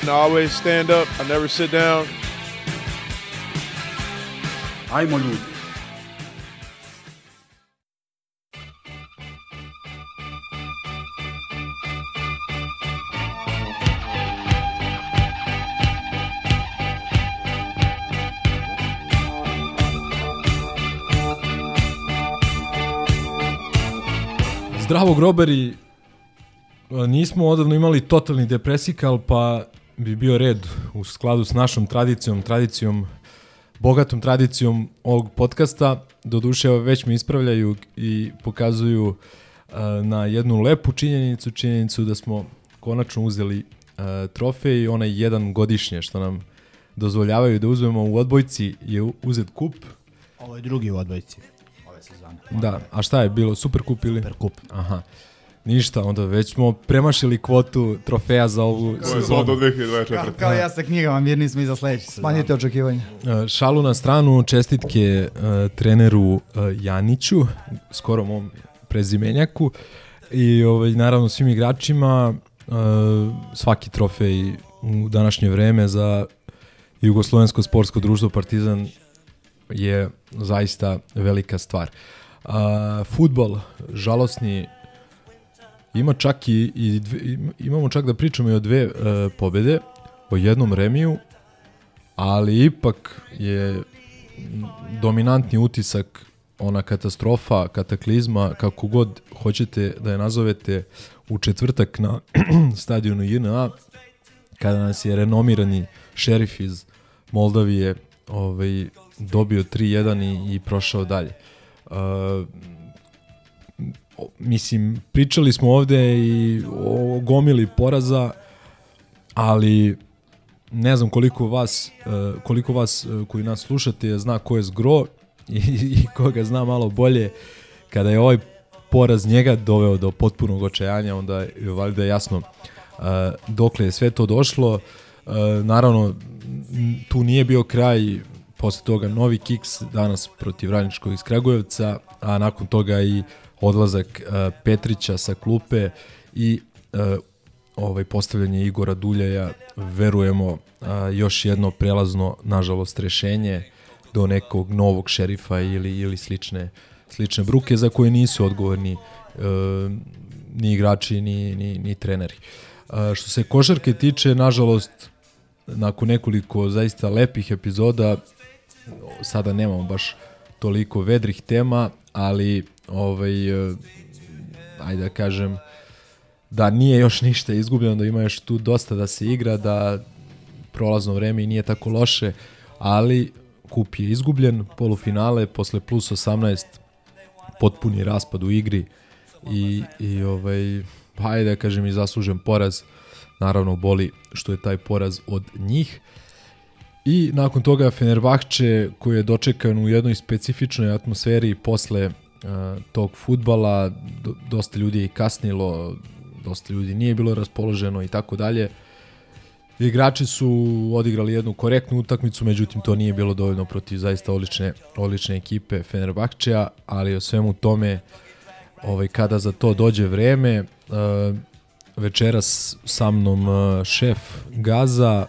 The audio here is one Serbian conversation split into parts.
And I always stand up. I never sit down. Ajmo ljudi. Zdravo groberi, nismo odavno imali totalni depresikal, pa bi bio red u skladu s našom tradicijom, tradicijom, bogatom tradicijom ovog podcasta. Doduše, već me ispravljaju i pokazuju uh, na jednu lepu činjenicu, činjenicu da smo konačno uzeli uh, trofej, onaj jedan godišnje što nam dozvoljavaju da uzmemo u odbojci je uzet kup. Ovo je drugi u odbojici ove sezone. Da, a šta je bilo? Super kup ili? Super kup. Aha. Ništa, onda već smo premašili kvotu trofeja za ovu sezonu. 2024. Kao, kao ja sa knjigama, mirni smo i za sledeći. Smanjite očekivanja. E, Šalu na stranu, čestitke uh, treneru uh, Janiću, skoro mom prezimenjaku i ovaj, naravno svim igračima uh, svaki trofej u današnje vreme za Jugoslovensko sportsko društvo Partizan je zaista velika stvar. Uh, futbol, žalosni, ima čak i, i dve, im- imamo čak da pričamo i o dve uh, pobede, o jednom remiju, ali ipak je dominantni utisak ona katastrofa, kataklizma, kako god hoćete da je nazovete, u četvrtak na stadionu JNA, kada nas je renomirani šerif iz Moldavije ovaj, dobio 3-1 i, i prošao dalje. Uh, mislim, pričali smo ovde i o gomili poraza, ali ne znam koliko vas, uh, koliko vas uh, koji nas slušate zna ko je Zgro i, koga zna malo bolje. Kada je ovaj poraz njega doveo do potpunog očajanja, onda je valjda jasno uh, dokle je sve to došlo. Naravno, tu nije bio kraj, posle toga novi kiks danas protiv Radničkog iz Kragujevca, a nakon toga i odlazak uh, Petrića sa klupe i uh, ovaj postavljanje Igora Duljaja verujemo a, još jedno prelazno nažalost rešenje do nekog novog šerifa ili ili slične slične bruke za koje nisu odgovorni e, ni igrači ni ni ni treneri. Što se košarke tiče nažalost nakon nekoliko zaista lepih epizoda sada nemamo baš toliko vedrih tema, ali ovaj e, ajde da kažem da nije još ništa izgubljeno, da ima još tu dosta da se igra, da prolazno vreme i nije tako loše, ali kup je izgubljen, polufinale posle plus 18 potpuni raspad u igri i, i ovaj, hajde da kažem i zaslužen poraz, naravno boli što je taj poraz od njih. I nakon toga Fenerbahče koji je dočekan u jednoj specifičnoj atmosferi posle tog futbala, do, dosta ljudi je kasnilo, dosta ljudi nije bilo raspoloženo i tako dalje. Igrači su odigrali jednu korektnu utakmicu, međutim to nije bilo dovoljno protiv zaista odlične, odlične ekipe Fenerbahčeja, ali o svemu tome ovaj, kada za to dođe vreme, uh, večeras sa mnom uh, šef Gaza,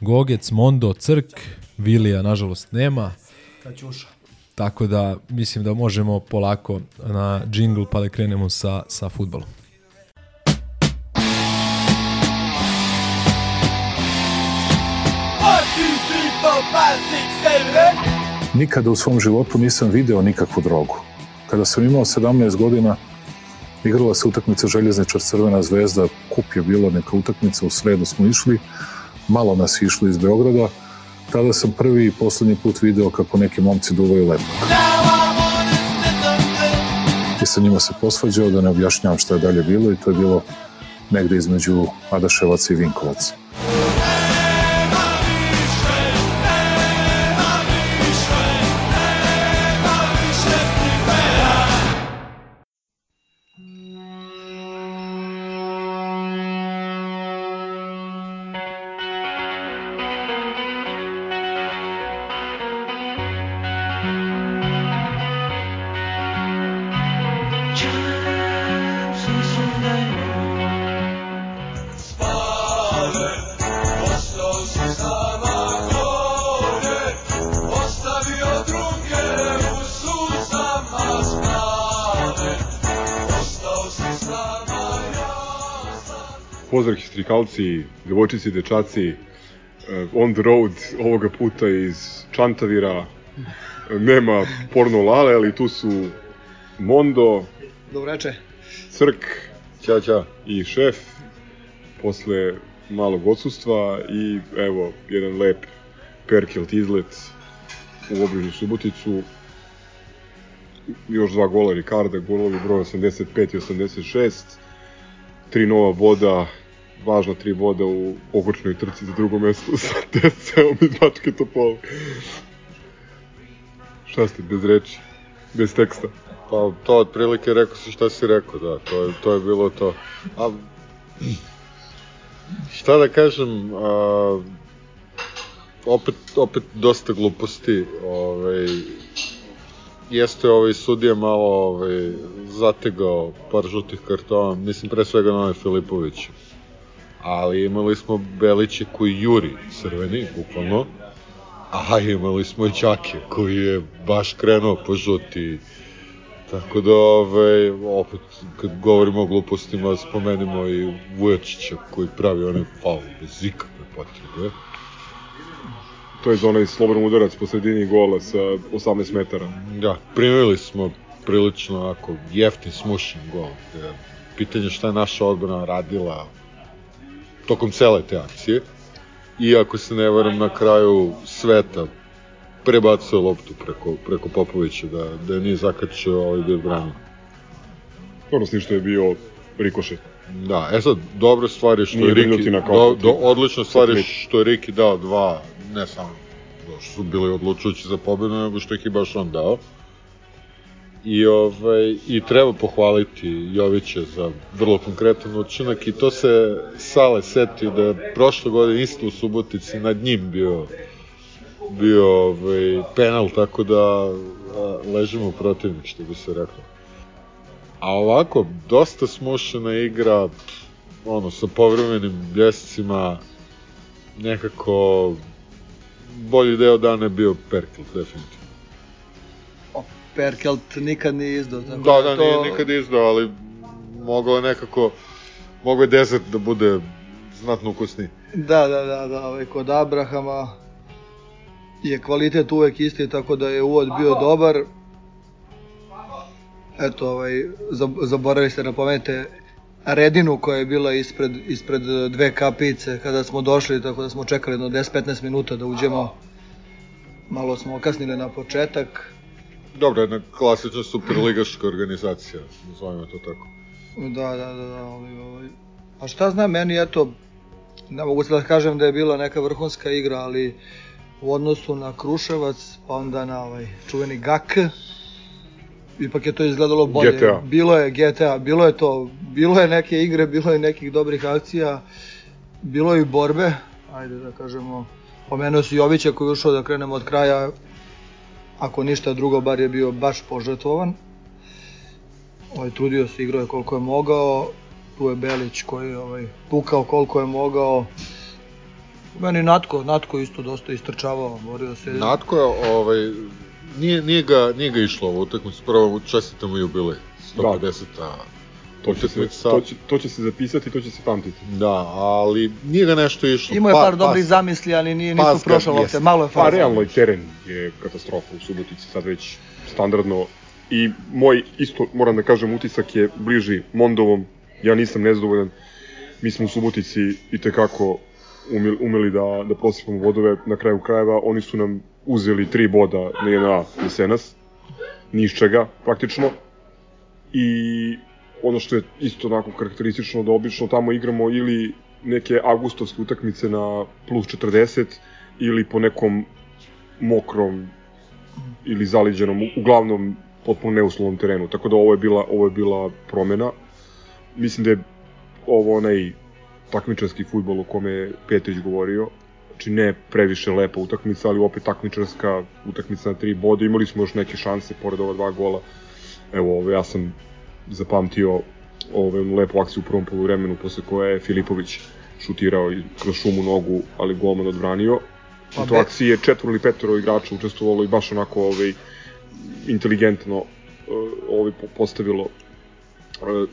Gogec, Mondo, Crk, Vilija nažalost nema, Kaćuša. Tako da mislim da možemo polako na džingl pa da krenemo sa, sa futbolom. Nikada u svom životu nisam video nikakvu drogu. Kada sam imao 17 godina, igrala se utakmica Željezničar Crvena zvezda, kup je bilo neka utakmica, u sredu smo išli, malo nas išlo iz Beograda, tada sam prvi i poslednji put video kako neki momci duvaju lepak. I sa njima se posvađao da ne objašnjavam šta je dalje bilo i to je bilo negde između Adaševaca i Vinkovaca. Pozdrav histrikalci, devojčici, dečaci, eh, on the road ovoga puta iz Čantavira, nema porno lale, ali tu su Mondo, Dobro veče. Crk, Ćao, ćao. i šef, posle malog odsustva i evo, jedan lep Perkelt izlet u obližnju Suboticu, još dva gola Ricarda, golovi broj 85 i 86, tri nova boda, važna tri boda u ogorčnoj trci za drugo mesto sa TSC-om iz Bačke Topole. Šta ste, bez reči, bez teksta? Pa to otprilike rekao si šta si rekao, da, to je, to je bilo to. A, šta da kažem, a, opet, opet dosta gluposti, ovaj, jeste ovaj sudija malo ovaj, zategao par žutih kartona, mislim pre svega na onaj Filipoviću. Ali imali smo Beliće koji juri crveni, bukvalno, a imali smo i Čake koji je baš krenuo po žuti. Tako da, ovaj, opet, kad govorimo o glupostima, spomenimo i Vujačića koji pravi onaj faul bez ikakve potrebe. To je za onaj slobodan udarac po sredini gola sa 18 metara. Da, primili smo prilično onako jeftin smušen gol. Pitanje šta je naša odbrana radila tokom cele te akcije. I ako se ne varam na kraju sveta prebacuje loptu preko, preko Popovića da, da je nije zakačio ovaj bio branio. Dobro s što je bio rikošet. Da, e sad, dobra stvar je što Nije je Riki, do, do, odlična stvar je što je Riki dao dva, ne samo što su bili odlučujući za pobedu, nego što ih je baš on dao. I, ovaj, I treba pohvaliti Jovića za vrlo konkretan učinak i to se Sale setio da je prošle godine isto u Subotici nad njim bio bio ovaj, penal, tako da ležimo protivnik, što bi se reklo. A ovako, dosta smušena igra, ono, sa povremenim bljescima, nekako bolji deo dana je bio Perkel, definitivno. Perkelt nikad nije izdao. Tako Da, da, to... nije nikad izdao, ali moglo je nekako, moglo je desert da bude znatno ukusniji. Da, da, da, da, ovaj, kod Abrahama je kvalitet uvek isti, tako da je uvod bio dobar. Eto, ovaj, zab- zaboravili ste da pomenete Redinu koja je bila ispred, ispred dve kapice kada smo došli, tako da smo čekali jedno 10-15 minuta da uđemo. Malo smo okasnili na početak. Dobro, jedna klasična superligaška organizacija, nazovimo to tako. Da, da, da, da, ovaj, ovaj. Pa šta znam, meni eto, ne mogu se da kažem da je bila neka vrhunska igra, ali u odnosu na Kruševac, pa onda na ovaj čuveni GAK, ipak je to izgledalo bolje. GTA. Bilo je GTA, bilo je to, bilo je neke igre, bilo je nekih dobrih akcija, bilo je i borbe, ajde da kažemo, pomenuo si Jovića koji je ušao da krenemo od kraja, ako ništa drugo, bar je bio baš požrtvovan. Ovaj, trudio se, igrao je koliko je mogao, tu je Belić koji je ovaj, tukao koliko je mogao. Meni Natko, Natko isto dosta istrčavao, borio se. Natko je, ovaj, nije, nije, ga, nije ga išlo ovo utakmicu, prvo čestitamo jubilej, 150. To će, se, utakmica. to, će, to će se zapisati, to će se pamtiti. Da, ali nije ga nešto išlo. Imao je Pa- par dobrih pas- zamisli, ali nije, nisu prošle lopte, malo je Pa fazno. realno i teren je katastrofa u Subotici, sad već standardno. I moj isto, moram da kažem, utisak je bliži Mondovom. Ja nisam nezadovoljan. Mi smo u Subotici i tekako umeli, umeli da, da prosipamo vodove. Na kraju krajeva oni su nam uzeli tri boda na jedna jesenas. Ni iz čega, praktično. I ono što je isto onako karakteristično da obično tamo igramo ili neke avgustovske utakmice na plus 40 ili po nekom mokrom ili zaliđenom, uglavnom potpuno neuslovnom terenu. Tako da ovo je bila, ovo je bila promena. Mislim da je ovo onaj takmičarski futbol o kome je Petrić govorio. Znači ne previše lepa utakmica, ali opet takmičarska utakmica na tri boda. Imali smo još neke šanse pored ova dva gola. Evo, ovo, ja sam zapamtio ove, lepu akciju u prvom poluvremenu posle koje je Filipović šutirao i kroz šumu nogu, ali golman odbranio. Pa U toj akciji je četvoro ili petoro igrača učestvovalo i baš onako ovaj, inteligentno uh, ovaj, po- postavilo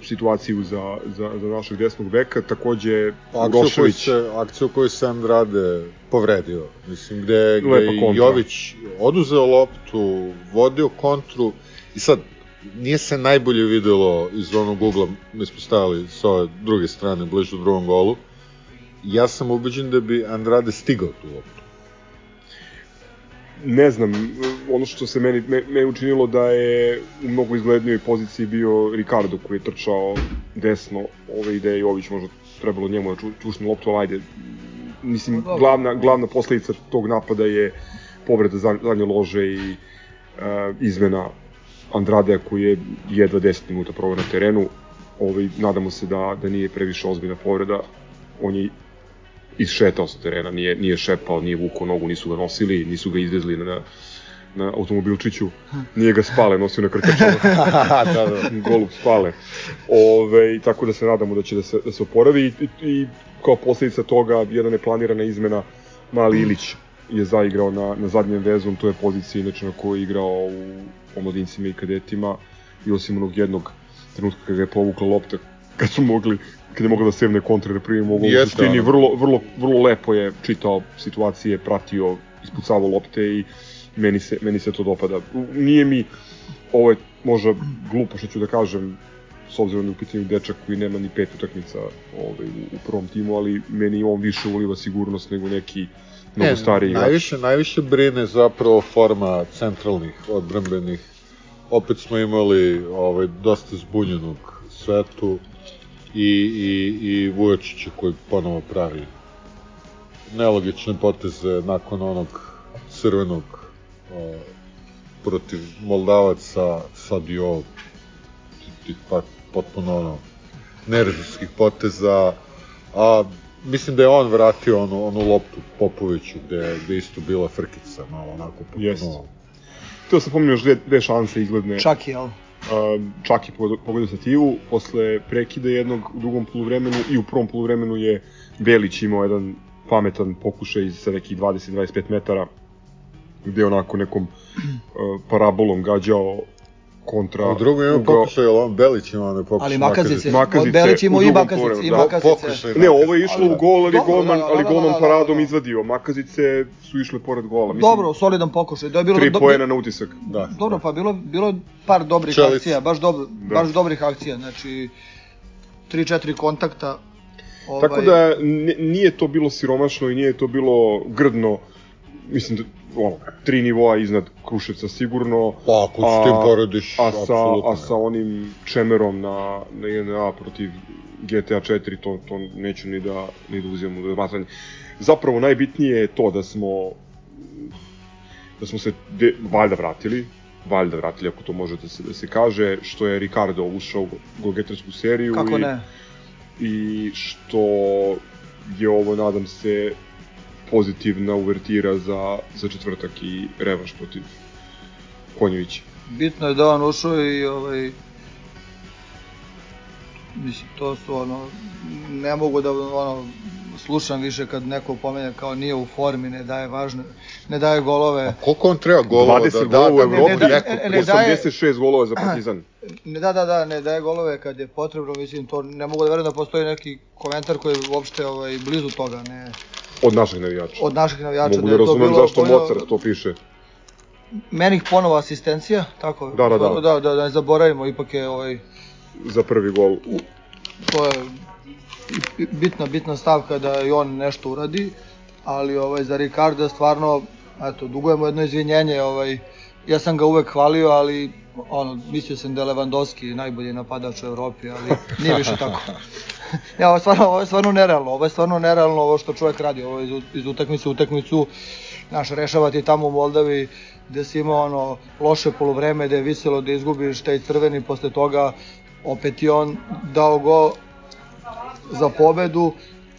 situaciju za, za, za našeg desnog beka, takođe Akciju koju Rošević, se, akciju koju se Andrade povredio. Mislim, gde, gde. Jović oduzeo loptu, vodio kontru i sad nije se najbolje videlo iz onog ugla, mi smo stajali s ove druge strane, bliže drugom golu. Ja sam ubeđen da bi Andrade stigao tu loptu. ne znam, ono što se meni, me, me učinilo da je u mnogo izglednijoj poziciji bio Ricardo koji je trčao desno, ove ideje Jović možda trebalo njemu da ču, čušne loptu, ali ajde, mislim, glavna, glavna posledica tog napada je povreda za- zadnje lože i uh, izmena Andradea koji je jedva 10 minuta proveo na terenu. Ovaj, nadamo se da, da nije previše ozbiljna povreda. On je isšetao sa terena, nije, nije šepao, nije vukao nogu, nisu ga nosili, nisu ga izvezli na, na automobilčiću, nije ga spale, nosio na krkačama. da, da. Golub spale. Ove, tako da se nadamo da će da se, da se oporavi i, i, i kao posledica toga jedna neplanirana izmena Mali Ilić je zaigrao na, na zadnjem vezom, to je pozicija inače na kojoj je igrao u omladincima i kadetima i osim onog jednog trenutka kada je povukla lopta kad su mogli kad je mogla da sevne kontra da primi mogu u suštini ono. vrlo, vrlo, vrlo lepo je čitao situacije, pratio, ispucavao lopte i meni se, meni se to dopada. Nije mi, ovo je možda glupo što ću da kažem, s obzirom da je u pitanju dečak koji nema ni pet utakmica ovaj, u, u prvom timu, ali meni on više uliva sigurnost nego neki mnogo stariji igrač. najviše, najviše brine zapravo forma centralnih odbrambenih. Opet smo imali ovaj, dosta zbunjenog svetu i, i, i Vujočića koji ponovo pravi nelogične poteze nakon onog crvenog o, protiv Moldavaca, sad i ovo pa, potpuno ono nerezovskih poteza, a mislim da je on vratio onu, onu loptu Popoviću gde, gde je isto bila frkica, malo onako potpuno... Jeste. Htio sam pominjati još dve, dve šanse izgledne. Čak i, jel? Uh, čak je pogodio- pogodio stativu, posle prekida jednog u drugom poluvremenu i u prvom poluvremenu je Belić imao jedan pametan pokušaj sa nekih 20-25 metara gde je onako nekom uh, parabolom gađao kontra U drugom ima pokušaj, ali on Belić ima onaj pokušaj. Ali Makazice, Makazice Belić imao u i Makazice, i poluvremenu, da. Makazice. Pokušaj Ne, ovo je išlo Ali- u gol, ali golman, da, da, ali da, golman paradom izvadio. Makazice su išle pored gola. Mislim, Dobro, solidan pokušaj. Da je bilo tri do- poena na utisak. Da. Dobro, pa bilo bilo par dobrih Čelic. akcija, baš dobro, Da. baš dobrih akcija, znači 3-4 kontakta. Ovaj, Tako da nije to bilo siromašno i nije to bilo grdno. Mislim da ono, tri nivoa iznad Kruševca sigurno. Pa, ako s tim porediš, a sa, apsolutno a sa onim čemerom na, na 1A protiv GTA 4, to, to neću ni da, ni da uzimam u razmatranje. Zapravo najbitnije je to da smo da smo se de, valjda vratili, valjda vratili ako to može da se, da se kaže, što je Ricardo ušao u golgetarsku seriju Kako i, ne? i što je ovo, nadam se, pozitivna uvertira za, za četvrtak i revanš protiv Konjevića. Bitno je da on ušao i ovaj mislim to su ono ne mogu da ono slušam više kad neko pomene kao nije u formi, ne daje važne, ne daje golove. Koliko on treba golova 20 da da, u da Evropi, ne da- neko ne- ne daje- 86 golova za Partizan. Ne, da, da, da, ne daje golove kad je potrebno, mislim, to ne mogu da verujem da postoji neki komentar koji je uopšte ovaj, blizu toga, ne, Od naših navijača. od naših navijača. Mogu da da razumem zašto Mozart to piše. Menih ponovo asistencija, tako? Da, da, da. Da, da, da ne zaboravimo, ipak je ovaj, Za prvi gol. to je bitna, bitna stavka da i on nešto uradi, ali ovaj, za Ricarda stvarno, eto, dugujemo jedno izvinjenje, ovaj, ja sam ga uvek hvalio, ali ono, mislio sam da je Lewandowski najbolji napadač u Evropi, ali nije više tako. ja, ovo je stvarno, ovo je stvarno nerealno, ovo je stvarno nerealno ovo što čovjek radi, ovo je iz, iz utakmice u utakmicu, znaš, rešavati tamo u Moldavi, gde si imao ono loše polovreme, gde je viselo da izgubiš taj crveni, posle toga opet je on dao go za pobedu,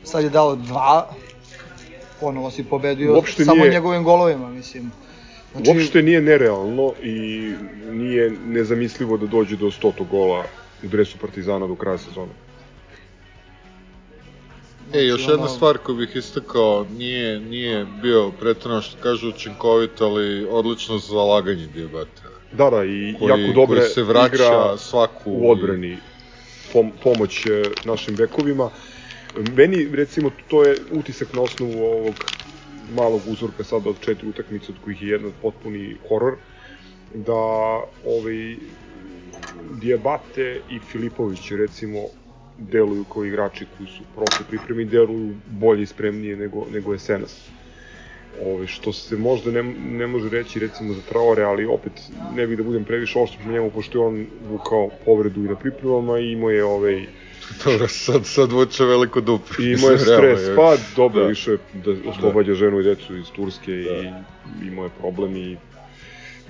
sad je dao dva, ponovo si pobedio Uopšte samo nije- njegovim golovima, mislim. Znači, Uopšte nije nerealno i nije nezamislivo da dođe do 100. gola u dresu Partizana do kraja E, još jedna ono- stvar koju bih istakao, nije, nije bio pretredno što kažu učinkovit, ali odlično zalaganje Diabata. Da, da, i Koji, jako dobre koji se vraća igra svaku... u odbrani. pom pomoć e, našim bekovima. Meni, recimo, to je utisak na osnovu ovog malog uzorka sada od četiri utakmice, od kojih je jedna potpuni horor, da ovaj, Diabate i Filipović, recimo, deluju kao igrači koji su prošli pripremi, deluju bolje i spremnije nego, nego je Senas. Ove, što se možda ne, ne može reći recimo za Traore, ali opet ne bih da budem previše oštro po njemu, pošto je on vukao povredu i na pripremama i imao je ovaj, Dobro, sad, sad vuče veliko dupe. I imao je stres, pa dobro, Da. više da oslobađa ženu i decu iz Turske i imao je problem i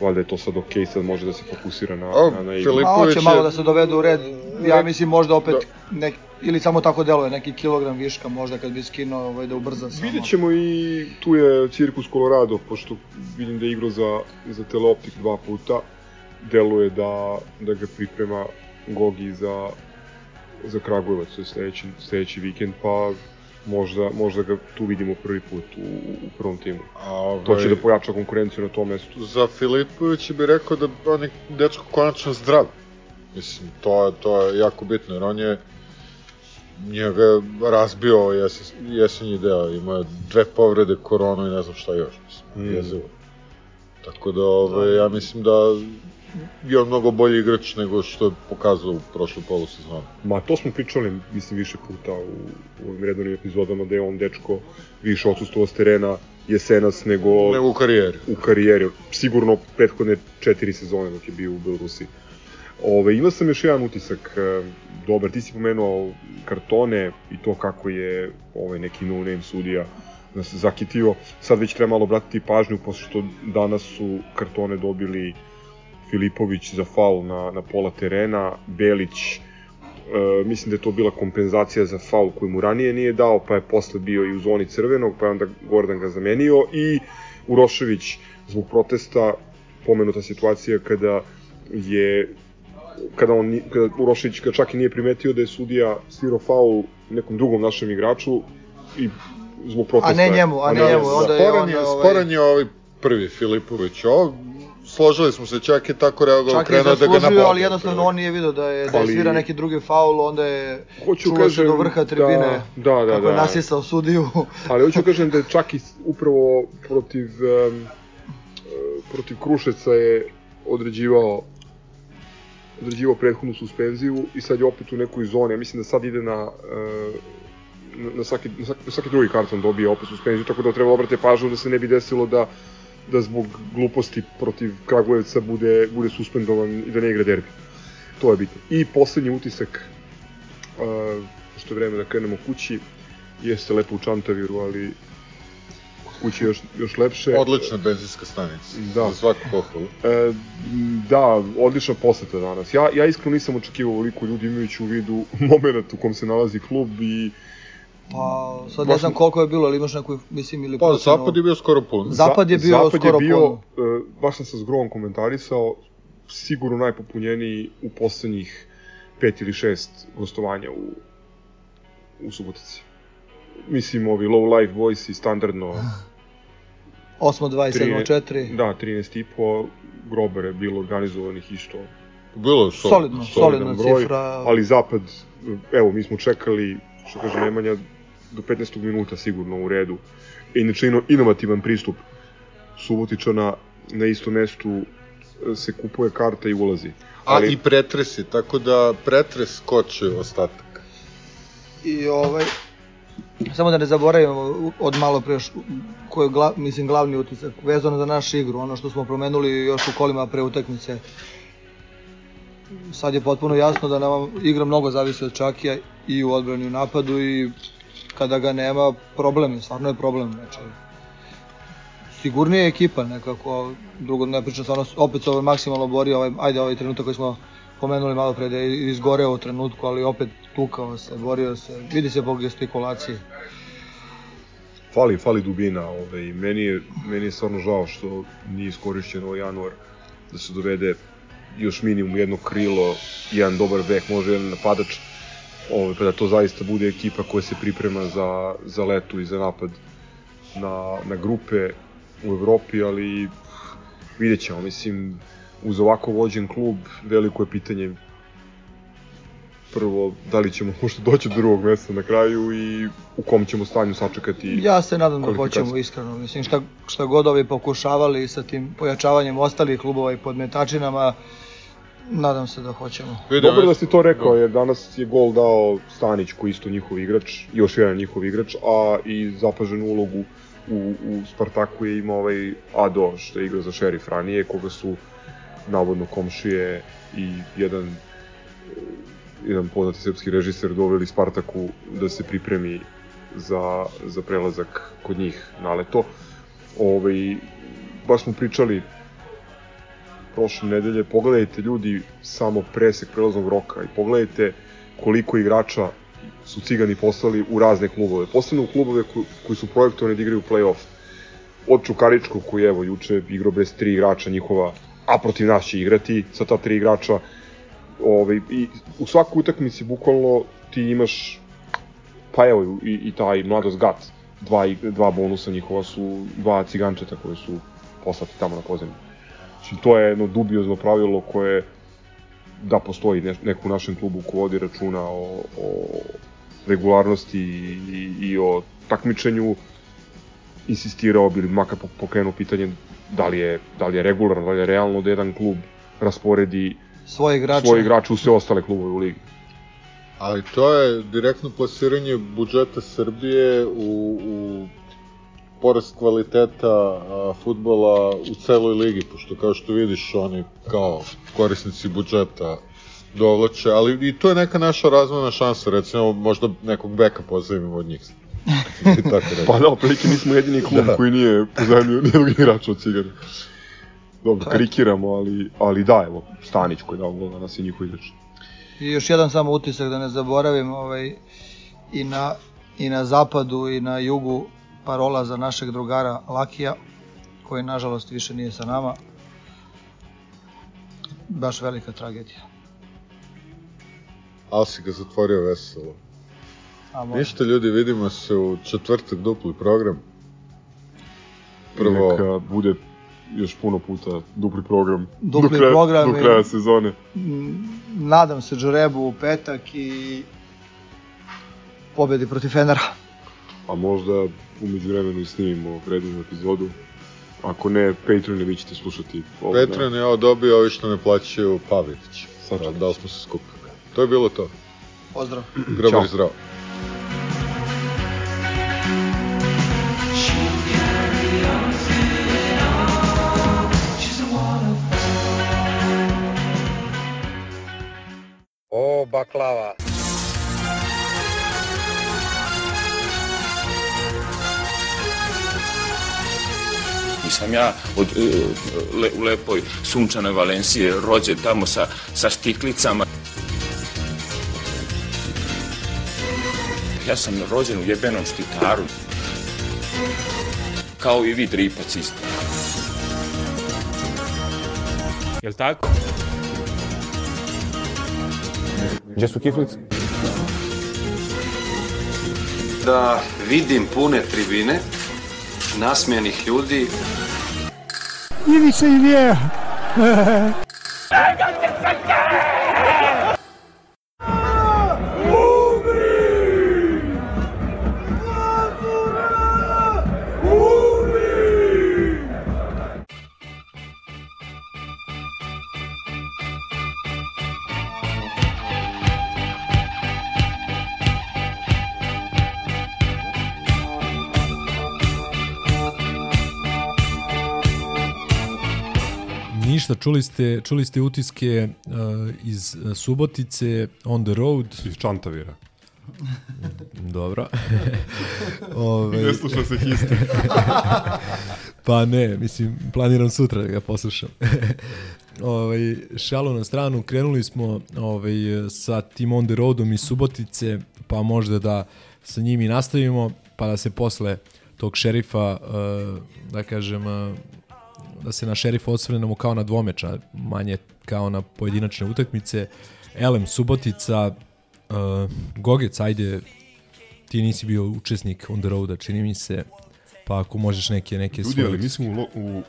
valjda je to sad okej, sad može da se fokusira na, A, na, na igru. Filip- A hoće Lipović malo je- da se dovede u red. Ja mislim možda opet nek, ili samo tako deluje, neki kilogram viška možda kad bi skinuo ovaj, da ubrza samo. Vidjet ćemo i tu je Cirkus Colorado, pošto vidim da je igrao za, za Teleoptik dva puta, deluje da, da ga priprema Gogi za, za Kragujevac, to je sledeći, sledeći vikend, pa možda, možda ga tu vidimo prvi put u, u prvom timu. A, ovaj, To će da pojača konkurenciju na tom mestu. Za Filipovića bih rekao da on je dečko konačno zdrav. Mislim, to, je- to je jako bitno, jer on je njega je razbio jesen, jesenji deo, ima je dve povrede, koronu i ne znam šta još, mislim, Mm. jezivo. Tako da, ove, ja mislim da je on mnogo bolji igrač nego što je pokazao u prošloj polusezonu. Ma to smo pričali, mislim, više puta u, u ovim redovnim epizodama, da je on dečko više odsustvo s terena jesenas nego, Nego u karijeri. u karijeri. Sigurno prethodne četiri sezone dok je bio u Belorusiji. Ove, imao sam još jedan utisak, e, dobar, ti si pomenuo kartone i to kako je ovaj neki no-name sudija nas zakitio. Sad već treba malo obratiti pažnju, pošto danas su kartone dobili Filipović za faul na, na pola terena, Belić, e, mislim da je to bila kompenzacija za faul koji mu ranije nije dao, pa je posle bio i u zoni crvenog, pa je onda Gordon ga zamenio i Urošević zbog protesta, pomenuta situacija kada je kada on kada Urošević kada čak i nije primetio da je sudija svirao faul nekom drugom našem igraču i zbog protesta. A ne njemu, a ne njemu, onda je sporan on... je, ovaj, sporan je ovaj prvi Filipović. Ovo, složili smo se, čak je tako reagovao, Čak je krenuo da ga zaslužio, nabode. ali jednostavno on nije video da je, da je Ali- svira neki drugi faul, onda je Hoću čulo se kažem do vrha tribine da, da, da, kako je da. nasisao sudiju. Ali hoću kažem da je čak i upravo protiv um, protiv Krušeca je određivao određivao prethodnu suspenziju i sad je opet u nekoj zoni. Ja mislim da sad ide na uh, na, na, svaki, na, svaki, na svaki drugi karton dobije opet suspenziju, tako da treba obrate pažnju da se ne bi desilo da da zbog gluposti protiv Kragujevca bude, bude suspendovan i da ne igra derbi. To je bitno. I poslednji utisak, uh, što je vreme da krenemo kući, jeste lepo u Čantaviru, ali kući još, još lepše. Odlična benzinska stanica. Da. Za svaku pohvalu. E, da, odlična poseta danas. Ja, ja iskreno nisam očekivao ovoliko ljudi imajući u vidu moment u kom se nalazi klub i Pa sad ne znam koliko je bilo, ali imaš neku, mislim, ili Pa, procenu- zapad je bio skoro pun. Zapad je bio Zapad skoro je bio, pun. e, baš sam sa zgrovom komentarisao, sigurno najpopunjeniji u poslednjih pet ili šest gostovanja u, u Subotici. Mislim, ovi low life boys i standardno 8 2 i 7 4. Da, 13 i po, grober je bilo organizovanih isto. Bilo je sol, Solidno, solidna broj, cifra. Ali zapad, evo, mi smo čekali, što kaže Nemanja, do 15. minuta sigurno u redu. Inače, ino, inovativan pristup Subotičana na istom mestu e, se kupuje karta i ulazi. A i pretresi, tako da pretres koče ostatak. I ovaj, samo da ne zaboravimo od malo pre još, koji je gla, mislim glavni utisak vezano za našu igru, ono što smo promenuli još u kolima pre utakmice. Sad je potpuno jasno da nam igra mnogo zavisi od Čakija i u odbrani i u napadu i kada ga nema problem stvarno je problem. Znači, sigurnije je ekipa nekako, drugo ne pričam stvarno, opet se ovaj maksimalno bori, ovaj, ajde ovaj trenutak koji smo pomenuli malo pre da je izgoreo u trenutku, ali opet tukao se, borio se, vidi se po gestikulaciji. Fali, fali dubina, ovaj, meni je, meni je stvarno žao što nije iskorišćen ovaj januar da se dovede još minimum jedno krilo, jedan dobar bek, može jedan napadač, ovaj, pa da to zaista bude ekipa koja se priprema za, za letu i za napad na, na grupe u Evropi, ali vidjet ćemo, mislim, uz ovako vođen klub, veliko je pitanje prvo da li ćemo možda doći do drugog mesta na kraju i u kom ćemo stanju sačekati Ja se nadam da hoćemo iskreno. Mislim šta, šta god ovi pokušavali sa tim pojačavanjem ostalih klubova i podmetačinama, nadam se da hoćemo. Dobro da si to rekao, jer danas je gol dao Stanić, koji isto njihov igrač, još jedan njihov igrač, a i zapaženu ulogu u, u Spartaku je imao ovaj Ado, što je igrao za šerif ranije, koga su navodno komšije i jedan jedan poznati srpski režiser doveli Spartaku da se pripremi za, za prelazak kod njih na leto. Ovaj, baš smo pričali prošle nedelje, pogledajte ljudi samo presek prelaznog roka i pogledajte koliko igrača su cigani poslali u razne klubove. Posebno u klubove ko, koji su projektovani da igraju play-off. Od Čukaričkog koji evo juče igrao bez tri igrača njihova, a protiv nas će igrati sa ta tri igrača. Ovaj, I u svakoj utakmici bukvalno ti imaš pa evo i, i taj Mladost Gat, dva, dva bonusa njihova su dva cigančeta koje su poslati tamo na pozemlju. Znači, to je jedno dubiozno pravilo koje da postoji ne, neko u našem klubu ko vodi računa o, o regularnosti i, i, i o takmičenju insistirao bi ili makar po- pokrenuo pitanje da li je, da li je regularno, da li je realno da jedan klub rasporedi Svoje igrače. svoje igrače u sve ostale klubove u ligi. Ali to je direktno plasiranje budžeta Srbije u, u porast kvaliteta a, futbola u celoj ligi, pošto kao što vidiš oni kao korisnici budžeta dovlače, ali i to je neka naša razvojna šansa, recimo možda nekog beka pozajmimo od njih. Tako. Pa da, otprilike mi smo jedini klub Da. koji nije pozajmio nijednog igrača od Cigana. Dobro, karikiramo, ali, ali da, evo, Stanić koji je dao gol danas je njihov igrač. I još jedan samo utisak da ne zaboravim, ovaj, i na, i na zapadu i na jugu parola za našeg drugara Lakija, koji nažalost više nije sa nama. Baš velika tragedija. Ali si ga zatvorio veselo. A. Ništa ljudi, vidimo se u četvrtak dupli program. Prvo, Neka bude još puno puta dupli program. Dupli do kraja, program Do i- kraja sezone. Mm, Nadam se Džorebu u petak i pobedi protiv Fenera. A možda umeđu vremenu i snimimo predivnu epizodu. Ako ne, Patreon vi ćete slušati ovo. Petran je ovo dobio ovi što ne plaćaju Pavljević. Da, da li smo se skupili. To je bilo to. Pozdrav. Grabar Ćao. zdravo. O, baklava. Nisam ja od, e, le, u lepoj sunčanoj Valencije rođen tamo sa, sa štiklicama. Ja sam rođen u jebenom štitaru. Kao i vi dripac isto. Jel tako? Gdje su kiflice? Da vidim pune tribine, nasmijenih ljudi, Ivica i Ništa, čuli ste, čuli ste utiske uh, iz uh, Subotice, on the road. Iz Čantavira. Dobro. Ove, Ne sluša se histi. pa ne, mislim, planiram sutra da ga poslušam. ovaj, šalu na stranu, krenuli smo ovaj, sa tim on the roadom iz Subotice, pa možda da sa njim i nastavimo, pa da se posle tog šerifa, uh, da kažem, uh, da se na šerifa osvrnemo kao na dvomeča, manje kao na pojedinačne utakmice. Elem Subotica, uh, Gogec, ajde, ti nisi bio učesnik on the roada, čini mi se, pa ako možeš neke, neke Ljudi, svoje ali mi smo u, lo- u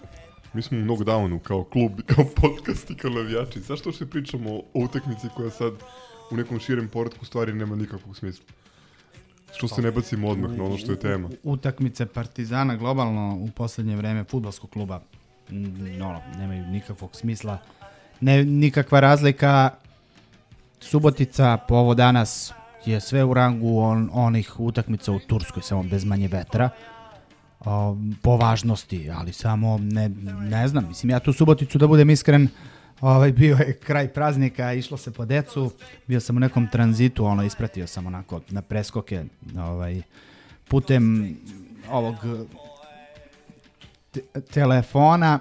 mi smo u knockdownu kao klub, kao podcast i kao navijači. Zašto što pričamo o utakmici koja sad u nekom širem poredku stvari nema nikakvog smisla. Što se ne bacimo odmah na ono što je tema. Utakmice Partizana globalno u poslednje vreme futbolskog kluba ono, nemaju nikakvog smisla. Ne, nikakva razlika Subotica po ovo danas je sve u rangu on, onih utakmica u Turskoj, samo bez manje vetra o, po važnosti, ali samo ne, ne znam, mislim ja tu Suboticu da budem iskren, ovaj, bio je kraj praznika, išlo se po decu, bio sam u nekom tranzitu, ono, ispratio sam onako na preskoke, ovaj, putem ovog telefona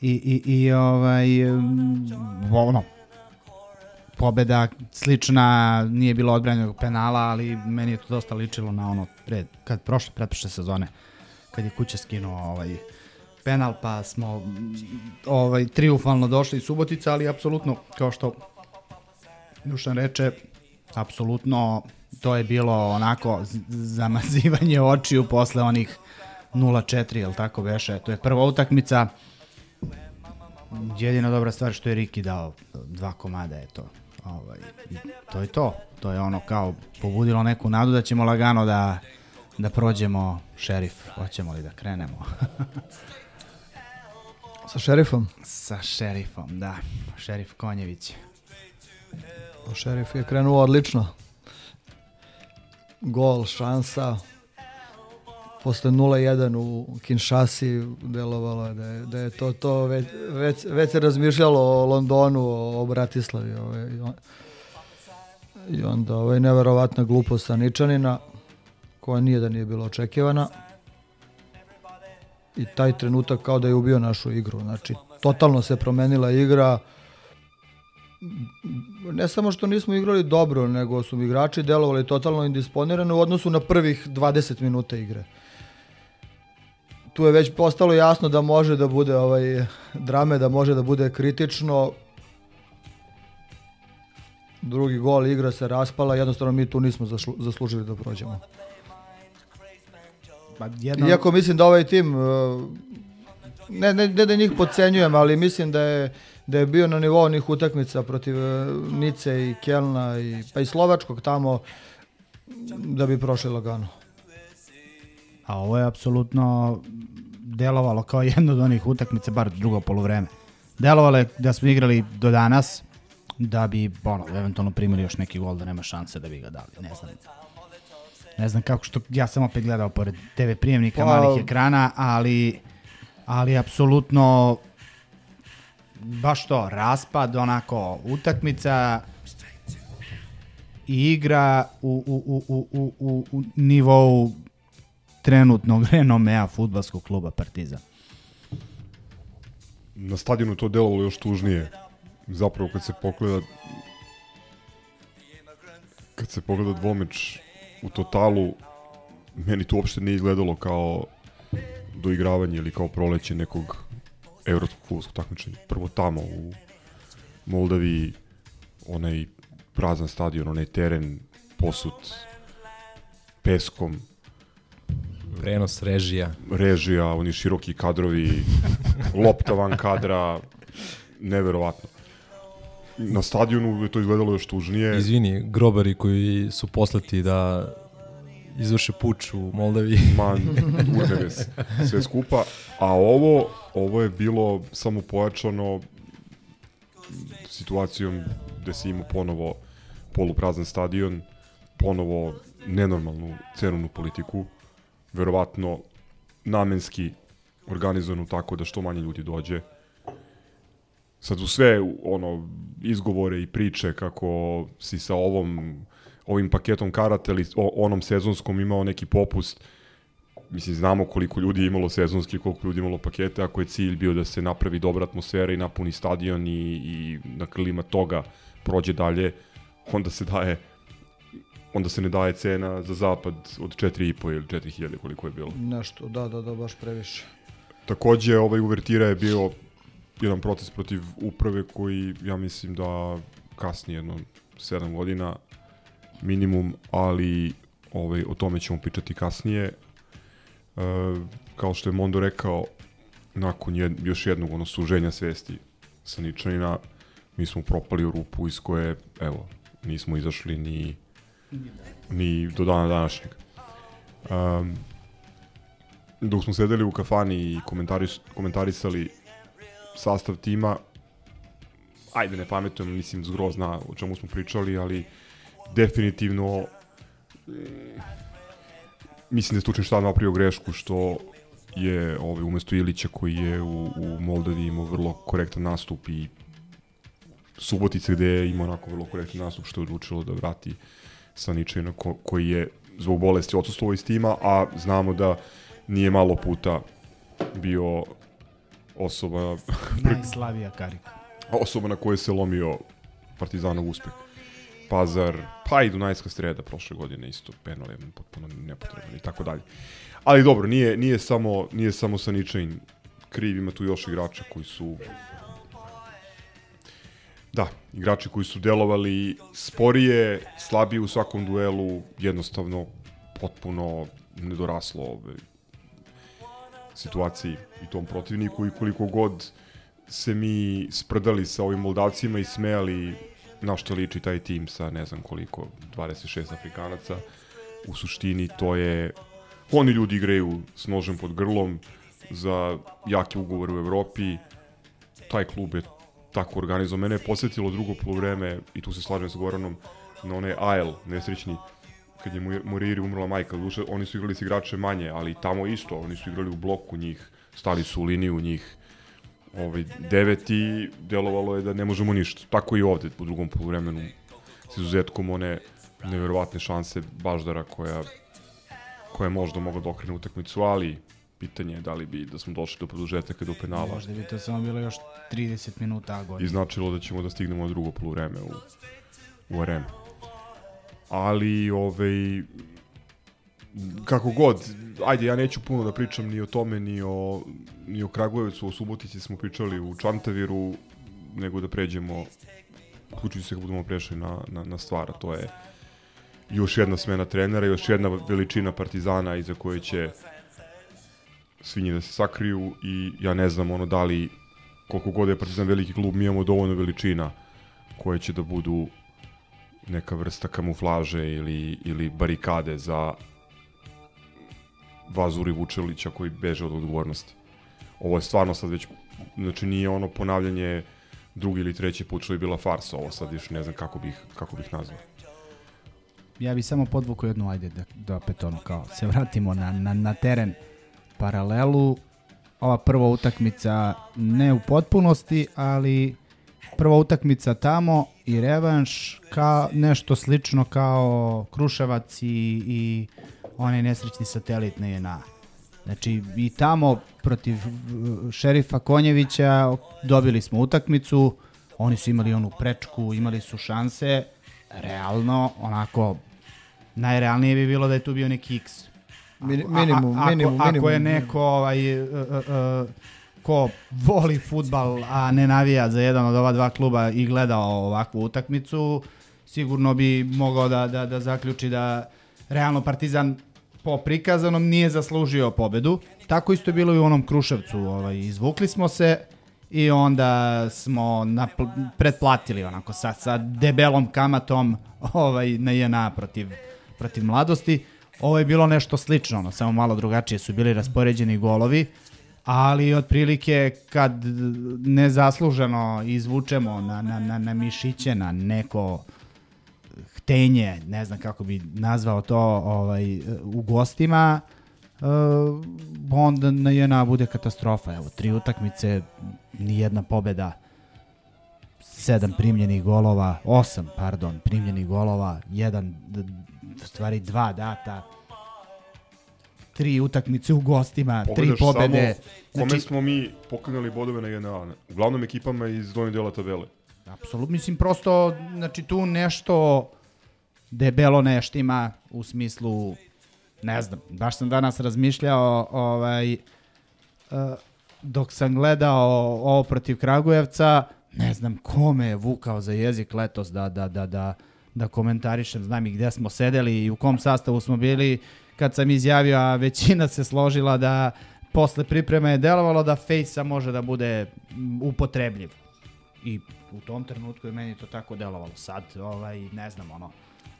i, i, i ovaj, ono, pobeda slična, nije bilo odbranjenog penala, ali meni je to dosta ličilo na ono pred, kad prošle, pretprošle sezone, kad je kuća skinuo ovaj, penal, pa smo ovaj, triumfalno došli iz Subotica, ali apsolutno, kao što Dušan reče, apsolutno to je bilo onako zamazivanje očiju posle onih 0-4, jel tako beše? To je prva utakmica, jedina dobra stvar što je Riki dao dva komada je to. Ovaj, to je to. To je ono kao pobudilo neku nadu da ćemo lagano da, da prođemo šerif. Hoćemo li da krenemo? Sa šerifom? Sa šerifom, da. Šerif Konjević. O, šerif je krenuo odlično. Gol, šansa. Posle 0-1 u Kinshasi delovalo je da je, da je to to. Već, već, već se razmišljalo o Londonu, o, o Bratislavi. Ovaj, i, on, I onda ovaj, neverovatna glupost Saničanina, koja nije da nije bila očekivana i taj trenutak kao da je ubio našu igru. Znači, totalno se promenila igra. Ne samo što nismo igrali dobro, nego su igrači delovali totalno indisponirano u odnosu na prvih 20 minuta igre. Tu je već postalo jasno da može da bude ovaj drame, da može da bude kritično. Drugi gol igra se raspala, jednostavno mi tu nismo zaslužili da prođemo. Pa jedno... Iako mislim da ovaj tim, uh, ne, ne, ne da njih podcenjujem, ali mislim da je, da je bio na nivou onih utakmica protiv uh, Nice i Kelna, i, pa i Slovačkog tamo, da bi prošli lagano. A ovo je apsolutno delovalo kao jedno od onih utakmica, bar drugo polovreme. Delovalo je da smo igrali do danas, da bi ono, eventualno primili još neki gol, da nema šanse da bi ga dali. Ne znam, ne znam kako što, ja sam opet gledao pored TV prijemnika, Pa- malih ekrana, ali, ali apsolutno baš to, raspad, onako, utakmica i igra u, u, u, u, u, u, u nivou trenutnog renomea futbalskog kluba Partizan. Na stadionu to delovalo još tužnije. Zapravo kad se pogleda kad se pogleda dvomeč u totalu meni to uopšte nije izgledalo kao doigravanje ili kao proleće nekog evropskog futbolskog takmičenja. Prvo tamo u Moldaviji onaj prazan stadion, onaj teren posut peskom, Prenos režija. režija, oni široki kadrovi, lopta van kadra, neverovatno. Na stadionu je to izgledalo još tužnije. Izvini, grobari koji su poslati da izvrše puč u Moldaviji. Man, urneve se, sve skupa. A ovo, ovo je bilo samo pojačano situacijom gde si imao ponovo poluprazan stadion, ponovo nenormalnu cenovnu politiku, verovatno namenski organizovanu tako da što manje ljudi dođe. Sad u sve ono izgovore i priče kako si sa ovom ovim paketom karata ili onom sezonskom imao neki popust mislim znamo koliko ljudi imalo sezonski koliko ljudi imalo pakete ako je cilj bio da se napravi dobra atmosfera i napuni stadion i, i na krilima toga prođe dalje onda se daje onda se ne daje cena za zapad od 4,5 ili 4000 koliko je bilo. Nešto, da, da, da, baš previše. Takođe, ovaj uvertira je bio jedan proces protiv uprave koji, ja mislim da kasnije jedno 7 godina minimum, ali ovaj, o tome ćemo pričati kasnije. E, kao što je Mondo rekao, nakon jed, još jednog ono suženja svesti sa Ničanina, mi smo propali u rupu iz koje, evo, nismo izašli ni, ni do dana današnjeg. Um, dok smo sedeli u kafani i komentaris, komentarisali sastav tima, ajde ne pametujem, mislim zgro zna o čemu smo pričali, ali definitivno mm, mislim da je stručni štab napravio grešku što je ovaj, umesto Ilića koji je u, u Moldavi imao vrlo korektan nastup i Subotice gde je imao onako vrlo korektan nastup što je odlučilo da vrati Saničajna ko, koji je zbog bolesti odsustovao iz tima, a znamo da nije malo puta bio osoba Najslavija karika. osoba na kojoj se lomio Partizanov uspeh. Pazar, pa i Dunajska streda prošle godine isto penal je potpuno nepotreban i tako dalje. Ali dobro, nije, nije samo, nije samo Saničajin kriv, ima tu još igrača koji su Da, igrači koji su delovali sporije, slabije u svakom duelu, jednostavno potpuno nedoraslo ove situaciji i tom protivniku i koliko god se mi sprdali sa ovim Moldavcima i smejali na što liči taj tim sa ne znam koliko, 26 Afrikanaca, u suštini to je, oni ljudi igraju s nožem pod grlom za jaki ugovor u Evropi, taj klub je tako organizovan. Mene je posjetilo drugo polovreme, i tu se slažem s Goranom, na onaj AL, nesrećni, kad je Moriri umrla majka, duše, oni su igrali s igrače manje, ali tamo isto, oni su igrali u bloku njih, stali su u liniju njih, ovaj, devet i delovalo je da ne možemo ništa. Tako i ovde, u drugom polovremenu, s izuzetkom one neverovatne šanse Baždara koja, koja je možda mogla da okrene utakmicu, ali pitanje je da li bi da smo došli do produžetaka do penala. Možda bi to samo bilo još 30 minuta agonije. I značilo da ćemo da stignemo drugo poluvreme u, u arenu. Ali, ovaj, kako god, ajde, ja neću puno da pričam ni o tome, ni o, ni o Kragujevcu, o Subotici smo pričali u Čantaviru, nego da pređemo, uključujući se kad budemo prešli na, na, na stvara, to je još jedna smena trenera, još jedna veličina Partizana iza koje će svinje da se sakriju i ja ne znam ono da li koliko god je Partizan veliki klub mi imamo dovoljno veličina koje će da budu neka vrsta kamuflaže ili, ili barikade za Vazuri Vučelića koji beže od odgovornosti. Ovo je stvarno sad već, znači nije ono ponavljanje drugi ili treći put što je bila farsa, ovo sad još ne znam kako bih, kako bih nazvao. Ja bih samo podvukao jednu, ajde da, da opet ono kao se vratimo na, na, na teren paralelu. Ova prva utakmica ne u potpunosti, ali prva utakmica tamo i revanš kao nešto slično kao Kruševac i, i onaj nesrećni satelit na JNA. Znači i tamo protiv uh, šerifa Konjevića dobili smo utakmicu, oni su imali onu prečku, imali su šanse, realno, onako, najrealnije bi bilo da je tu bio neki X. Min, minimum, a, a, minimum, ako, minimum. Ako je neko ovaj, uh, uh, ko voli futbal, a ne navija za jedan od ova dva kluba i gledao ovakvu utakmicu, sigurno bi mogao da, da, da zaključi da realno Partizan po prikazanom nije zaslužio pobedu. Tako isto je bilo i u onom Kruševcu. Ovaj, izvukli smo se i onda smo napl pretplatili onako sa, sa debelom kamatom ovaj, na JNA protiv, protiv mladosti. Ovo je bilo nešto slično, ono, samo malo drugačije su bili raspoređeni golovi, ali otprilike kad nezasluženo izvučemo na, na, na, na mišiće, na neko htenje, ne znam kako bi nazvao to ovaj, u gostima, uh, onda na jedna bude katastrofa. Evo, tri utakmice, ni jedna pobeda, sedam primljenih golova, osam, pardon, primljenih golova, jedan, u stvari dva data, tri utakmice u gostima, Pogledaš tri pobede. Samo kome smo mi poklanjali bodove na jedna, uglavnom ekipama iz donje dela tabele. Apsolutno, mislim, prosto, znači tu nešto debelo neštima u smislu, ne znam, baš sam danas razmišljao, ovaj, uh, dok sam gledao ovo protiv Kragujevca, ne znam kome je vukao za jezik letos da, da, da, da, da komentarišem, znam i gde smo sedeli i u kom sastavu smo bili, kad sam izjavio, a većina se složila da posle pripreme je delovalo da Fejsa može da bude upotrebljiv. I u tom trenutku je meni to tako delovalo. Sad, ovaj, ne znam, ono,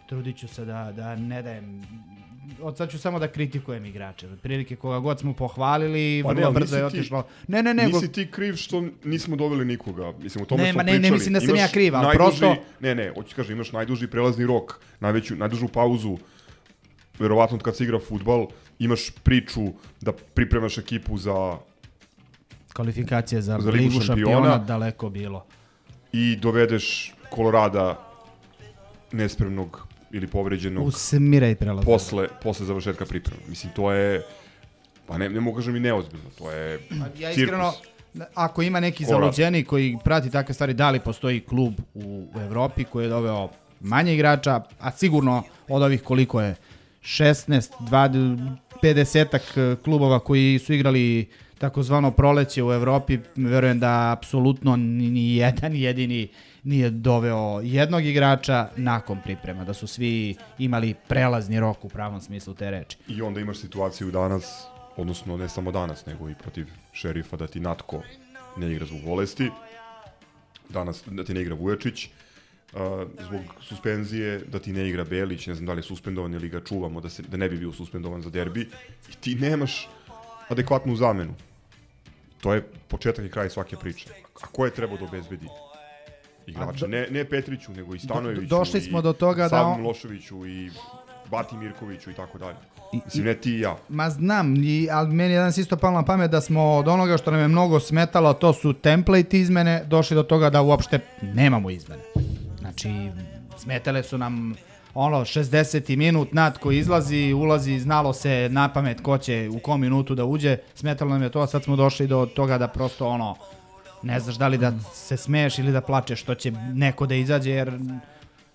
trudit ću se da, da ne dajem od sad ću samo da kritikujem igrače. Prilike koga god smo pohvalili, Pa vrlo ne, brzo je otišlo. Ne, ne, ne. go- Nisi ti kriv što nismo doveli nikoga. Mislim, o tome Ne, smo ma ne, ne pričali. mislim da sam ja kriv, ali najduži- prosto- Ne, ne, hoću kažem, imaš najduži prelazni rok, najveću, najdužu pauzu, verovatno od kad se igra futbal, imaš priču da pripremaš ekipu za Kvalifikacije za, Za Ligu Ligu šampiona, šampiona. daleko bilo. i dovedeš Kolorada nespremnog ili povređenog i prelaz. posle, posle završetka priprema. Mislim, to je, pa ne, ne mogu kažem i neozbiljno, to je Ja cirkus. iskreno, ako ima neki zaluđeni koji prati takve stvari, da li postoji klub u, u Evropi koji je doveo manje igrača, a sigurno od ovih koliko je 16, 20, 50 klubova koji su igrali takozvano proleće u Evropi, verujem da apsolutno ni jedan jedini nije doveo jednog igrača nakon priprema, da su svi imali prelazni rok u pravom smislu te reči. I onda imaš situaciju danas, odnosno ne samo danas, nego i protiv šerifa da ti Natko ne igra zbog bolesti, danas da ti ne igra Vujačić, a, zbog suspenzije, da ti ne igra Belić, ne znam da li je suspendovan ili ga čuvamo da, se, da ne bi bio suspendovan za derbi, i ti nemaš adekvatnu zamenu. To je početak i kraj svake priče. A ko je trebao da obezbedi igrača? A do- Ne, ne Petriću, nego i Stanojeviću, došli smo i do toga da Savu on- Miloševiću i Bati Mirkoviću i tako dalje. I- Mislim, ne ti i ja. Ma znam, i, ali meni je danas isto palo na pamet da smo od onoga što nam je mnogo smetalo, to su template izmene, došli do toga da uopšte nemamo izmene. Znači, smetale su nam ono 60. minut nad koji izlazi, ulazi, znalo se na pamet ko će u kom minutu da uđe, smetalo nam je to, a sad smo došli do toga da prosto ono, ne znaš da li da se smeješ ili da plačeš što će neko da izađe, jer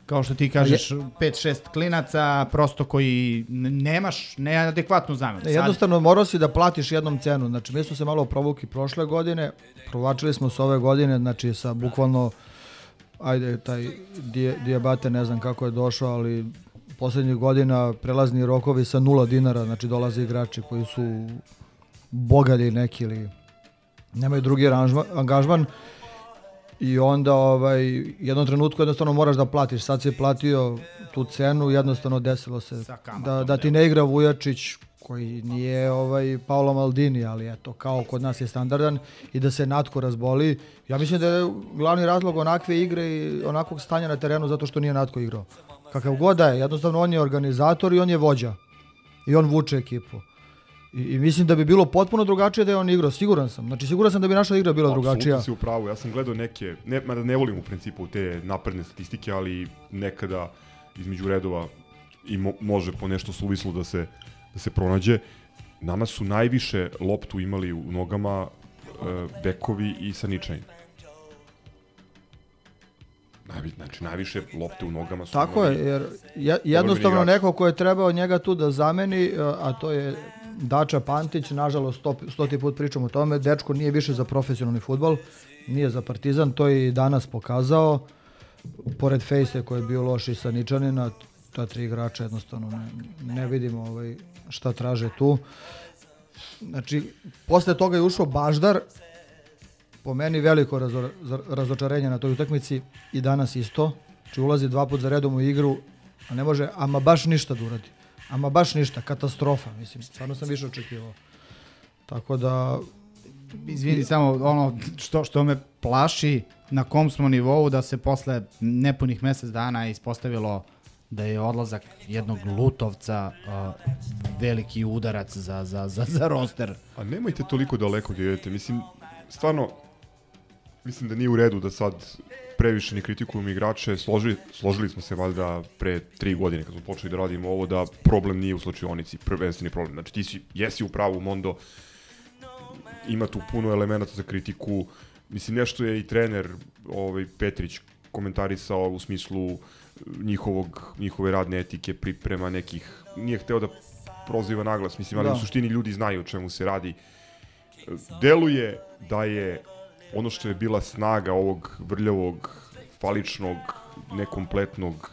kao što ti kažeš, 5-6 klinaca, prosto koji nemaš neadekvatnu zamenu. Ne, jednostavno morao si da platiš jednom cenu. Znači, mi smo se malo provuki prošle godine, provlačili smo se ove godine, znači sa bukvalno, ajde, taj dijabate, ne znam kako je došao, ali poslednjih godina prelazni rokovi sa nula dinara, znači dolaze igrači koji su bogalji neki ili nemaju drugi aranžma- angažman i onda ovaj, jednom trenutku jednostavno moraš da platiš. Sad si platio tu cenu, jednostavno desilo se da, da ti ne igra Vujačić koji nije ovaj Paolo Maldini, ali eto, kao kod nas je standardan i da se Natko razboli. Ja mislim da je glavni razlog onakve igre i onakvog stanja na terenu zato što nije Natko igrao. Kakav god da je, jednostavno on je organizator i on je vođa. I on vuče ekipu. I, mislim da bi bilo potpuno drugačije da je on igrao, siguran sam. Znači siguran sam da bi naša igra bila drugačija. Apsolutno si u pravu. Ja sam gledao neke, ne, mada ne volim u principu te napredne statistike, ali nekada između redova i mo, može po nešto suvislo da se, da se pronađe. Nama su najviše loptu imali u nogama e, bekovi i saničajni. Najvi, znači, najviše lopte u nogama su Tako je, jer je, jednostavno neko ko je trebao njega tu da zameni, a a to je Dača Pantić, nažalost sto, stoti put pričam o tome, dečko nije više za profesionalni futbol, nije za Partizan, to je i danas pokazao, pored Fejse koji je bio loš i sa Ničanina, ta tri igrača jednostavno ne, ne vidimo ovaj, šta traže tu. Znači, posle toga je ušao Baždar, po meni veliko razo, razočarenje na toj utakmici i danas isto. Znači ulazi dva put za redom u igru, a ne može ama baš ništa da uradi. Ama baš ništa, katastrofa, mislim, stvarno sam više očekivao. Tako da... Izvini, samo ono što, što me plaši, na kom smo nivou da se posle nepunih mesec dana ispostavilo da je odlazak jednog Lutovca uh, veliki udarac za, za, za, za roster. A nemojte toliko daleko da idete. Mislim, stvarno, mislim da nije u redu da sad previše ni kritikujemo igrače. Složili, složili smo se valjda pre tri godine kad smo počeli da radimo ovo da problem nije u slučionici, prvenstveni problem. Znači ti si, jesi u pravu Mondo, ima tu puno elemenata za kritiku. Mislim, nešto je i trener ovaj, Petrić komentarisao u smislu njihovog, njihove radne etike, priprema nekih, nije hteo da proziva naglas, mislim, ali Da. u suštini ljudi znaju o čemu se radi. Deluje da je ono što je bila snaga ovog vrljavog, faličnog, nekompletnog,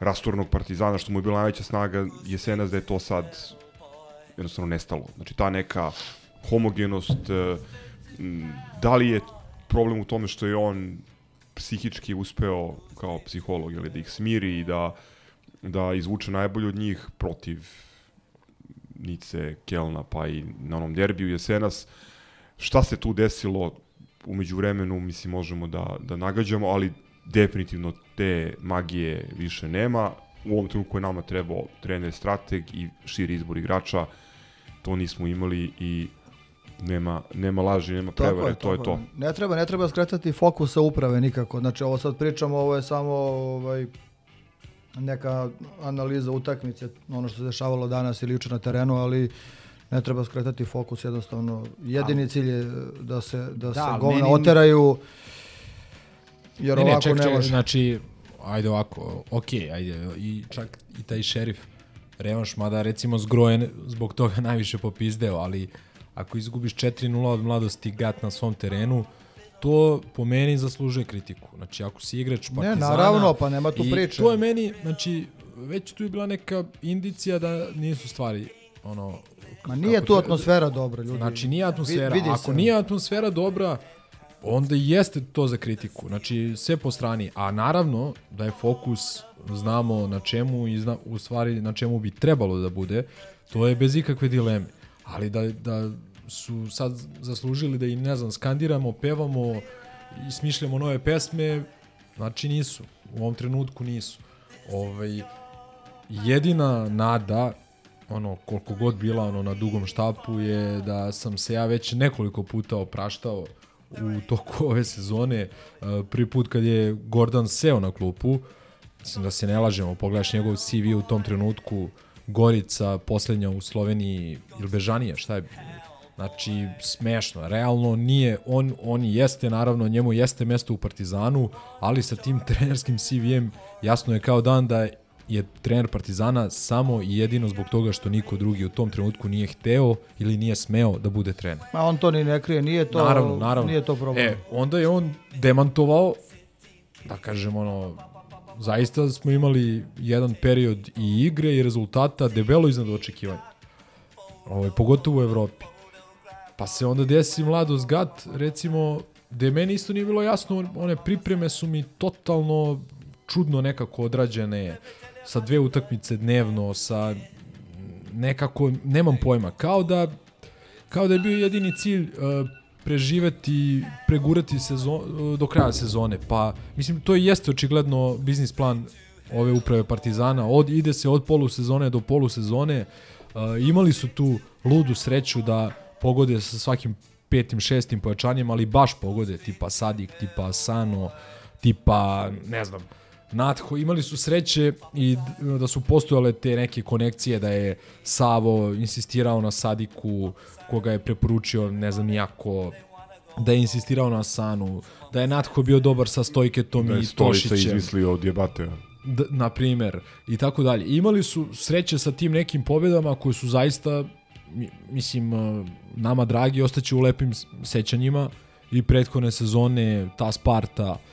rastornog partizana, što mu je bila najveća snaga jesenas da je to sad jednostavno nestalo. Znači ta neka homogenost, e, da li je problem u tome što je on psihički uspeo kao psiholog ili da ih smiri i da da izvuče najbolje od njih protiv Nice, Kelna, pa i na onom derbiju jesenas. Šta se tu desilo umeđu vremenu, mislim, možemo da, da nagađamo, ali definitivno te magije više nema. U ovom trenutku je nama trebao trener strateg i širi izbor igrača. To nismo imali i nema, nema laži, nema prevare, to je to. Ne treba, ne treba skretati fokusa uprave nikako. Znači, ovo sad pričamo, ovo je samo ovaj, neka analiza utakmice, ono što se dešavalo danas ili juče na terenu, ali ne treba skretati fokus jednostavno. Jedini cilj je da se, da, da se govna meni... oteraju, jer ne, ovako ne, ček, ne može. Znači, ajde ovako, ok, ajde, i čak i taj šerif revanš, mada recimo zgrojen zbog toga najviše popizdeo, ali ako izgubiš 4-0 od mladosti gat na svom terenu, to po meni zaslužuje kritiku. Znači, ako si igrač Partizana... Ne, naravno, pa nema tu priče. I to je meni, znači, već tu je bila neka indicija da nisu stvari, ono... Ma nije tu atmosfera dobra, ljudi. Znači, nije atmosfera. Vidi ako se. nije atmosfera dobra, onda i jeste to za kritiku. Znači, sve po strani. A naravno da je fokus, znamo na čemu i zna, u stvari na čemu bi trebalo da bude, to je bez ikakve dileme. Ali da, da su sad zaslužili da im, ne znam, skandiramo, pevamo i smišljamo nove pesme, znači nisu. U ovom trenutku nisu. Ovaj, jedina nada, ono, koliko god bila ono, na dugom štapu, je da sam se ja već nekoliko puta opraštao u toku ove sezone. E, prvi put kad je Gordon seo na klupu, mislim da se ne lažemo, pogledaš njegov CV u tom trenutku, Gorica, poslednja u Sloveniji, ili Bežanija, šta je Znači, smešno. Realno nije, on, on jeste, naravno, njemu jeste mesto u Partizanu, ali sa tim trenerskim CV-em jasno je kao dan da je trener Partizana samo i jedino zbog toga što niko drugi u tom trenutku nije hteo ili nije smeo da bude trener. Ma on to ni ne krije, nije to, naravno, naravno. Nije to problem. E, onda je on demantovao, da kažem ono, zaista smo imali jedan period i igre i rezultata debelo iznad očekivanja. Ovo, ovaj, pogotovo u Evropi. Pa se onda desi mladost gat, recimo, gde meni isto nije bilo jasno, one pripreme su mi totalno čudno nekako odrađene, sa dve utakmice dnevno, sa nekako, nemam pojma, kao da, kao da je bio jedini cilj uh, preživeti, pregurati sezon, uh, do kraja sezone. Pa, mislim, to i jeste očigledno biznis plan ove uprave Partizana. Od, ide se od polusezone do polusezone. Uh, imali su tu ludu sreću da pogode sa svakim petim, šestim pojačanjem, ali baš pogode, tipa Sadik, tipa Sano, tipa, ne znam, Natho, imali su sreće i da su postojale te neke konekcije da je Savo insistirao na Sadiku, koga je preporučio, ne znam nijako, da je insistirao na Sanu, da je Natho bio dobar sa Stojketom da i Tošićem. Da je Stolica izmislio od jebate. D, na primer, i tako dalje. Imali su sreće sa tim nekim pobedama koje su zaista mislim, uh, nama dragi, ostaće u lepim sećanjima i prethodne sezone, ta Sparta, uh,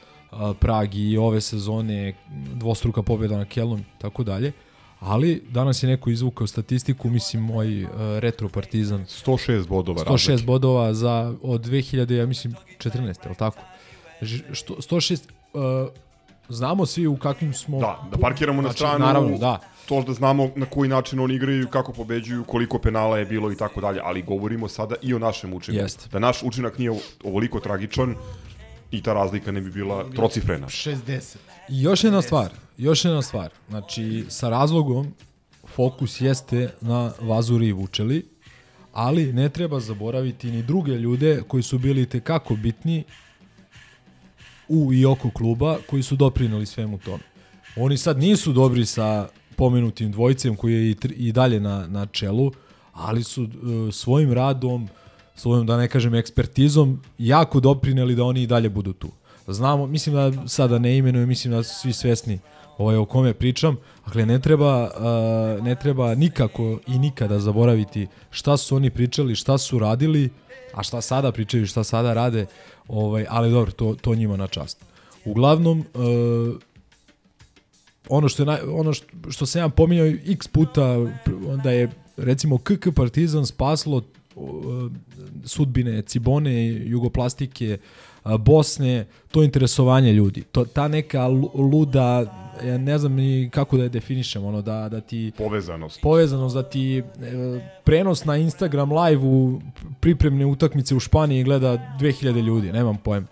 Prag i ove sezone, dvostruka pobjeda na Kelom, tako dalje. Ali danas je neko izvukao statistiku, mislim moj uh, retro partizan 106 bodova 106 razlike. bodova za od 2000 ja mislim 14, je l' tako? Što 106 uh, znamo svi u kakvim smo Da, da parkiramo znači, na stranu. Naravno, da to da znamo na koji način oni igraju, kako pobeđuju, koliko penala je bilo i tako dalje, ali govorimo sada i o našem učinku. Jest. Da naš učinak nije ovoliko tragičan i ta razlika ne bi bila trocifrena. 60. I još jedna stvar, još jedna stvar. Znači, sa razlogom fokus jeste na Vazuri i Vučeli, ali ne treba zaboraviti ni druge ljude koji su bili tekako bitni u i oko kluba, koji su doprinali svemu tome. Oni sad nisu dobri sa pomenutim dvojicem koji je i, i dalje na, na čelu, ali su uh, svojim radom, svojom, da ne kažem, ekspertizom jako doprineli da oni i dalje budu tu. Znamo, mislim da sada ne imenujem, mislim da su svi svesni ovaj, o kome pričam, dakle ne treba, uh, ne treba nikako i nikada zaboraviti šta su oni pričali, šta su radili, a šta sada pričaju, šta sada rade, ovaj, ali dobro, to, to njima na čast. Uglavnom, uh, ono što je naj, ono što, što sam ja pominjao x puta da je recimo KK Partizan spaslo sudbine Cibone, Jugoplastike, uh, Bosne, to interesovanje ljudi. To, ta neka lu- luda, ja ne znam ni kako da je definišem, ono, da, da ti... Povezanost. Povezanost, da ti e, prenos na Instagram live u pripremne utakmice u Španiji gleda 2000 ljudi, nemam pojem.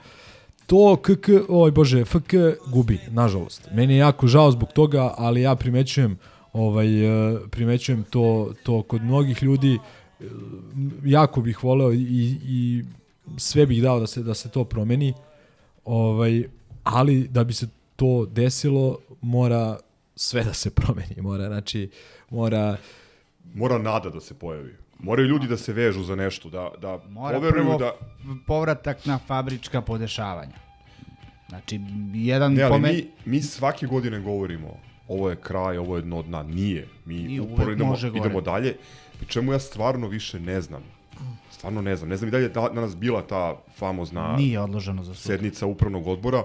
To KK, oj bože, FK gubi, nažalost. Meni je jako žao zbog toga, ali ja primećujem ovaj e, primećujem to to kod mnogih ljudi e, jako bih voleo i, i sve bih dao da se da se to promeni. Ovaj ali da bi se to desilo mora sve da se promeni, mora znači mora Mora nada da se pojavi. Moraju ljudi da se vežu za nešto, da, da Mora poveruju prvo da... povratak na fabrička podešavanja. Znači, jedan Ne, ali pome- mi, mi svake godine govorimo ovo je kraj, ovo je dno dna. Nije. Mi uporno idemo, gore. idemo dalje. Pri čemu ja stvarno više ne znam. Stvarno ne znam. Ne znam i dalje da danas bila ta famozna Nije odloženo za sutra. sednica upravnog odbora.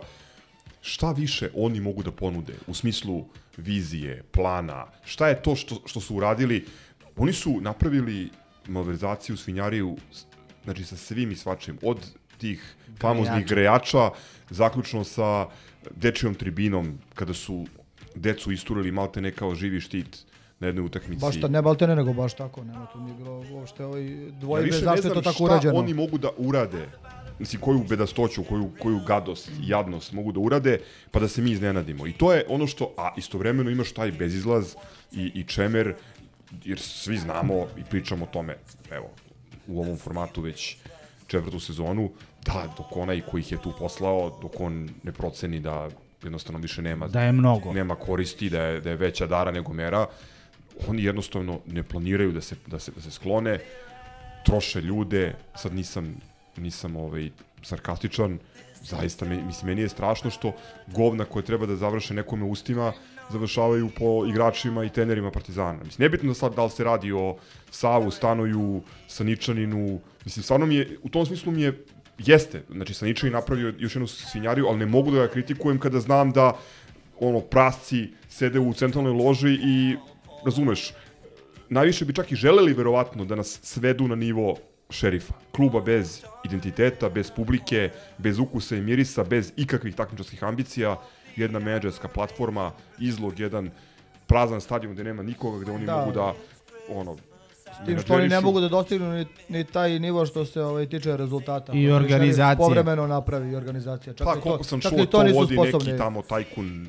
Šta više oni mogu da ponude u smislu vizije, plana? Šta je to što, što su uradili? Oni su napravili malverzaciju, svinjariju, znači sa svim i svačim. Od tih famoznih Grejača. grejača, zaključno sa dečijom tribinom, kada su decu isturili malte ne kao živi štit na jednoj utakmici. Baš ta, ne baltene, nego baš tako, nema tu nije bilo uopšte ovaj Ja dvojbe ne zašto je to tako urađeno. oni mogu da urade, mislim, koju bedastoću, koju, koju gadost, jadnost mogu da urade, pa da se mi iznenadimo. I to je ono što, a istovremeno imaš taj bezizlaz i, i čemer, jer svi znamo i pričamo o tome, evo, u ovom formatu već četvrtu sezonu, da, dok onaj koji ih je tu poslao, dok on ne proceni da jednostavno više nema Da je mnogo. nema koristi, da je, da je veća dara nego mera, oni jednostavno ne planiraju da se, da se, da se sklone, troše ljude, sad nisam, nisam ovaj, sarkastičan, zaista, me, mislim, meni je strašno što govna koje treba da završe nekome ustima, završavaju po igračima i tenerima Partizana. Mislim, nebitno da sad da li se radi o Savu, Stanoju, Saničaninu, mislim, stvarno mi je, u tom smislu mi je, jeste, znači Saničanin napravio još jednu svinjariju, ali ne mogu da ga kritikujem kada znam da ono, prasci sede u centralnoj loži i, razumeš, najviše bi čak i želeli verovatno da nas svedu na nivo šerifa. Kluba bez identiteta, bez publike, bez ukusa i mirisa, bez ikakvih takmičarskih ambicija, jedna menadžerska platforma, izlog, jedan prazan stadion gde nema nikoga, gde oni Da. mogu da, ono, S tim što oni ne mogu da dostignu ni, ni taj nivo što se ovaj tiče rezultata. I organizacije. Povremeno napravi i organizacija. Čak Pa i to, koliko sam čak čuo, i to, nisu vodi sposobni. neki tamo tajkun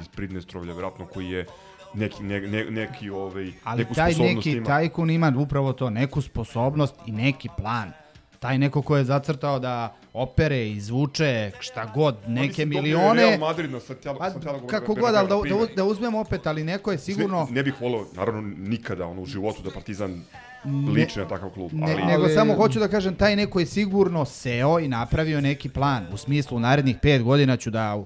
iz Pridnestrovlja, verovatno koji je neki, ne, ne, neki, ovaj, Ali neku taj sposobnost neki ima. tajkun ima upravo to, neku sposobnost i neki plan. Taj neko ko je zacrtao da opere, izvuče, šta god, neke Oni su dobili milione. Real Madrid na Santiago, Pa, Santiago kako Bernabeu god, ali da, da, da uzmemo opet, ali neko je sigurno... Ne, ne bih volio, naravno, nikada ono, u životu da Partizan Ne- liči na takav klub. Ne, ali, nego samo hoću da kažem, taj neko je sigurno seo i napravio neki plan. U smislu, u narednih pet godina ću da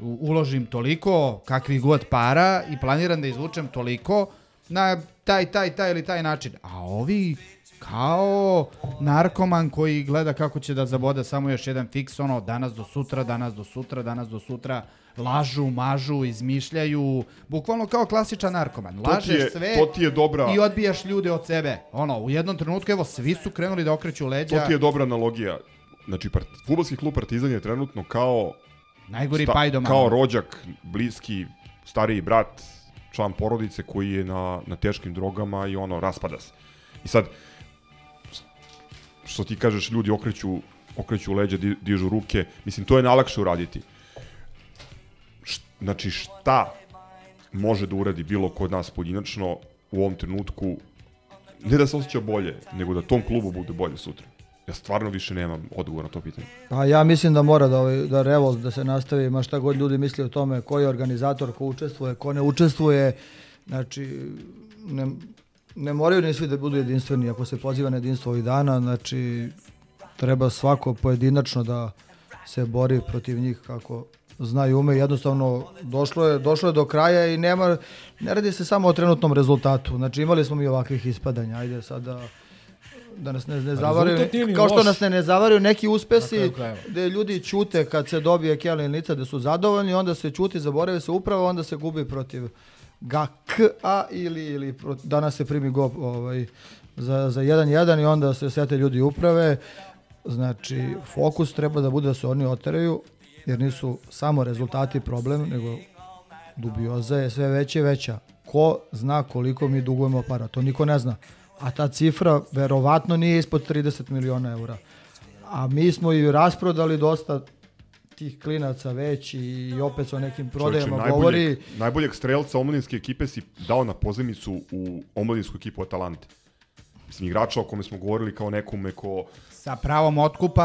uložim toliko kakvih god para i planiram da izvučem toliko na taj, taj, taj ili taj način. A ovi kao narkoman koji gleda kako će da zaboda samo još jedan fiks, ono, danas do sutra, danas do sutra, danas do sutra, lažu, mažu, izmišljaju, bukvalno kao klasičan narkoman. To ti Lažeš je- sve to ti je dobra- i odbijaš ljude od sebe. Ono, u jednom trenutku, evo, svi su krenuli da okreću leđa. to ti je dobra analogija. Znači, part, futbolski klub Partizan je trenutno kao... Najgori pajdoman. Kao rođak, bliski, stariji brat, član porodice koji je na, na teškim drogama i ono, raspada se. I sad, što ti kažeš, ljudi okreću, okreću leđa, di- dižu ruke, mislim, to je najlakše uraditi. Š- Znači, šta može da uradi bilo ko od nas pojedinačno u ovom trenutku, ne da se osjeća bolje, nego da tom klubu bude bolje sutra. Ja stvarno više nemam odgovor na to pitanje. Pa ja mislim da mora da, ovaj, da revolt da se nastavi, ma šta god ljudi misli o tome, ko je organizator, ko učestvuje, ko ne učestvuje. Znači, ne, ne moraju ni svi da budu jedinstveni ako se poziva na jedinstvo ovih dana, znači treba svako pojedinačno da se bori protiv njih kako zna i ume. Jednostavno došlo je, došlo je do kraja i nema, ne radi se samo o trenutnom rezultatu. Znači imali smo mi ovakvih ispadanja, ajde sad da da nas ne, ne zavaraju, kao što nas ne, ne zavaraju neki uspesi gde ljudi ćute kad se dobije Kelly lica da su zadovoljni, onda se ćuti, zaborave se upravo, onda se gubi protiv GAK-a ili, ili danas se primi go ovaj, za, za 1-1 i onda se sete ljudi uprave. Znači, fokus treba da bude da se oni oteraju, jer nisu samo rezultati problem, nego dubioza je sve veća i veća. Ko zna koliko mi dugujemo para? To niko ne zna. A ta cifra verovatno nije ispod 30 miliona eura. A mi smo i rasprodali dosta tih klinaca već i opet sa nekim prodajama Čovječe, govori. najboljeg, najboljeg strelca omladinske ekipe si dao na pozemicu u omladinsku ekipu Atalante. Mislim, igrača o kome smo govorili kao nekome ko... Sa pravom otkupa,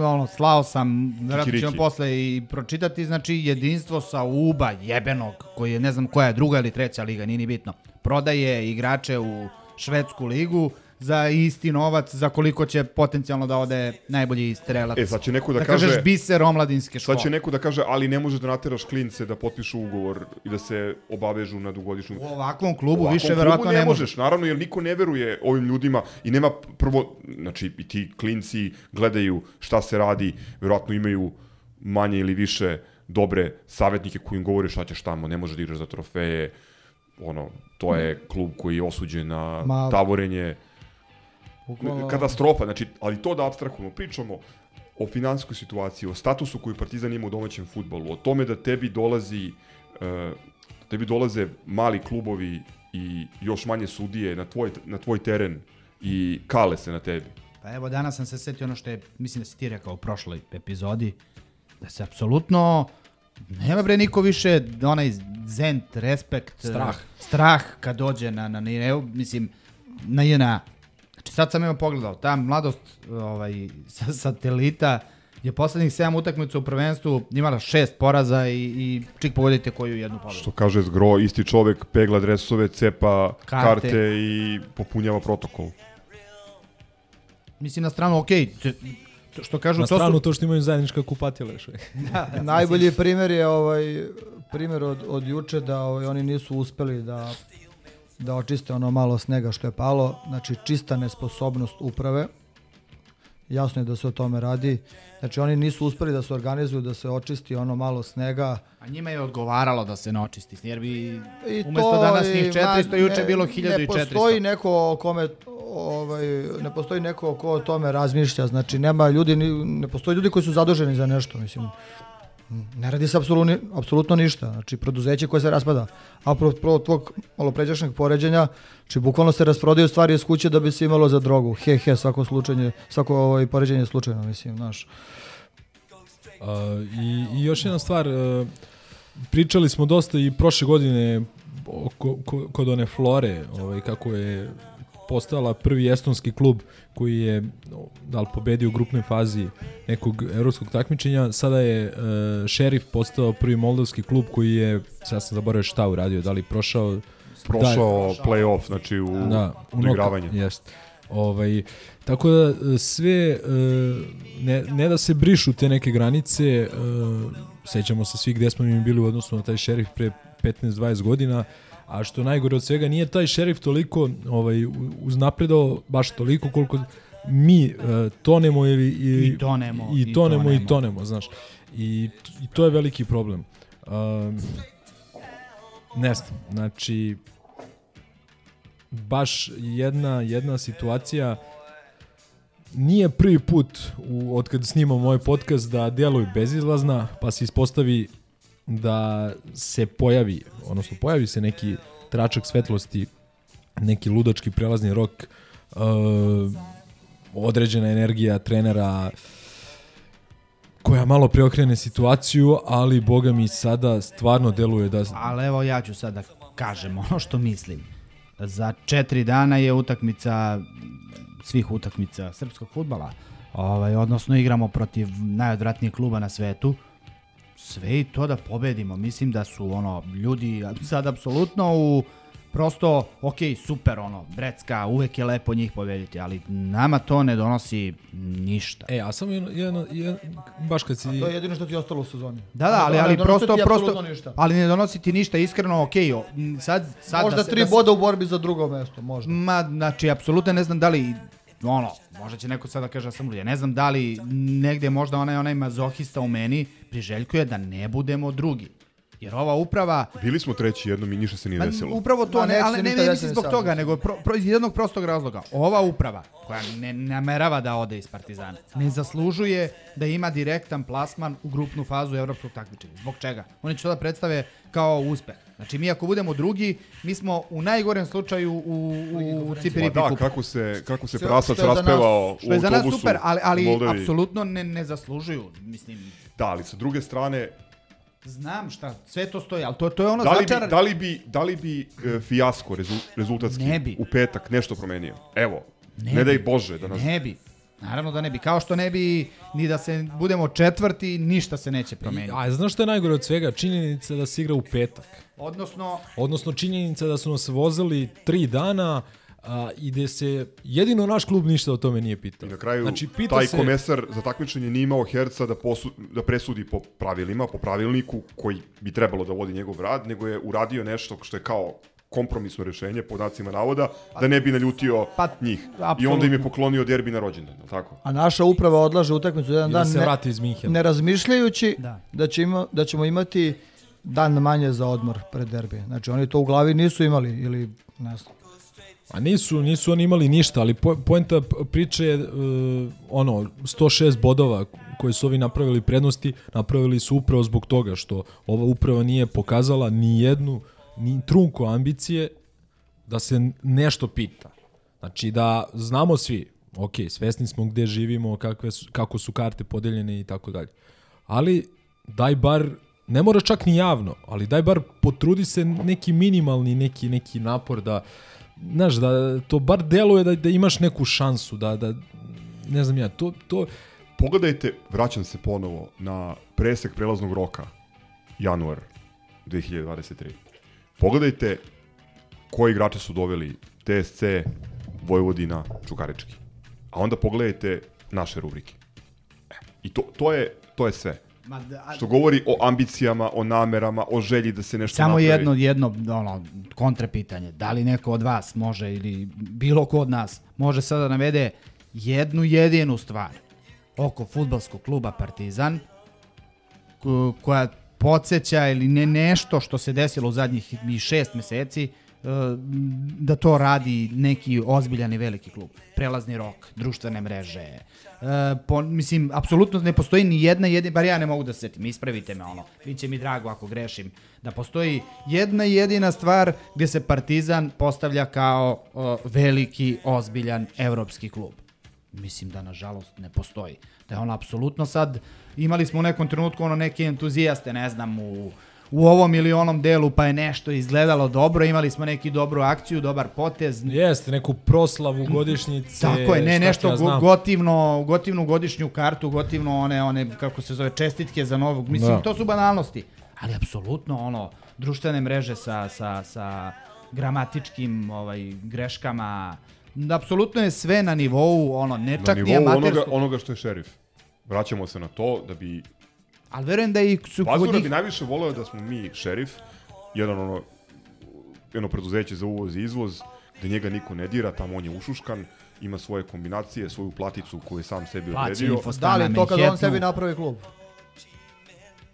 ono, slao sam, vjerojatno ćemo posle i pročitati, znači jedinstvo sa Uba jebenog, koji je ne znam koja je druga ili treća liga, nije ni bitno. Prodaje igrače u švedsku ligu za isti novac za koliko će potencijalno da ode najbolji strelac. E, sad će neko da, da kaže... kažeš biser omladinske škole. Sad će neko da kaže, ali ne možeš da nateraš klince da potpišu ugovor i da se obavežu na dugogodišnju... U ovakvom klubu U ovakvom više klubu verovatno ne, ne možeš, naravno, jer niko ne veruje ovim ljudima i nema prvo, znači i ti klinci gledaju šta se radi, verovatno imaju manje ili više dobre savjetnike koji im govore šta ćeš tamo, ne može da igraš za trofeje, ono, to je klub koji je osuđen na Ma- tavorenje, Bukvalno- katastrofa, znači, ali to da abstrahujemo, pričamo o finansijskoj situaciji, o statusu koju Partizan ima u domaćem futbolu, o tome da tebi dolazi e, tebi dolaze mali klubovi i još manje sudije na tvoj, na tvoj teren i kale se na tebi. Pa evo, danas sam se setio ono što je, mislim da si ti rekao u prošloj epizodi, da se apsolutno nema bre niko više onaj zent, respekt, Strah. eh, strah kad dođe na, na, na mislim, na JNA. Znači sad sam evo pogledao, ta mladost ovaj, sa satelita je poslednjih 7 utakmica u prvenstvu imala šest poraza i, i čik pogodite koju jednu pobedu. Što kaže Zgro, isti čovek pegla dresove, cepa Karte. karte, i popunjava protokol. Mislim na stranu, okej, t- što kažu, Na to stranu su... to što imaju zajednička kupatila još. Da, Najbolji primjer je ovaj primjer od, od juče da ovaj, oni nisu uspeli da da očiste ono malo snega što je palo, znači čista nesposobnost uprave. Jasno je da se o tome radi. Znači oni nisu uspeli da se organizuju, da se očisti ono malo snega. A njima je odgovaralo da se ne očisti, jer bi I umesto to, danas njih ma, 400, juče ne- bilo Ne 1400. postoji neko o kome ovaj, ne postoji neko ko o tome razmišlja, znači nema ljudi, ne postoji ljudi koji su zaduženi za nešto, mislim. Ne radi se apsolutno, apsolutno ništa, znači preduzeće koje se raspada. A pro, tvog malopređašnjeg poređenja, znači bukvalno se rasprodaju stvari iz kuće da bi se imalo za drogu. He, he, svako slučajnje, svako ovaj, poređenje je slučajno, mislim, znaš. Uh, i, I još jedna stvar, uh, pričali smo dosta i prošle godine oko, ko, kod one Flore, ovaj, kako je postala prvi estonski klub koji je da li pobedio u grupnoj fazi nekog evropskog takmičenja. Sada je uh, Šerif postao prvi moldavski klub koji je, sad sam zaboravio šta uradio, da li prošao Prošao play-off, znači u da, u doigravanje. noka- Jest. Ovaj, tako da e, sve, e, ne, ne da se brišu te neke granice, e, sećamo se svi gde smo mi bili u odnosu na taj šerif pre 15-20 godina, a što najgore od svega, nije taj šerif toliko ovaj, uznapredao baš toliko koliko mi e, tonemo ili, ili I tonemo, i i tonemo i tonemo. tonemo, znaš. I, I to je veliki problem. Um, ne znam, znači baš jedna, jedna situacija nije prvi put u, od kad snimam ovaj podcast da djeluje bezizlazna, pa se ispostavi da se pojavi, odnosno pojavi se neki tračak svetlosti, neki ludački prelazni rok, uh, određena energija trenera koja malo preokrene situaciju, ali boga mi sada stvarno deluje da... Ali evo ja ću sad da kažem ono što mislim. Za četiri dana je utakmica svih utakmica srpskog futbala. Ovaj, odnosno igramo protiv najodvratnijeg kluba na svetu. Sve i to da pobedimo. Mislim da su ono ljudi sad apsolutno u prosto, ok, super ono, Brecka, uvek je lepo njih pobediti, ali nama to ne donosi ništa. E, a samo jedno, jedno, jedno baš kad si... To je jedino što ti je ostalo u sezoni. Da, da, ali, ali prosto, prosto, ništa. ali ne donosi ti ništa, iskreno, okej, o, m, sad, sad Možda da se, tri da se- boda u borbi za drugo mesto, možda. Ma, znači, apsolutno ne znam da li, ono, možda će neko sada kaže da sam lud, ja ne znam da li negde možda onaj, onaj mazohista u meni priželjkuje da ne budemo drugi. Jer ova uprava... Bili smo treći jednom i ništa se nije Ma, desilo. upravo to, ne, ali ne, ne, desiti mislim zbog toga, nego pro, pro, iz jednog prostog razloga. Ova uprava, koja ne namerava da ode iz Partizana, ne zaslužuje da ima direktan plasman u grupnu fazu evropskog takmičenja. Zbog čega? Oni će to da predstave kao uspeh. Znači, mi ako budemo drugi, mi smo u najgorem slučaju u, u Cipiri Pa da, kako se, kako se prasac što je za nas- raspevao u Što je za nas autobusu super, ali, u ali apsolutno ne, ne zaslužuju. Mislim, Da, ali sa druge strane, znam šta, sve to stoji, ali to, to je ono da li, bi, začaran... da li bi, da li bi e, fijasko rezu, rezultatski Ne bi. u petak nešto promenio? Evo, ne, bi. daj Bože da nas... Ne bi. Naravno da ne bi. Kao što ne bi ni da se budemo četvrti, ništa se neće promeniti. A znaš što je najgore od svega? Činjenica da se igra u petak. Odnosno, Odnosno činjenica da su nas vozili tri dana a, i da se jedino naš klub ništa o tome nije pitao. I na kraju znači, pita taj se, komesar za takmičenje nije imao herca da, posu, da presudi po pravilima, po pravilniku koji bi trebalo da vodi njegov rad, nego je uradio nešto što je kao kompromisno rešenje, po znacima navoda, da ne bi naljutio Pa, njih. I apsolutno. onda im je poklonio derbi na rođendan, je tako? A naša uprava odlaže utakmicu jedan I da dan se ne, vrati iz Minhena. ne razmišljajući Da. da. će ima, da ćemo imati dan manje za odmor pred derbi. Znači oni to u glavi nisu imali ili ne znam. A nisu, nisu oni imali ništa, ali po, poenta priče je uh, ono, 106 bodova koje su ovi napravili prednosti, napravili su upravo zbog toga što ova uprava nije pokazala ni jednu, ni trunku ambicije da se nešto pita. Znači da znamo svi, ok, svesni smo gde živimo, kakve su, kako su karte podeljene i tako dalje. Ali daj bar, ne mora čak ni javno, ali daj bar potrudi se neki minimalni neki neki napor da znaš, da to bar deluje da, da imaš neku šansu, da, da ne znam ja, to, to Pogledajte, vraćam se ponovo na presek prelaznog roka, januar 2023. Pogledajte koji igrače su doveli TSC, Vojvodina, Čukarički. A onda pogledajte naše rubrike. E, I to, to, je, to je sve. Ma da, a- Što govori o ambicijama, o namerama, o želji da se nešto samo napravi. jedno, jedno ono, kontra pitanje. Da li neko od vas može ili bilo ko od nas može sada da navede jednu jedinu stvar oko futbalskog kluba Partizan ko- koja podsjeća ili ne nešto što se desilo u zadnjih šest meseci e, da to radi neki ozbiljan i veliki klub. Prelazni rok, društvene mreže. E, po, mislim, apsolutno ne postoji ni jedna jedina, bar ja ne mogu da se setim, ispravite me ono, bit će mi drago ako grešim, da postoji jedna jedina stvar gdje se Partizan postavlja kao o, veliki, ozbiljan evropski klub. Mislim da nažalost ne postoji. Da je ono apsolutno sad, imali smo u nekom trenutku ono neke entuzijaste, ne znam, u, u ovom ili onom delu pa je nešto izgledalo dobro, imali smo neki dobru akciju, dobar potez. jeste neku proslavu godišnjice. Tako je, ne nešto ja znam. gotivno, gotivnu godišnju kartu, gotivno one, one, kako se zove, čestitke za novog. Mislim, Da. to su banalnosti. Ali apsolutno ono, društvene mreže sa, sa, sa gramatičkim ovaj, greškama, apsolutno je sve na nivou, ono, ne čak ni nivou amatersko. onoga, onoga što je šerif. Vraćamo se na to da bi Ali verujem da i su kod Vazura njih... bi najviše voleo da smo mi šerif, jedan ono, jedno preduzeće za uvoz i izvoz, da njega niko ne dira, tamo on je ušuškan, ima svoje kombinacije, svoju platicu koju je sam sebi odredio. info Da li je to kad on sebi napravi klub?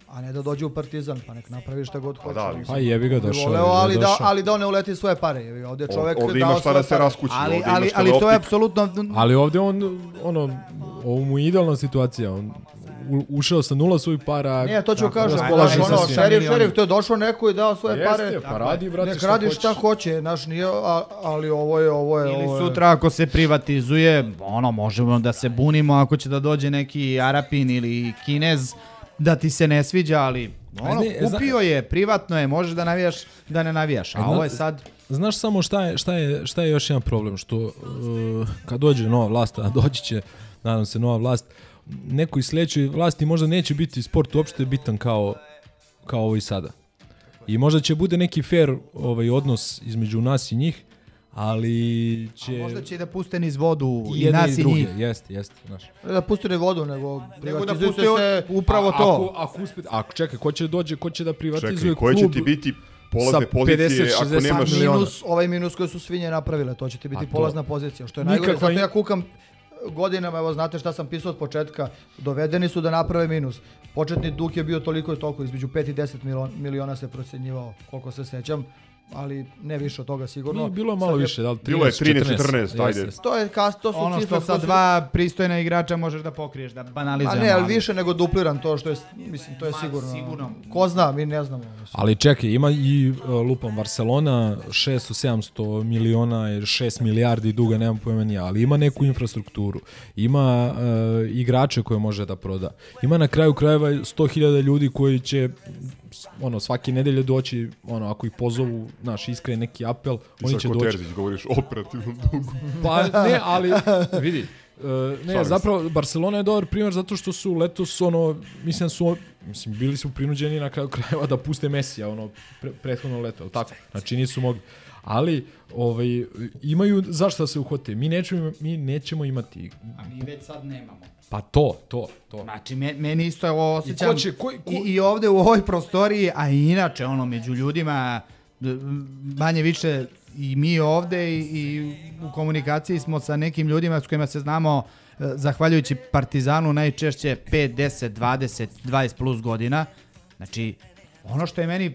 A ne da dođe u Partizan, pa nek napravi šta god hoće. da, ali- mislim. Pa jebi ga došao, voleo, ali, da, ali da on ne uleti svoje pare. jebi ga. Ovdje je čovjek ovdje dao ima šta da se raskući, Ali, ali, ali to je apsolutno... Ali ovdje on, ono, ovo mu je idealna situacija. On u- ušao sa nula svojih para. Nije, to ću tako, kažem, raspolaže sa ono, šerif, šerif, to je došao neko i dao svoje Jeste, pare. pa radi, brate, Nek radi šta hoće, znaš, nije, a, ali ovo je, ovo je, Ili ovo je. sutra ako se privatizuje, ono, možemo da se bunimo ako će da dođe neki Arapin ili Kinez da ti se ne sviđa, ali ono, ne, zna- kupio je, privatno je, možeš da navijaš, da ne navijaš. A E, ovo je sad... Znaš samo šta je, šta je, šta je još jedan problem, što uh, kad dođe nova vlast, a doći će, nadam se, nova vlast, nekoj sljedećoj vlasti možda neće biti sport uopšte bitan kao, kao ovo i sada. I možda će bude neki fair ovaj, odnos između nas i njih, ali će... Možda će i da puste niz vodu i, jedne nas i, druge, njih. Jeste, jeste, znaš. Da pusti ne vodu, nego Nego da puste se. upravo A- to. Ako, ako uspete, ako čekaj, ko će da dođe, ko će da privatizuje Čekaj, koje će klub ti biti polazne pozicije 50, ako 60 nemaš... miliona? Minus, ovaj minus koji su svinje napravile, to će ti biti A to- polazna pozicija. Što je najgore, Nikakva zato ja kukam godinama, evo znate šta sam pisao od početka, dovedeni su da naprave minus. Početni dug je bio toliko i toliko, između 5 i 10 miliona, miliona se procenjivao, koliko se sećam ali ne više od toga sigurno. Nije, bilo je malo Sad više, da li 13, Bilo je 13, 14, jeste. ajde. To je kas, to su Ono cifre što sa dva pristojna igrača možeš da pokriješ, da A banalizujemo. ne, ali više nego dupliram to što je, mislim, to je sigurno. sigurno. Ko zna, mi ne znamo. Ali čekaj, ima i uh, lupam Barcelona 600-700 miliona ili 6 milijardi duga, nemam pojma nije, ali ima neku infrastrukturu. Ima uh, igrače koje može da proda. Ima na kraju krajeva 100.000 ljudi koji će ono svake nedelje doći, ono ako ih pozovu, naš iskreni neki apel, Ti oni će doći. Terzić govoriš o operativnom dugu. Pa ne, ali vidi, uh, ne, zapravo Barcelona je dobar primjer zato što su letos ono, mislim da su mislim bili su prinuđeni na kraju krajeva da puste Mesija ono pre, prethodno leto, jel tako? Znači nisu mogli. Ali ovaj imaju zašto da se uhvate. Mi nećemo mi nećemo imati A mi već sad nemamo. pa to, to, to. Znači, me, meni isto ovo osjećam I ko će- ko- ko- i, i ovde u ovoj prostoriji, a i inače, ono, među ljudima, manje više i mi ovde i, i u komunikaciji smo sa nekim ljudima s kojima se znamo e, zahvaljujući Partizanu najčešće 5, 10, 20, 20 plus godina. Znači, ono što je meni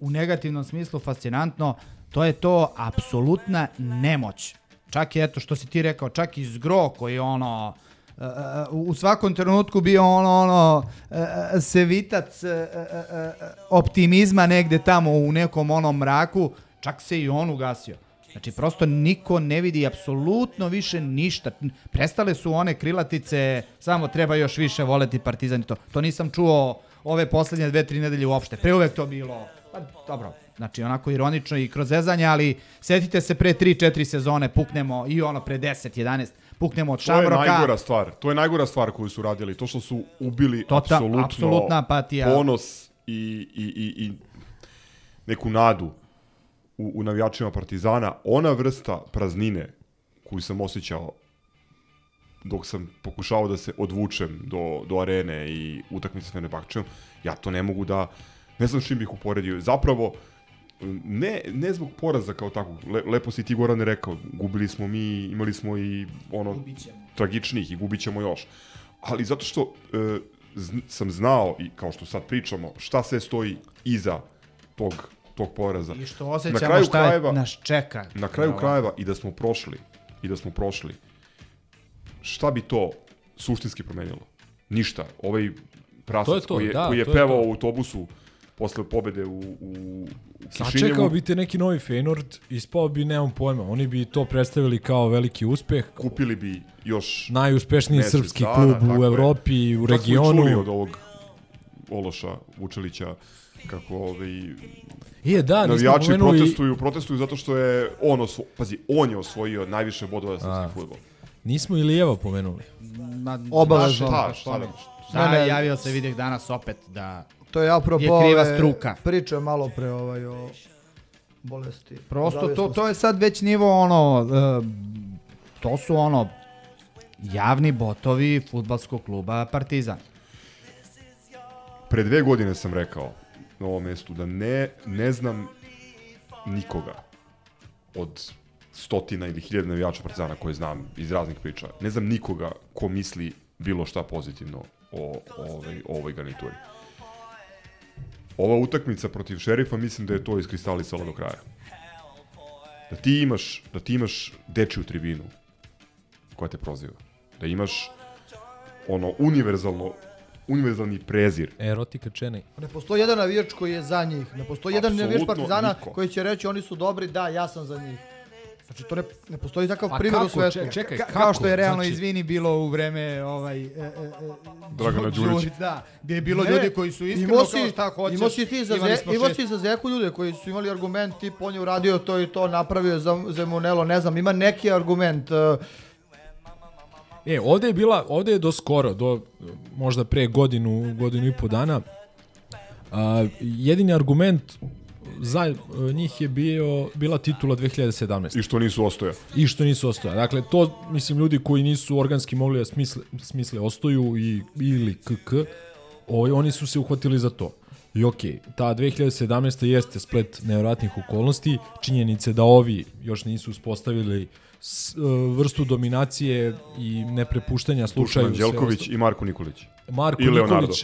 u, negativnom smislu fascinantno, to je to apsolutna nemoć. Čak i eto što si ti rekao, čak i Zgro koji ono uh, u svakom trenutku bio ono ono sevitac optimizma negde tamo u nekom onom mraku, čak se i on ugasio. Znači, prosto niko ne vidi apsolutno više ništa. Prestale su one krilatice, samo treba još više voleti Partizan i to. To nisam čuo ove poslednje dve, tri nedelje uopšte. Pre uvek to bilo, pa dobro, znači onako ironično i kroz zezanje, ali setite se pre 3-4 sezone puknemo i ono pre 10, 11, puknemo od To je najgora stvar. To je najgora stvar koju su radili. To što su ubili Tota- apsolutno apsolutna apatija. ponos i, i, i, i neku nadu u, u navijačima Partizana. Ona vrsta praznine koju sam osjećao dok sam pokušao da se odvučem do, do arene i utakmice s Fenerbahčem, ja to ne mogu da, ne znam čim bih uporedio. Zapravo, ne, ne zbog poraza kao takvog, Le, lepo si ti Gorane rekao, gubili smo mi, imali smo i ono tragičnih i gubit ćemo još. Ali zato što e, zn- sam znao i kao što sad pričamo, šta sve stoji iza tog tog poraza. I što osjećamo šta je nas čeka. Na kraju Verovatno. krajeva i da smo prošli, i da smo prošli, šta bi to suštinski promenilo? Ništa. Ovaj prasac To je to, koji je, da, koji je je pevao to. u autobusu posle pobede u, u, u Sačekao Kišinjevu, bi te neki novi Feyenoord, ispao bi, nemam pojma, oni bi to predstavili kao veliki uspeh. kupili bi još Najuspešniji srpski dana, klub u je. Evropi, u smo i regionu. čuli od ovog Ološa Vučelića kako ovaj Je, da, navijači protestuju, protestuju zato što je on osvo, pazi, on je osvojio najviše bodova srpski fudbal. Nismo i Lijeva pomenuli. Ma, Obavezno. šta, Šta, šta da- Da, Ne, ne. javio se vidjeh danas opet da To je apropo je kriva ove struka. priče malo pre ovaj, o bolesti. Prosto to, to je sad već nivo ono, e, to su ono javni botovi futbalskog kluba Partizan. Pre dve godine sam rekao na ovom mestu da ne, ne znam nikoga od stotina ili hiljada navijača Partizana koje znam iz raznih priča. Ne znam nikoga ko misli bilo šta pozitivno o, o, ovoj, o ovoj garnituri. Ova utakmica protiv šerifa mislim da je to iskristalisalo do kraja. Da ti imaš, da ti imaš dečiju tribinu koja te proziva. Da imaš ono univerzalno univerzalni prezir Erotika Čenej. Ne postoji jedan navijač koji je za njih. Ne postoji jedan navijač Partizana niko. koji će reći oni su dobri, da, ja sam za njih. Znači, to ne, ne postoji takav A primjer u svetu. Ček- čekaj, Ka- kako? kao što je realno Znači- izvini bilo u vreme ovaj e, e, e, Dragana Đu- Đurića. da, gdje je bilo Ne, ljudi koji su iskreno imao kao si- šta hoćeš. Imao si ti za, ze, smo imao si za Zeku ljude koji su imali argument, tip on je uradio to i to, napravio za Zemunelo, ne znam, ima neki argument. uh, E, ovde je bila, ovde je do skoro, do e, možda pre godinu, godinu i po dana, a, jedini argument za e, njih je bio, bila titula 2017. i što nisu ostoja. I što nisu ostoja. Dakle, to, mislim, ljudi koji nisu organski mogli da smisle, smisle ostoju i, ili KK, ovaj, oni su se uhvatili za to. I okej, ta 2017. jeste splet nevjerojatnih okolnosti, činjenice da ovi još nisu uspostavili s, e, vrstu dominacije i neprepuštanja slučaju. Dušan Đelković i Marko Nikolić. Marko I Leonardo. Nikolić,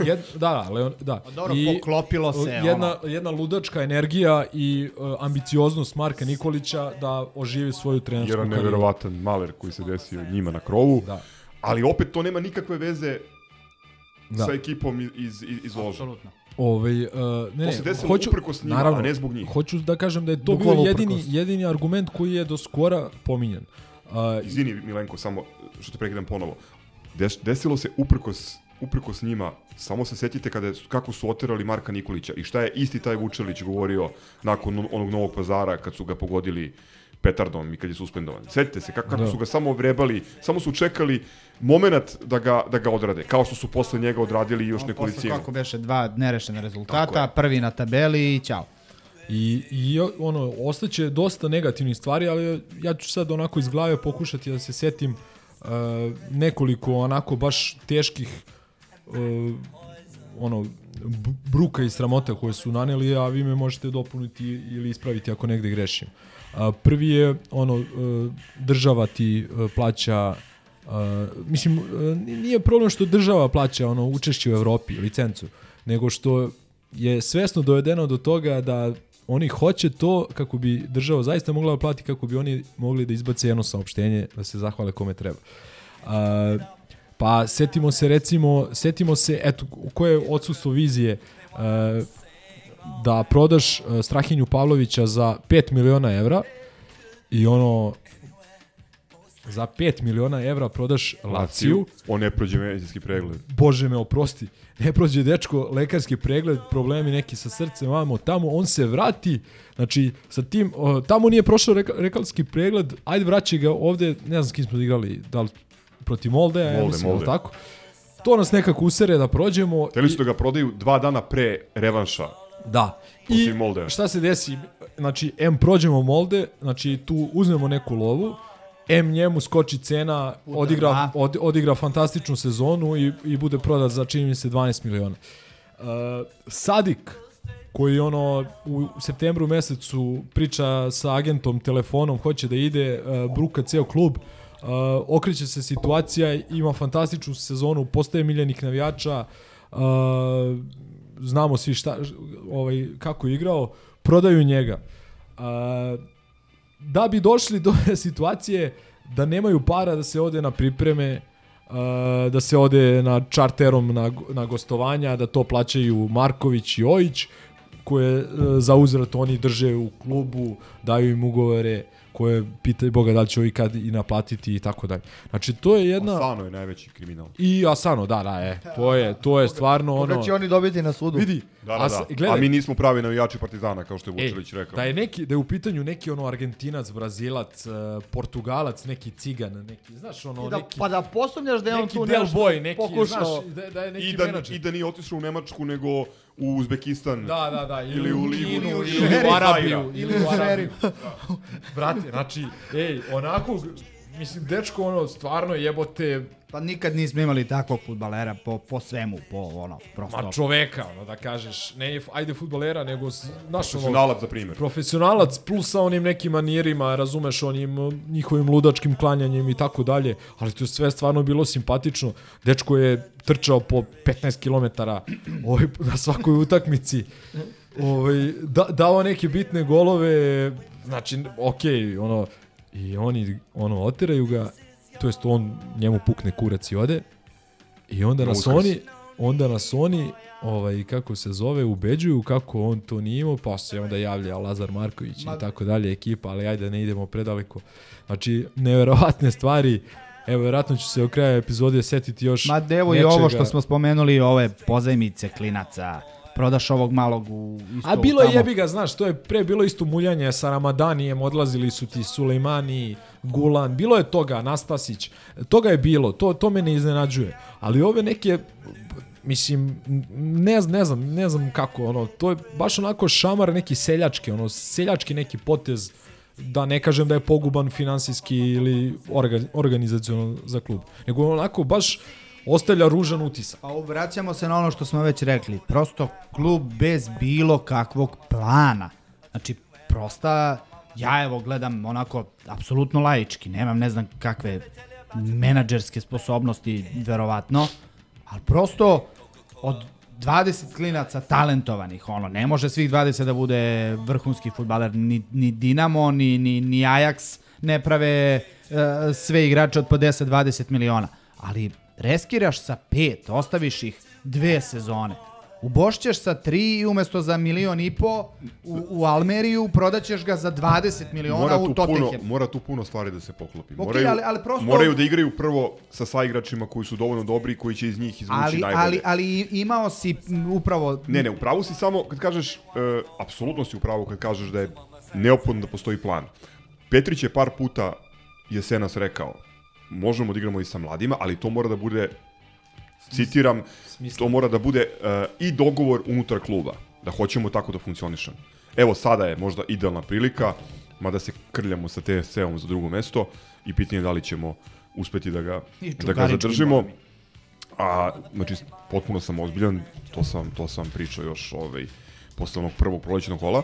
e, jed, da, da, Leon, da. Pa dobro, poklopilo se, Jedna, ono. jedna ludačka energija i uh, ambicioznost Marka Nikolića da oživi svoju trenersku Jedan karijeru. neverovatan maler koji se desio njima na krovu. Da. Ali opet to nema nikakve veze Da. sa ekipom iz, iz, iz Loža. Apsolutno. Ovaj uh, ne, To ne, se desilo hoću, uprkos njima, naravno, a ne zbog njih. Hoću da kažem da je to bio jedini, uprkos. jedini argument koji je do skora pominjan. Uh, Izvini Milenko, samo što te prekidam ponovo. Des, desilo se uprkos uprkos njima, samo se setite kada kako su oterali Marka Nikolića i šta je isti taj Vučelić govorio nakon on- onog novog pazara kad su ga pogodili petardom i kad je suspendovan. Setite se kako, kako Da. su ga samo vrebali, samo su čekali moment da ga, da ga odrade, kao što su posle njega odradili još Posle nekolicinu. kako beše dva nerešena rezultata, prvi na tabeli i ćao. I, i ono, ostaće dosta negativnih stvari, ali ja ću sad onako iz glave pokušati da se setim uh, nekoliko onako baš teških uh, ono, bruka i sramota koje su naneli, a vi me možete dopuniti ili ispraviti ako negde grešim. A, prvi je ono uh, država ti uh, plaća mislim uh, nije problem što država plaća ono učešće u Evropi licencu nego što je svesno dovedeno do toga da oni hoće to kako bi država zaista mogla da plati kako bi oni mogli da izbace jedno saopštenje da se zahvale kome treba. A, pa setimo se recimo, setimo se eto koje je odsustvo vizije da prodaš a, Strahinju Pavlovića za 5 miliona evra i ono za 5 miliona evra prodaš Laciju, On ne prođe medicinski pregled. Bože me oprosti, ne prođe dečko lekarski pregled, problemi neki sa srcem, vamo tamo, on se vrati, znači sa tim, tamo nije prošao lekarski pregled, ajde vraći ga ovde, ne znam s kim smo igrali, da li protiv Moldeja, ja Molde, mislim, Molde. Molde. tako. To nas nekako usere da prođemo. Hteli su da ga prodaju dva dana pre revanša. Da. I Moldea. šta se desi? Znači, M prođemo Molde, znači tu uzmemo neku lovu, M njemu skoči cena, odigra, dva. od, odigra fantastičnu sezonu i, i bude prodat za čini mi se 12 miliona. Uh, Sadik, koji ono u septembru mesecu priča sa agentom telefonom, hoće da ide, uh, bruka ceo klub, uh, okreće se situacija, ima fantastičnu sezonu, postaje miljenik navijača, uh, znamo svi šta, ovaj, kako je igrao, prodaju njega. Uh, da bi došli do situacije da nemaju para da se ode na pripreme, da se ode na čarterom na, na gostovanja, da to plaćaju Marković i Ojić, koje uh, za uzvrat oni drže u klubu, daju im ugovore koje pitaju Boga da li će ovi kad i naplatiti i tako dalje. Znači to je jedna... Asano je najveći kriminal. I Asano, da, da, e, to je, to je stvarno ono... Koga će oni dobiti na sudu? Vidi, Da, da, As- da. gledaj. A mi nismo pravi navijači Partizana, kao što je Ej, Vučelić rekao. Da je neki da je u pitanju neki ono Argentinac, Brazilac, uh, Portugalac, neki cigan, neki, znaš, ono I da, neki pa da posumnjaš da je on tu nešto boy, neki, pokušao. znaš, da, da je neki I da, menadžer. I da nije otišao u Nemačku, nego u Uzbekistan. Da, da, da, Ili u Ligu, Kinu, ili ili u u Arabiju, ili u Arabiju. Brate, znači, ej, onako, mislim, dečko, ono, stvarno jebote, Pa nikad nismo imali takvog futbalera po, po svemu, po ono, prosto. ma čoveka, ono, da kažeš, ne, ajde futbolera, nego, ono, Profesionalac, za primjer. profesionalac plus sa onim nekim manirima, razumeš, onim njihovim ludačkim klanjanjem i tako dalje, ali to je sve stvarno bilo simpatično. Dečko je trčao po 15 km ovaj, na svakoj utakmici. Ovaj, da, dao neke bitne golove, znači, okej, ono, i oni, ono, oteraju ga, to jest on njemu pukne kurac i ode, i onda Na nas Uskrs. oni, onda nas oni, ovaj, kako se zove, ubeđuju kako on to nije imao, pa se onda javlja Lazar Marković Ma- i tako dalje, ekipa, ali ajde ne idemo predaleko. Znači, neverovatne stvari, evo, vjerojatno ću se o kraja epizode setiti još Ma devo i nečega. ovo što smo spomenuli, ove pozajmice klinaca, prodaš ovog malog u isto A bilo je jebi ga, znaš, to je pre bilo isto muljanje sa Ramadanijem, odlazili su ti Sulejmani, Gulan, bilo je toga, Nastasić, toga je bilo, to, to me ne iznenađuje. Ali ove neke, mislim, ne, ne znam, ne znam kako, ono, to je baš onako šamar neki seljački, ono, seljački neki potez, da ne kažem da je poguban finansijski ili orga, organizaciono za klub, nego onako baš ostavlja ružan utisak. Pa vraćamo se na ono što smo već rekli. Prosto klub bez bilo kakvog plana. Znači, prosta, ja evo gledam onako, apsolutno laički, nemam ne znam kakve menadžerske sposobnosti, verovatno, ali prosto od 20 klinaca talentovanih, ono, ne može svih 20 da bude vrhunski futbaler, ni, ni Dinamo, ni, ni, ni Ajax ne prave uh, sve igrače od po 10-20 miliona, ali reskiraš sa pet, ostaviš ih dve sezone, Ubošćeš sa tri i umesto za milion i po u, u Almeriju prodaćeš ga za 20 miliona mora u tu Tottenham. puno, mora tu puno stvari da se poklopi. Ok, Moraju, ali- ali prosto- moraju da igraju prvo sa saigračima koji su dovoljno dobri i koji će iz njih izvući ali, najbolje. ali, ali imao si upravo... Ne, ne, u pravu si samo kad kažeš, uh, apsolutno si u pravu kad kažeš da je neophodno da postoji plan. Petrić je par puta jesenas rekao, možemo da igramo i sa mladima, ali to mora da bude, citiram, to mora da bude uh, i dogovor unutar kluba, da hoćemo tako da funkcionišemo. Evo, sada je možda idealna prilika, mada se krljamo sa TSC-om za drugo mesto i pitanje je da li ćemo uspeti da ga, da ga zadržimo. A, znači, potpuno sam ozbiljan, to sam, to sam pričao još ovaj, posle onog prvog prolećnog kola,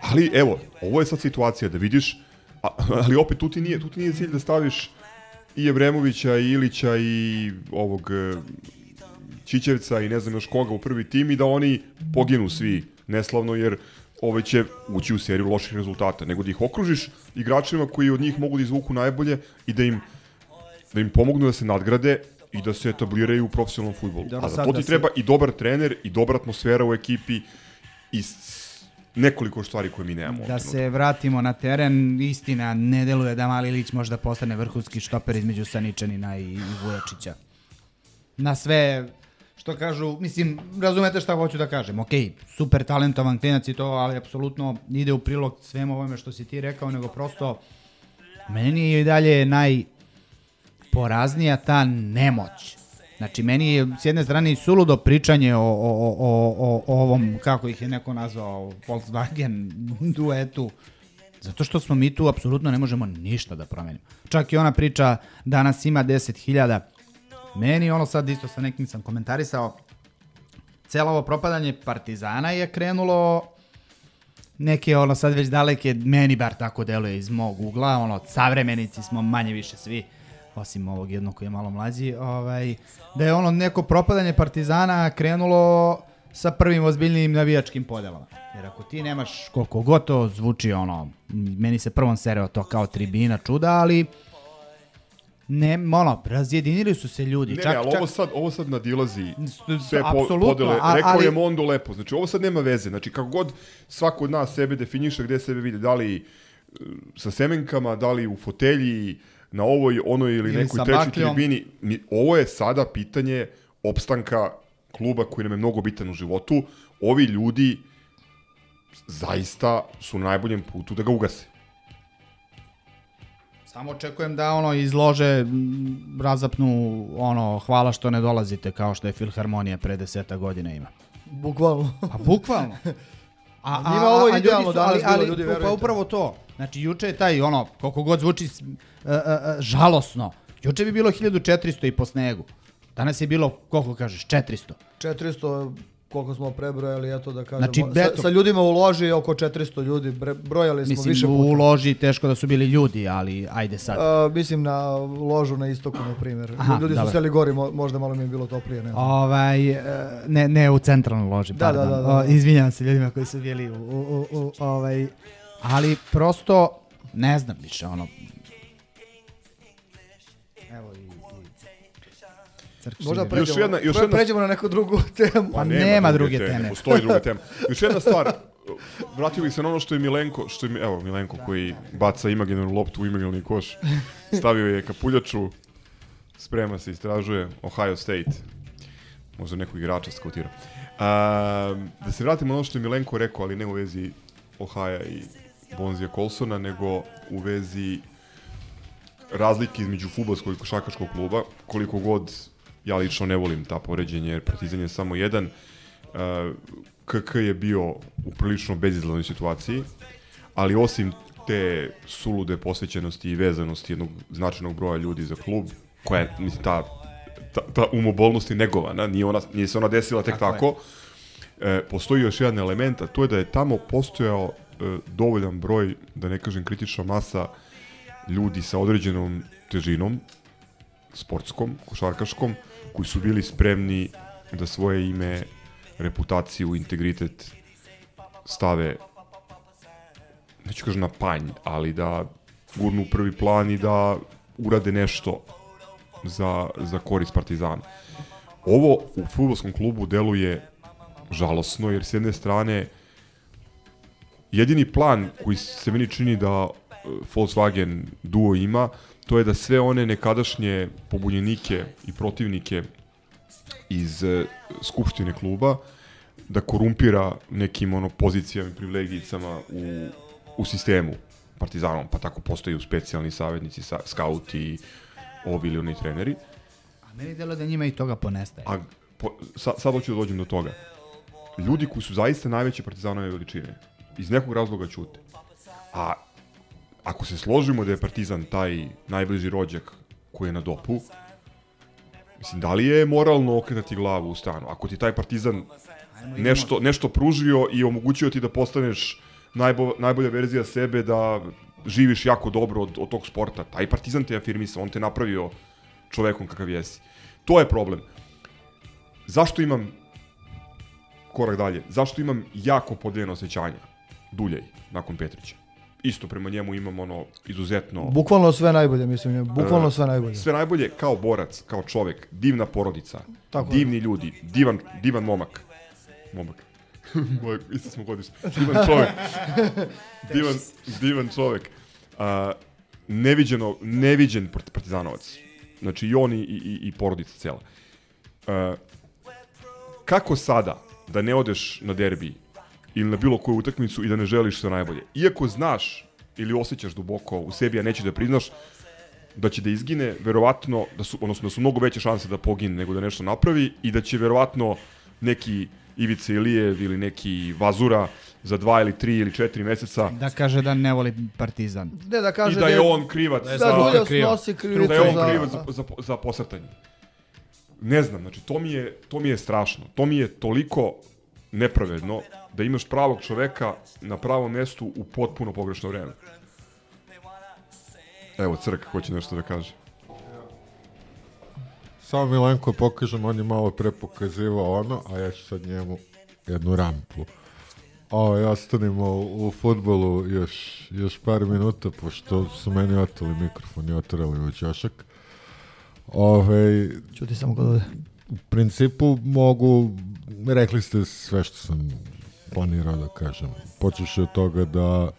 ali evo, ovo je sad situacija da vidiš, a, ali opet tu ti nije, tu ti nije cilj da staviš i Evremovića, i Ilića, i ovog Čićevca i ne znam još koga u prvi tim i da oni poginu svi neslavno jer ove će ući u seriju loših rezultata, nego da ih okružiš igračima koji od njih mogu da izvuku najbolje i da im da im pomognu da se nadgrade i da se etabliraju u profesionalnom. Dobro, A za to da ti se- treba i dobar trener i dobra atmosfera u ekipi i nekoliko stvari koje mi nemamo. Da se vratimo na teren, istina, ne deluje da Mali Ilić možda postane vrhunski štoper između Saničanina i Vujačića. Na sve što kažu, mislim, razumete šta hoću da kažem, ok, super talentovan klinac i to, ali apsolutno ide u prilog svemu ovome što si ti rekao, nego prosto meni je i dalje najporaznija ta nemoć. Znači, meni je s jedne strane i suludo pričanje o, o, o, o, o ovom, kako ih je neko nazvao, Volkswagen duetu, zato što smo mi tu apsolutno ne možemo ništa da promenimo. Čak i ona priča danas ima 10.000. Meni ono sad isto sa nekim sam komentarisao, celo ovo propadanje Partizana je krenulo neke ono sad već daleke, meni bar tako deluje iz mog ugla, ono savremenici smo manje više svi, osim ovog jednog koji je malo mlađi, ovaj, da je ono neko propadanje Partizana krenulo sa prvim ozbiljnim navijačkim podelama. Jer ako ti nemaš koliko god to zvuči ono, meni se prvom sereo to kao tribina čuda, ali ne, ono, razjedinili su se ljudi. Ne, čak, ne, ali čak, ovo sad, ovo sad nadilazi sve po, podele. a- Rekao ali- je Mondo lepo. Znači, ovo sad nema veze. Znači, kako god svako od nas sebe definiše gde sebe vidi, da li e, sa semenkama, da li u fotelji, na ovoj, onoj ili, Ili nekoj trećoj tribini. Ovo je sada pitanje opstanka kluba koji nam je mnogo bitan u životu. Ovi ljudi zaista su na najboljem putu da ga ugase. Samo očekujem da ono izlože, razapnu ono, hvala što ne dolazite kao što je Filharmonija pre deseta godina ima. Bukvalno. Pa bukvalno. A, A njima ovo ljudi idealno danas ali, bilo, ali, ljudi, pa upravo to. Znači, juče je taj, ono, koliko god zvuči e, e, žalosno, juče bi bilo 1400 i po snegu. Danas je bilo, koliko kažeš, 400. 400 koliko smo prebrojali, eto da kažemo. Znači, sa, eto. sa ljudima u loži oko 400 ljudi, bre, brojali smo Mislim, više u puta. loži teško da su bili ljudi, ali ajde sad. A, mislim na ložu na istoku, na primjer. Aha, Ljudi dobro. su seli gori, mo- možda malo mi je bilo toplije. Ne. Ovaj, e, ne, ne u centralnoj loži, Da, pardon. da, da, da. O, izvinjavam se ljudima koji su bili u, u, u, u ovaj, ali prosto, ne znam više, ono, Crkši Možda pređemo, Još jedna- još jedna- pređemo na neku drugu temu. Pa nema druge teme. Postoji druga tema. Još jedna stvar, vratio bih se na ono što je Milenko, što je, evo Milenko koji baca imaginarnu loptu u imaginarni koš, stavio je kapuljaču, sprema se, istražuje Ohio State, možda nekog igrača skautira. A, da se vratimo na ono što je Milenko rekao, ali ne u vezi Ohio i Bonzija Colsona, nego u vezi razlike između futbolskog i košarkaškog kluba, koliko god ja lično ne volim ta poređenja, jer Partizan je samo jedan. KK je bio u prilično bezizglednoj situaciji, ali osim te sulude posvećenosti i vezanosti jednog značajnog broja ljudi za klub, koja je, mislim, ta ta, ta umobolnost je negovana, nije, ona, nije se ona desila tek Tako tako. E, postoji još jedan element, a to je da je tamo postojao e, dovoljan broj, da ne kažem kritična masa ljudi sa određenom težinom, sportskom, košarkaškom, koji su bili spremni da svoje ime, reputaciju, integritet stave neću kažem na panj, ali da gurnu u prvi plan i da urade nešto za, za korist Partizana. Ovo u futbolskom klubu deluje žalosno, jer s jedne strane jedini plan koji se meni čini da e, Volkswagen duo ima, to je da sve one nekadašnje pobunjenike i protivnike iz e, skupštine kluba da korumpira nekim ono pozicijama i privilegijicama u, u sistemu Partizanom, pa tako postaju specijalni savjetnici, sa, skauti, ovi ili oni treneri. A meni delo da njima i toga ponestaje. A po, sa, sad hoću da dođem do toga. Ljudi koji su zaista najveće partizanove veličine, iz nekog razloga ćute. A ako se složimo da je Partizan taj najbliži rođak koji je na dopu, mislim, da li je moralno okretati glavu u stanu? Ako ti taj Partizan nešto, nešto pružio i omogućio ti da postaneš najbo, najbolja verzija sebe, da živiš jako dobro od, od tog sporta, taj Partizan te afirmisao, on te napravio čovekom kakav jesi. To je problem. Zašto imam korak dalje? Zašto imam jako podeljeno osjećanja? Duljej, nakon Petrića. Isto prema njemu imam ono izuzetno... Bukvalno sve najbolje, mislim, bukvalno E, sve najbolje. Sve najbolje kao borac, kao čovek, divna porodica, Tako je. divni ljudi, divan, divan momak. Momak. Moj, isto smo godište. Divan čovek. divan, divan čovek. A, neviđeno, neviđen part- partizanovac. Znači i on i, i, i porodica cela. A, kako sada da ne odeš na derbi ili na bilo koju utakmicu i da ne želiš sve najbolje? Iako znaš ili osjećaš duboko u sebi, a nećeš da priznaš, da će da izgine, verovatno, da su, odnosno da su mnogo veće šanse da pogine nego da nešto napravi i da će verovatno neki Ivica Ilijev ili neki Vazura za dva ili tri ili četiri meseca Da kaže da ne voli Partizan. Ne da kaže i da je on krivac Da, za- Dulja snosi krivicu da je on krivac za, za, za posrtanje. Ne znam, znači to mi je to mi je strašno. To mi je toliko nepravedno da imaš pravog čoveka na pravom mestu u potpuno pogrešno vreme. Evo, Crk hoće nešto da kaže. Samo Milenko pokažem, on je malo pre pokazivao ono, a ja ću sad njemu jednu rampu. O, ja ostanimo u, u futbolu još, još par minuta, pošto su meni oteli mikrofon i otrali u čošak. Ove, Čuti samo ovde. u principu mogu, rekli ste sve što sam planirao da kažem. Počeš od toga da,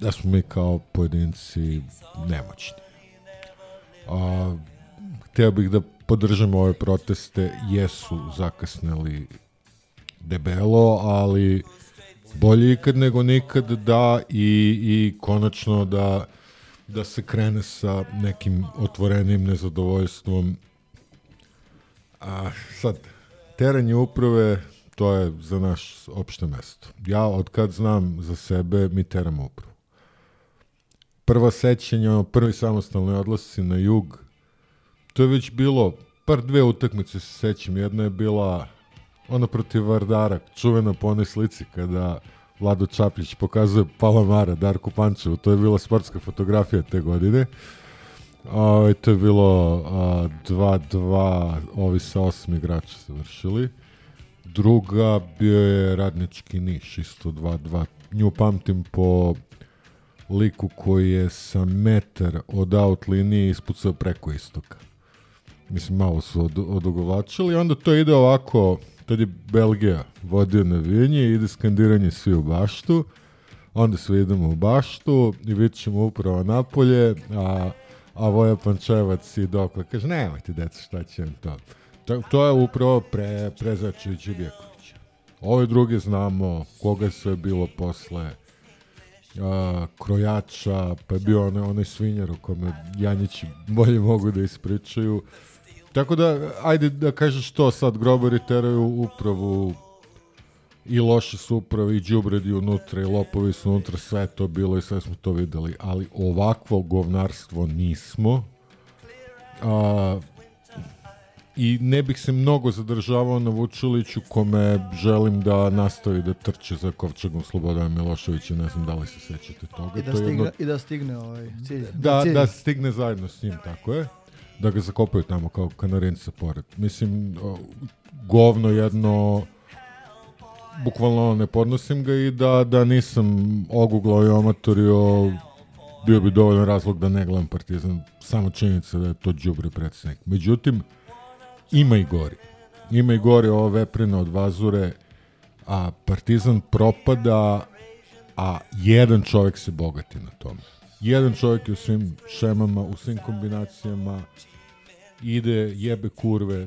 da smo mi kao pojedinci nemoćni. A, htio bih da podržam ove proteste, jesu zakasneli debelo, ali bolje ikad nego nikad da i, i konačno da da se krene sa nekim otvorenim nezadovoljstvom a sad teranje uprave to je za naš opšte mesto ja od kad znam za sebe mi teramo upravu prva sećanja ono, prvi samostalni odlasci na jug to je već bilo par dve utakmice se sećam jedna je bila ona protiv Vardara čuvena po onoj slici kada Vlado Čapić pokazuje Palamara Darku Pančevu, to je bila sportska fotografija te godine. A, to je bilo a, 2-2, ovi sa osam igrača završili. Druga bio je Radnički Niš, isto 2-2. Nju pamtim po liku koji je sa metar od out linije ispucao preko istoka. Mislim, malo su od, odugovlačili. Onda to ide ovako, tad je Belgija vodio navijanje, ide skandiranje svi u baštu, onda svi idemo u baštu i vidit ćemo upravo napolje, a, a Voja Pančevac i dokle kaže, nemojte deca, šta će vam to. To, je upravo pre, Prezačević i Bjeković. Ove druge znamo koga sve bilo posle a, krojača, pa je bio onaj, onaj svinjar o kome Janjići bolje mogu da ispričaju. Tako da, ajde da kažeš to sad, grobari teraju upravu i loše su uprave i džubredi unutra i lopovi su unutra, sve to bilo i sve smo to videli, ali ovakvo govnarstvo nismo. A, I ne bih se mnogo zadržavao na Vučiliću kome želim da nastavi da trče za kovčegom Slobodana Miloševića, ne znam da li se sećate toga. I da To stigne, jedno- i da stigne ovaj cilj. da, cilj. da stigne zajedno s njim, tako je. Da ga zakopaju tamo kao kanarinca pored. Mislim, govno jedno, bukvalno ne podnosim ga i da, da nisam oguglao i omatorio, bio bi dovoljan razlog da ne gledam Partizan. Samo činjenica da je to đubre predsjednik. Međutim, ima i gori. Ima i gori ova veprina od Vazure, a Partizan propada, a jedan čovjek se bogati na tome. Jedan čovjek je u svim šemama, u svim kombinacijama, ide, jebe kurve,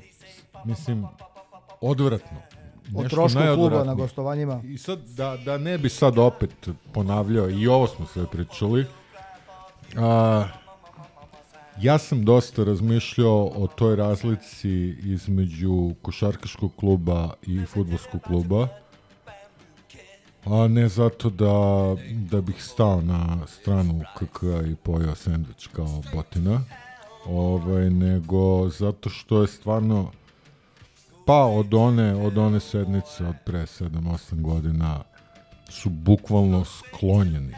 mislim, odvratno. O trošku kluba na gostovanjima. I sad, da, da ne bi sad opet ponavljao, i ovo smo sve pričali, a, ja sam dosta razmišljao o toj razlici između košarkaškog kluba i futbolskog kluba, a ne zato da, da bih stao na stranu KK i pojao sendvič kao botina, ovaj, nego zato što je stvarno pa od one, od one sednice od pre 7-8 godina su bukvalno sklonjeni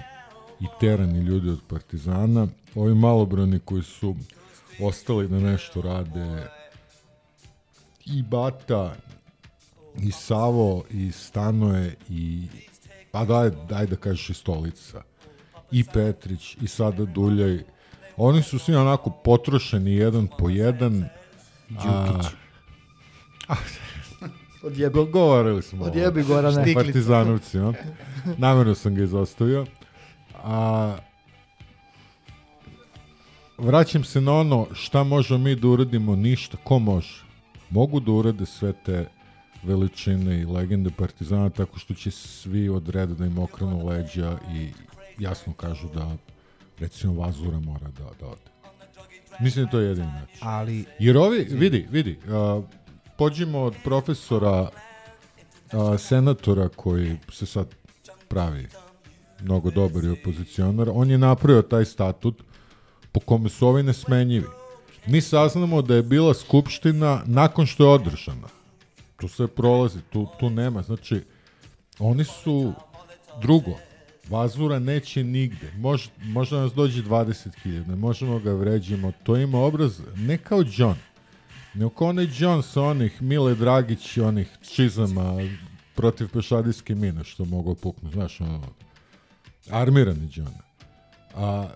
i terani ljudi od Partizana. Ovi malobrani koji su ostali da nešto rade i Bata i Savo i Stanoje i pa daj, daj da kažeš i Stolica i Petrić i sada Duljaj oni su svi onako potrošeni jedan po jedan Đukić. a, Odjebi. Go, govorili smo Odjebi, Gorane. Štiklica. Partizanovcima. Namjerno sam ga izostavio. A, vraćam se na ono šta možemo mi da uradimo, ništa. Ko može? Mogu da urade sve te veličine i legende Partizana tako što će svi od reda da im okrenu leđa i jasno kažu da recimo Vazura mora da, da ode. Mislim da to je jedini način. Ali- Jer ovi, vidi, vidi, uh, pođimo od profesora a, senatora koji se sad pravi mnogo dobar i opozicionar, on je napravio taj statut po kome su ovi nesmenjivi. Mi saznamo da je bila skupština nakon što je održana. Tu sve prolazi, tu, tu nema. Znači, oni su drugo. Vazura neće nigde. Mož, možda nas dođe 20.000, ne možemo ga vređimo. To ima obraz ne kao John, nego kao onaj John sa onih Mile Dragić onih čizama protiv pešadijske mine što mogu puknuti. Znaš, ono, armirani John. A,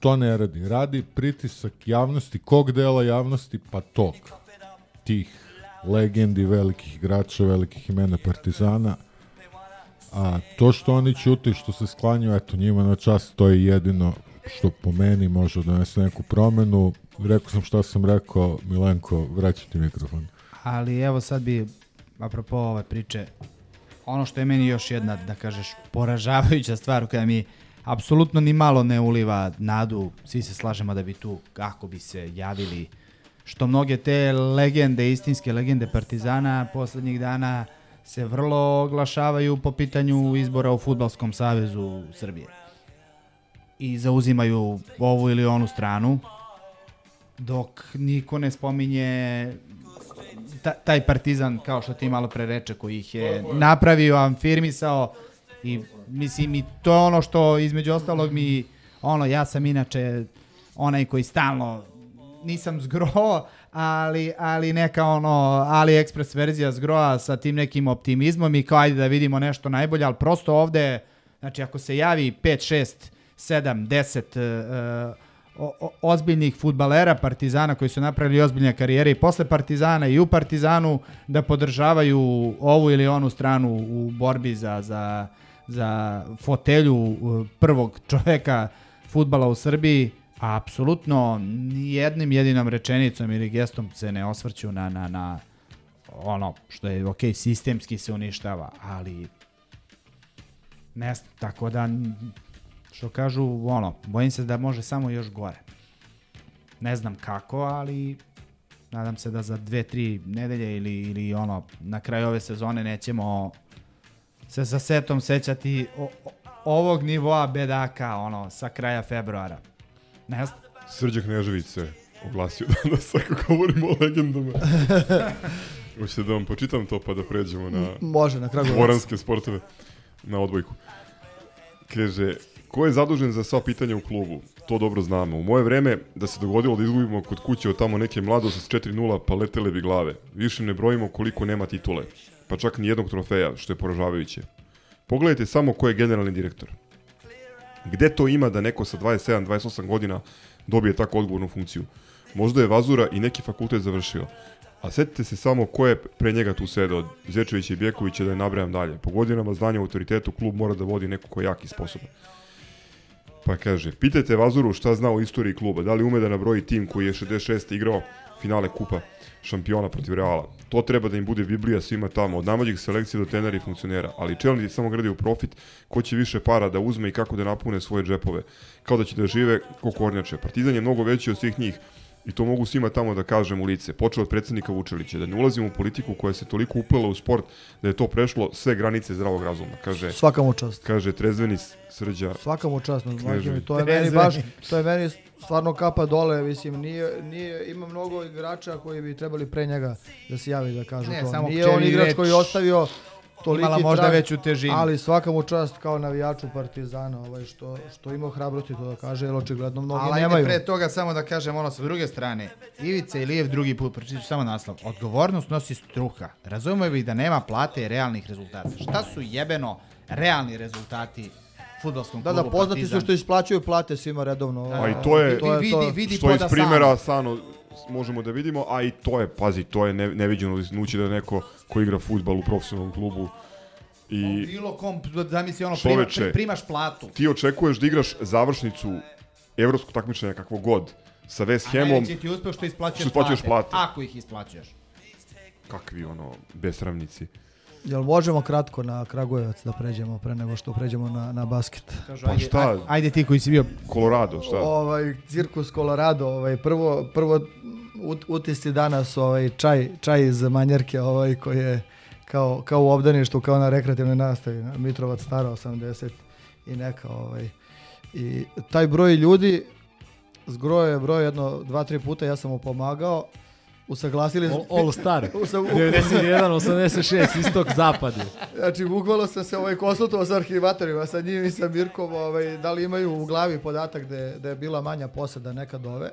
to ne radi. Radi pritisak javnosti, kog dela javnosti, pa tog. Tih legendi velikih igrača, velikih imena Partizana. A to što oni ćute i što se sklanju, eto, njima na čast, to je jedino što po meni može da donese neku promenu. Rekao sam šta sam rekao, Milenko, vraćaj ti mikrofon. Ali evo sad bi, apropo ove priče, ono što je meni još jedna, da kažeš, poražavajuća stvar koja mi apsolutno ni malo ne uliva nadu, svi se slažemo da bi tu, kako bi se javili, što mnoge te legende, istinske legende Partizana poslednjih dana se vrlo oglašavaju po pitanju izbora u Futbalskom savezu Srbije. I zauzimaju ovu ili onu stranu, dok niko ne spominje ta, taj partizan, kao što ti malo pre reče, koji ih je napravio, afirmisao i mislim i to je ono što između ostalog mi, ono, ja sam inače onaj koji stalno nisam zgro, ali, ali neka ono AliExpress verzija zgroa sa tim nekim optimizmom i kao ajde da vidimo nešto najbolje, ali prosto ovde, znači ako se javi 5, 6, 7, 10 uh, o, o, ozbiljnih futbalera Partizana koji su napravili ozbiljne karijere i posle Partizana i u Partizanu da podržavaju ovu ili onu stranu u borbi za, za, za fotelju uh, prvog čoveka futbala u Srbiji, a apsolutno ni jednim jedinom rečenicom ili gestom se ne osvrću na, na, na ono što je ok, sistemski se uništava, ali ne znam, tako da što kažu, ono, bojim se da može samo još gore. Ne znam kako, ali nadam se da za dve, tri nedelje ili, ili ono, na kraju ove sezone nećemo se sa setom sećati o, o, ovog nivoa bedaka, ono, sa kraja februara. Ne znam. Srđak Nežević se oglasio danas ako govorimo o legendama. Hoćete da vam počitam to pa da pređemo na Može, na Kragujevac. dvoranske sportove na odbojku. Kaže, ko je zadužen za sva pitanja u klubu? To dobro znamo. U moje vreme da se dogodilo da izgubimo kod kuće od tamo neke mladosti s 4-0 pa letele bi glave. Više ne brojimo koliko nema titule. Pa čak ni jednog trofeja, što je poražavajuće. Pogledajte samo ko je generalni direktor. Gde to ima da neko sa 27-28 godina dobije tako odgovornu funkciju? Možda je Vazura i neki fakultet završio. A setite se samo ko je pre njega tu sedao, Zečević i Bjekovića da je nabrajam dalje. Po godinama znanja autoritetu klub mora da vodi neko ko je jak i sposoban. Pa kaže, pitajte Vazuru šta zna o istoriji kluba, da li ume da nabroji tim koji je 66. igrao finale kupa šampiona protiv Reala. To treba da im bude Biblija svima tamo, od najmlađih selekcija do trenera i funkcionera, ali čelnici samo gledaju profit, ko će više para da uzme i kako da napune svoje džepove, kao da će da žive ko kornjače. Partizan je mnogo veći od svih njih, i to mogu svima tamo da kažem u lice, počeo od predsednika Vučelića, da ne ulazimo u politiku koja se toliko uplela u sport da je to prešlo sve granice zdravog razuma. Kaže, Svaka mu čast. Kaže Trezveni Srđa. Svaka mu čast, Knežević. mi, to je meni baš, to je meni stvarno kapa dole, mislim, nije, nije, ima mnogo igrača koji bi trebali pre njega da se javi da kažu Ne, to. samo Nije on igrač reč koji je ostavio toliki imala možda trag, veću težinu. Ali svaka mu čast kao navijaču Partizana, ovaj, što, što ima hrabrosti to da kaže, jer očigledno mnogi Ali nemaju. pre toga samo da kažem ono sa druge strane. Ivica Ilijev drugi put, pročitat ću samo naslov. Odgovornost nosi struka. Razumemo i da nema plate i realnih rezultata. Šta su jebeno realni rezultati futbolskom Da, klubu da, poznati Partizan? su što isplaćuju plate svima redovno. A i to je, to je to. vidi, vidi što iz poda primjera Sano. Možemo da vidimo, a i to je, pazi, to je ne, neviđeno lisnuće da neko ko igra futbal u profesionalnom klubu i Bilo kom, zamisli ono, Čoveče, prima, primaš platu. ti očekuješ da igraš završnicu evropskog takmičenja kakvog god sa West A Hamom, najveći ti uspeh što isplaćuješ, što isplaćuješ plate. Ako ih isplaćuješ. Kakvi ono, besramnici. Jel možemo kratko na Kragujevac da pređemo pre nego što pređemo na, na basket? Kažu, Pa ajde, šta? aj- Ajde ti koji si bio Colorado, šta? Ovaj cirkus Colorado, ovaj prvo prvo ut, utisci danas ovaj čaj čaj iz Manjerke, ovaj koji je kao kao u obdaništu, kao na rekreativnoj nastavi, na Mitrovac stara 80 i neka ovaj i taj broj ljudi zgrojo je broj jedno dva tri puta ja sam mu pomagao usaglasili All, all Star. Usa- 91, 86, istok, zapad. Znači, bukvalno sam se ovaj konsultovao sa arhivatorima, sa njim i sa Mirkom, ovaj, da li imaju u glavi podatak da je, da je bila manja poseda nekad ove.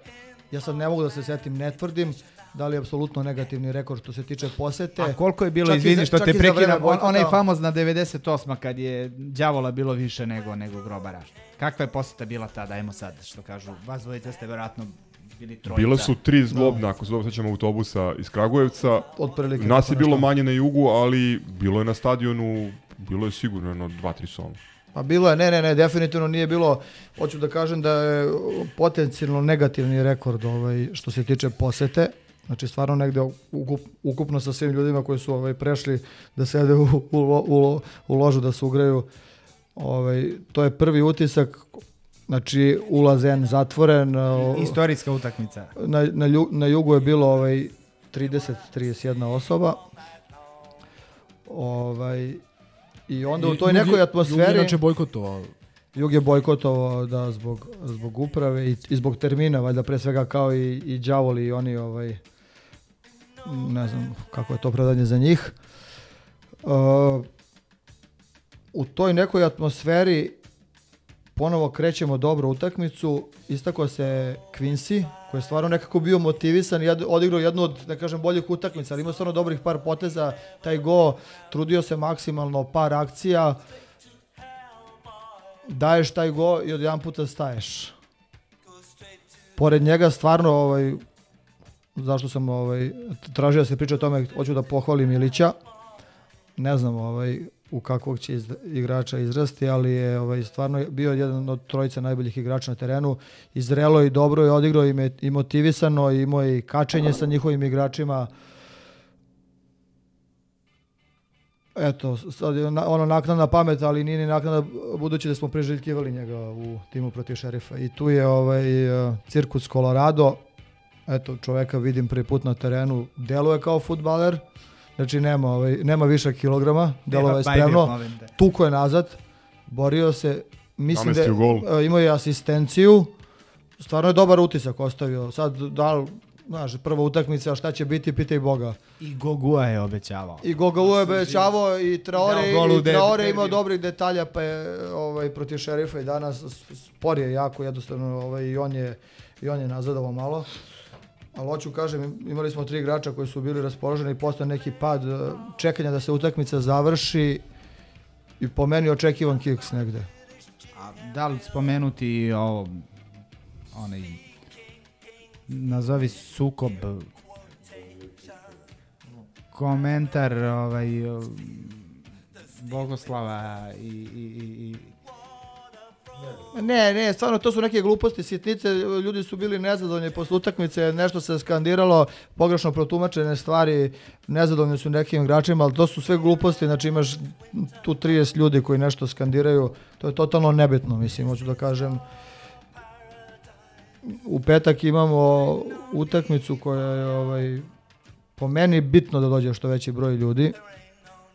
Ja sad ne mogu da se setim, ne tvrdim da li je apsolutno negativni rekord što se tiče posete. A koliko je bilo, Čak izvini što te prekidam, on, onaj famozna 98. kad je đavola bilo više nego nego grobara. Kakva je poseta bila tada, ajmo sad, što kažu, vas dvojica ste verovatno bili trojica. Bile su tri zglobna, ako se dobro sećam, autobusa iz Kragujevca. Otprilike Nas je bilo manje na jugu, ali bilo je na stadionu, bilo je sigurno jedno dva, tri soma. Pa bilo je, ne, ne, ne, definitivno nije bilo, hoću da kažem da je potencijalno negativni rekord ovaj, što se tiče posete. Znači stvarno negde ukup, ukupno sa svim ljudima koji su ovaj, prešli da sede u, u, u, u ložu da se ugreju. Ovaj, to je prvi utisak, znači ulaz N zatvoren. o- Istorijska utakmica. Na, na, na jugu je bilo ovaj, 30-31 osoba. Ovaj, I onda u I toj Jug je- nekoj atmosferi... Jug je inače bojkotovao. Jug je bojkotovao da zbog, zbog uprave i, i zbog termina, valjda pre svega kao i, i đavoli i oni ovaj ne znam kako je to opravdanje za njih. Uh, u toj nekoj atmosferi ponovo krećemo dobro utakmicu, istako se Quincy, koji je stvarno nekako bio motivisan, jed, odigrao jednu od, da kažem, boljih utakmica, ali imao stvarno dobrih par poteza, taj go, trudio se maksimalno, par akcija, daješ taj go i od jedan puta staješ. Pored njega stvarno ovaj zašto sam ovaj tražio da se priča o tome, hoću da pohvalim Ilića. Ne znam ovaj u kakvog će iz, igrača izrasti, ali je ovaj stvarno bio jedan od trojice najboljih igrača na terenu. Izrelo i dobro je odigrao i, me, i motivisano, i imao i kačenje sa njihovim igračima. Eto, sad je ono naknadna pamet, ali nije ni naknadna budući da smo priželjkivali njega u timu protiv šerifa. I tu je ovaj cirkus Colorado. Eto, čoveka vidim prvi put na terenu. Deluje kao futbaler. Znači nema, ovaj, nema više kilograma. Deluje je bajbi spremno. Tuko je nazad. Borio se. Mislim da je, uh, imao je asistenciju. stvarno je dobar utisak ostavio. Sad, da li, znaš, prva utakmica, šta će biti, pitaj Boga. I Gogua je obećavao. I Gogua je obećavao i Traore, i Traore imao dobrih detalja, pa je ovaj, protiv šerifa i danas spor je jako, jednostavno ovaj, i on je, i on je nazadovao malo. Ali hoću kažem, imali smo tri igrača koji su bili raspoloženi posle neki pad eh, čekanja da se utakmica završi i po meni očekivan kiks negde. A da li spomenuti ovo, onaj, nazovi sukob, komentar ovaj, Bogoslava i, i, i, i Ne, ne, stvarno to su neke gluposti, sitnice, ljudi su bili nezadovoljni posle utakmice, nešto se skandiralo, pogrešno protumačene stvari, nezadovoljni su nekim igračima, ali to su sve gluposti, znači imaš tu 30 ljudi koji nešto skandiraju, to je totalno nebitno, mislim, hoću da kažem. U petak imamo utakmicu koja je ovaj, po meni bitno da dođe što veći broj ljudi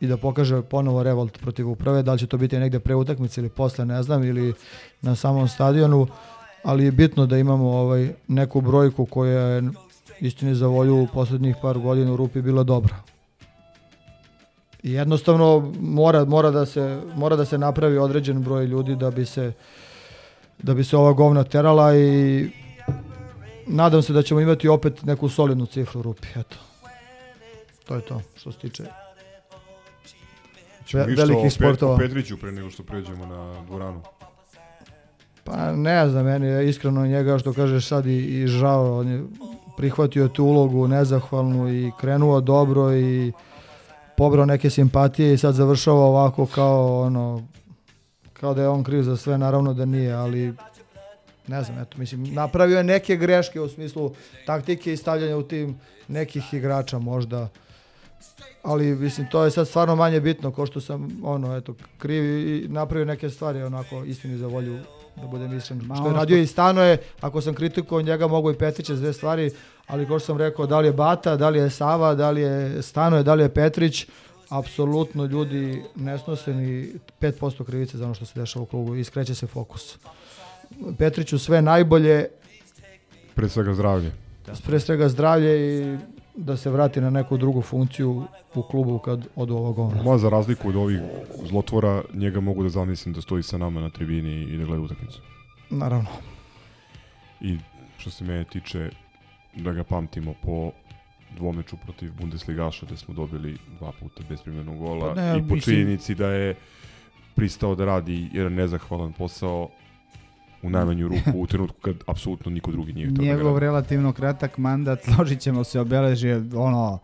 i da pokaže ponovo revolt protiv uprave, da li će to biti negde pre utakmice ili posle, ne znam, ili na samom stadionu, ali je bitno da imamo ovaj neku brojku koja je istini za volju u poslednjih par godina u Rupi bila dobra. I jednostavno mora, mora, da se, mora da se napravi određen broj ljudi da bi se da bi se ova govna terala i nadam se da ćemo imati opet neku solidnu cifru u Rupi, eto. To je to što se tiče ve- velikih sportova. o Petriću pre nego što pređemo na dvoranu. Pa ne znam, meni je iskreno njega što kažeš sad i, i žao, on je prihvatio tu ulogu nezahvalnu i krenuo dobro i pobrao neke simpatije i sad završava ovako kao ono, kao da je on kriv za sve, naravno da nije, ali ne znam, eto, mislim, napravio je neke greške u smislu taktike i stavljanja u tim nekih igrača možda, ali mislim to je sad stvarno manje bitno ko što sam ono eto kriv i napravio neke stvari onako istini za volju da budem iskren. Ma, što je radio i stano je ako sam kritikovao njega mogu i Petrića za dve stvari ali kao što sam rekao da li je Bata da li je Sava da li je Stanoje da li je Petrić apsolutno ljudi ne snose ni 5% krivice za ono što se dešava u klubu i skreće se fokus. Petriću sve najbolje. Pre svega zdravlje. pre svega zdravlje i da se vrati na neku drugu funkciju u klubu kad odu ovog govna. Ma za razliku od ovih zlotvora, njega mogu da zamislim da stoji sa nama na tribini i da gleda utakmicu. Naravno. I što se mene tiče, da ga pamtimo po dvomeču protiv Bundesligaša gde smo dobili dva puta bezprimljenog gola Pa ne, i po mislim- činjenici da je pristao da radi jedan nezahvalan posao u najmanju ruku u trenutku kad apsolutno niko drugi nije htio da ga Njegov radi. relativno kratak mandat, složit ćemo se, obeležio ono,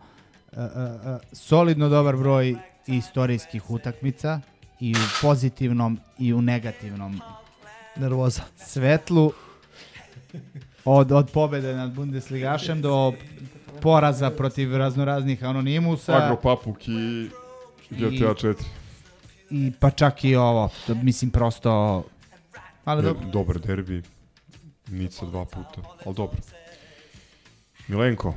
e, e, solidno dobar broj istorijskih utakmica i u pozitivnom i u negativnom Nervoza. svetlu od, od pobede nad Bundesligašem do poraza protiv raznoraznih anonimusa Agropapuk i GTA 4. i pa čak i ovo, to, mislim prosto ali Ne, dobro. dobar derbi, Nica dva puta, ali dobro. Milenko,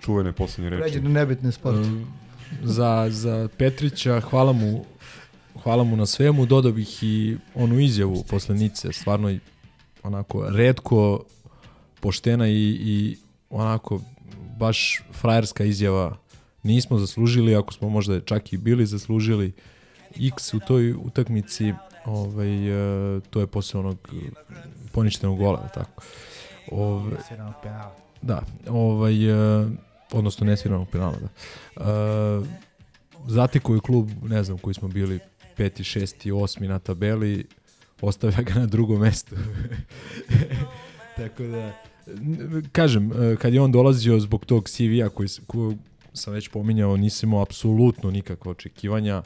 čuvene posljednje reči. Pređi na nebitne sporte. Um, za, za Petrića, hvala mu, hvala mu na svemu, dodao bih i onu izjavu posle Nice, stvarno onako redko poštena i, i onako baš frajerska izjava nismo zaslužili, ako smo možda čak i bili zaslužili X u toj utakmici, ovaj, e, to je posle onog poništenog gola, tako. Ovaj, Sviranog penala. Da, ovaj, e, odnosno nesviranog penala, da. E, zatekao je klub, ne znam, koji smo bili peti, šesti, osmi na tabeli, ostavlja ga na drugo mesto. Tako da, kažem, e, kad je on dolazio zbog tog CV-a koji, koji sam već pominjao, nisam imao apsolutno nikakva očekivanja.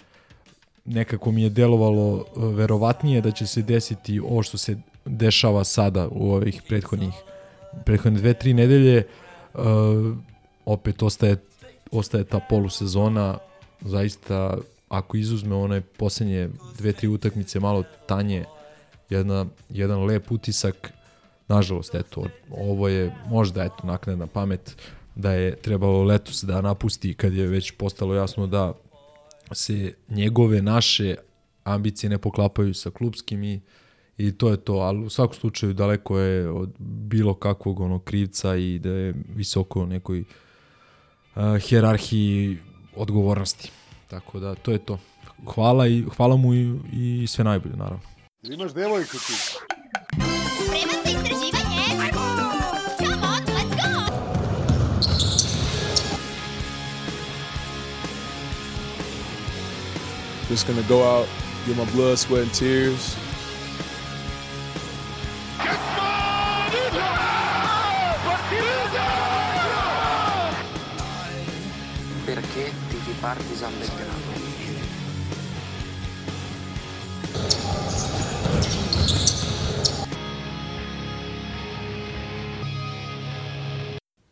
Nekako mi je delovalo e, verovatnije da će se desiti ovo što se dešava sada u ovih prethodnih prethodne dve, tri nedelje. Uh, opet ostaje, ostaje ta polusezona, zaista ako izuzme one posljednje dve, tri utakmice malo tanje, jedna, jedan lep utisak, nažalost, eto, ovo je možda, eto, naknadna pamet da je trebalo letos da napusti kad je već postalo jasno da se njegove, naše ambicije ne poklapaju sa klubskim i i to je to, ali u svakom slučaju daleko je od bilo kakvog ono krivca i da je visoko u nekoj uh, hjerarhiji odgovornosti. Tako da to je to. Hvala i hvala mu i, i sve najbolje naravno. Imaš devojku ti. Spreman Just gonna go out, get my blood, sweat, and tears. Perché tifi Partisan Belgrado?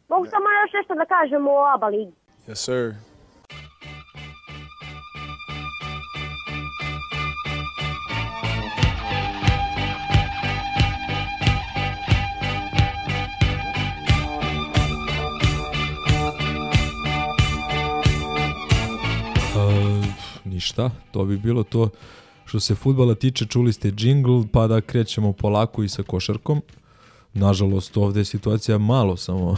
Mogu samo još nešto da kažem o ABA ligi. Yes, sir. Ništa, to bi bilo to što se futbala tiče, čuli ste džingl, pa da krećemo polako i sa košarkom. Nažalost, ovde je situacija malo samo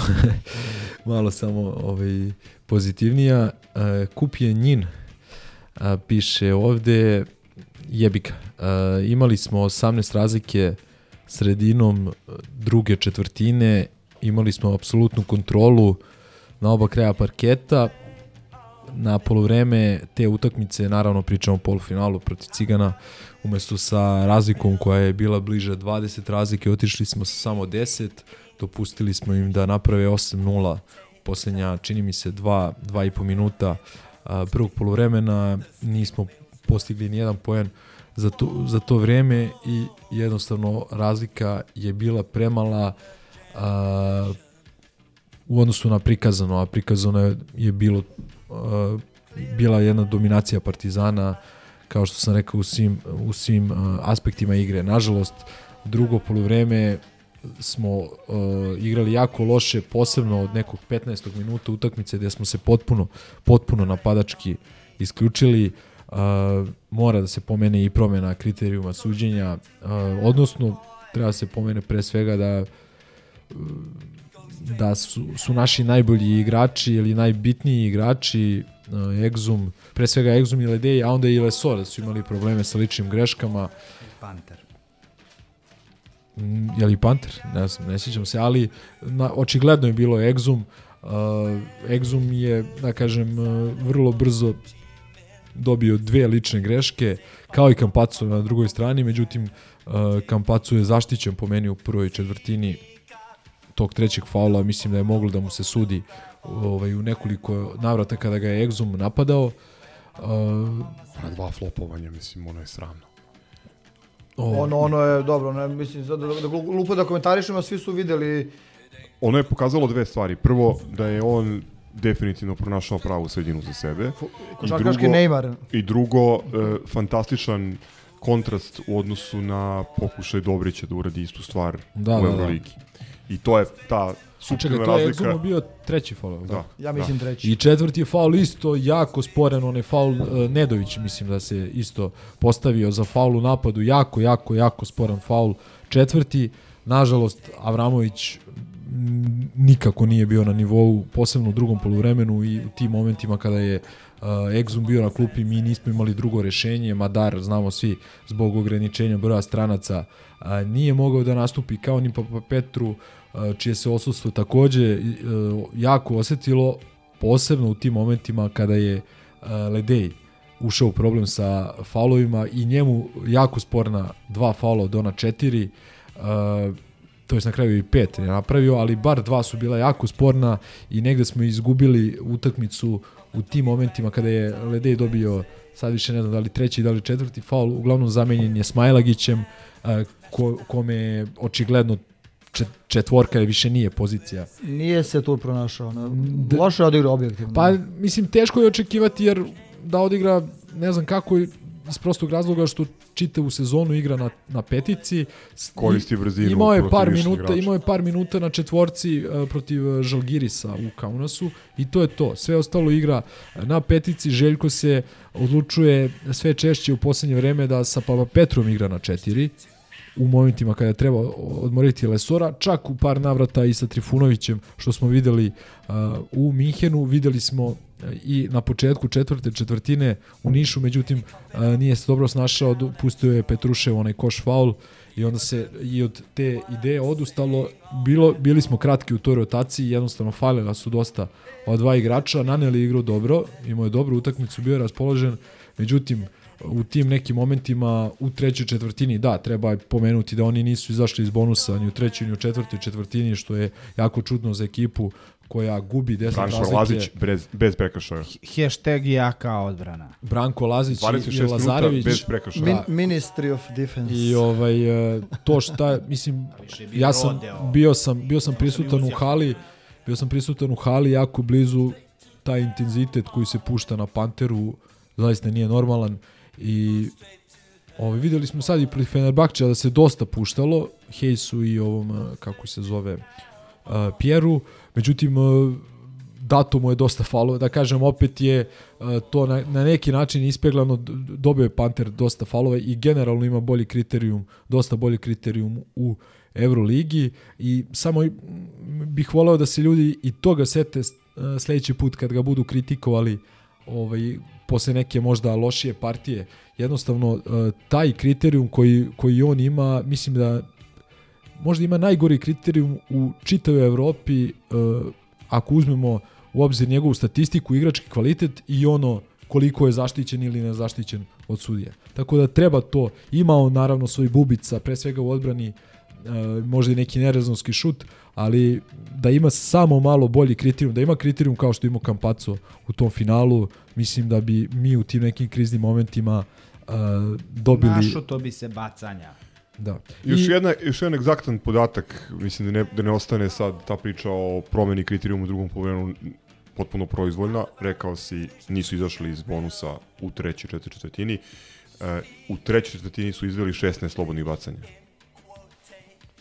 malo samo ovaj, pozitivnija. Uh, kup je njin, uh, piše ovde, jebika. Uh, imali smo 18 razlike sredinom druge četvrtine, imali smo apsolutnu kontrolu na oba kraja parketa, na polovreme te utakmice, naravno pričamo o polufinalu protiv Cigana, umesto sa razlikom koja je bila bliže 20 razlike, otišli smo sa samo 10, dopustili smo im da naprave 8-0 poslednja, čini mi se, 2, 2,5 minuta prvog polovremena, nismo postigli ni jedan poen za to, za to vreme i jednostavno razlika je bila premala a, u odnosu na prikazano, a prikazano je, je bilo uh, bila jedna dominacija Partizana kao što sam rekao u svim, u svim uh, aspektima igre. Nažalost, drugo poluvreme smo uh, igrali jako loše, posebno od nekog 15. minuta utakmice gde smo se potpuno, potpuno napadački isključili. Uh, mora da se pomene i promena kriterijuma suđenja, uh, odnosno treba se pomene pre svega da da su, su naši najbolji igrači ili najbitniji igrači uh, Exum, pre svega Exum i Ledej, a onda i Lesor da su imali probleme sa ličnim greškama. Panter. Mm, je li Panter? Ne znam, ne sjećam se, ali na, očigledno je bilo Exum. Uh, Exum je, da kažem, uh, vrlo brzo dobio dve lične greške, kao i Kampacu na drugoj strani, međutim, uh, Kampacu je zaštićen po meni u prvoj četvrtini tog trećeg faula, mislim da je moglo da mu se sudi ovaj, u nekoliko navrata kada ga je Exum napadao. Uh, Na dva flopovanja, mislim, ono je sramno. o, Ono, ono je dobro, ne, mislim, da, da, da glupo da komentarišemo, svi su videli Ono je pokazalo dve stvari. Prvo, da je on definitivno pronašao pravu sredinu za sebe. košarkaški Neymar. I drugo, e, fantastičan kontrast u odnosu na pokušaj Dobrića da uradi istu stvar Da, u da, da. I to je ta suptilna čekaj, to je razlika. Exumu bio treći faul. Da. Ja mislim da. treći. I četvrti je faul isto jako sporen, onaj faul uh, Nedović mislim da se isto postavio za faul u napadu, jako, jako, jako sporan faul. Četvrti, nažalost, Avramović mm, nikako nije bio na nivou, posebno u drugom poluvremenu i u tim momentima kada je uh, Exum bio na klupi, mi nismo imali drugo rešenje, Madar, znamo svi, zbog ograničenja broja stranaca, uh, nije mogao da nastupi kao ni Papa Petru, uh, čije se osustvo takođe uh, jako osetilo, posebno u tim momentima kada je uh, Ledej ušao u problem sa faulovima i njemu jako sporna dva faula od ona četiri, uh, to je na kraju i pet je napravio, ali bar dva su bila jako sporna i negde smo izgubili utakmicu u tim momentima kada je Ledej dobio sad više ne znam da li treći da li četvrti faul, uglavnom zamenjen je Smajlagićem, ko, kome je očigledno čet, četvorka više nije pozicija. Nije se tu pronašao. Ne. Loše je odigrao objektivno. Pa, mislim, teško je očekivati jer da odigra, ne znam kako, iz prostog razloga što čitavu sezonu igra na, na petici. Koristi brzinu Imao je protiv par minuta, igrača. imao je par minuta na četvorci uh, protiv uh, Žalgirisa u Kaunasu i to je to. Sve ostalo igra na petici. Željko se odlučuje sve češće u poslednje vreme da sa Papa Petrom igra na četiri u momentima kada treba odmoriti Lesora, čak u par navrata i sa Trifunovićem, što smo videli uh, u Minhenu, videli smo uh, i na početku četvrte četvrtine u Nišu, međutim uh, nije se dobro snašao, pustio je Petrušev onaj koš faul i onda se i od te ideje odustalo. Bilo, bili smo kratki u toj rotaciji, jednostavno falila su dosta od dva igrača, Naneli igrao dobro, imao je dobru utakmicu, bio je raspoložen, međutim, u tim nekim momentima u trećoj četvrtini, da, treba pomenuti da oni nisu izašli iz bonusa ni u trećoj ni u četvrtoj četvrtini, što je jako čudno za ekipu koja gubi 10 Branko razlike. Lazić bez, bez prekršaja. Hashtag jaka odbrana. Branko Lazić 26 i Lazarević. bez prekršaja. Min. Ministry of Defense. I ovaj e, to šta mislim ja sam bio sam bio sam prisutan u hali, bio sam prisutan u hali jako blizu taj intenzitet koji se pušta na Panteru zaista nije normalan i ovaj videli smo sad i protiv Fenerbahča da se dosta puštalo Hejsu i ovom e, kako se zove uh, Pjeru, međutim e, dato mu je dosta falova, da kažem opet je to na, na neki način ispeglano, dobio je Panter dosta falova i generalno ima bolji kriterijum, dosta bolji kriterijum u Euroligi. I samo bih voleo da se ljudi i toga sete sledeći put kad ga budu kritikovali ovaj, posle neke možda lošije partije. Jednostavno, e, taj kriterijum koji, koji on ima, mislim da možda ima najgori kriterijum u čitavoj Evropi e, ako uzmemo u obzir njegovu statistiku, igrački kvalitet i ono koliko je zaštićen ili nezaštićen od sudija. Tako da treba to. Ima on naravno svoj bubica, pre svega u odbrani, e, možda i neki nerezonski šut, ali da ima samo malo bolji kriterijum, da ima kriterijum kao što ima Campazzo u tom finalu, mislim da bi mi u tim nekim kriznim momentima e, dobili... Našo to bi se bacanja. Da. Još, I- jedna, još jedan egzaktan podatak, mislim da ne, da ne ostane sad ta priča o promeni kriterijuma u drugom polovremenu potpuno proizvoljna. Rekao si, nisu izašli iz bonusa u trećoj četvrtini. E, u trećoj četvrtini su izveli 16 slobodnih bacanja.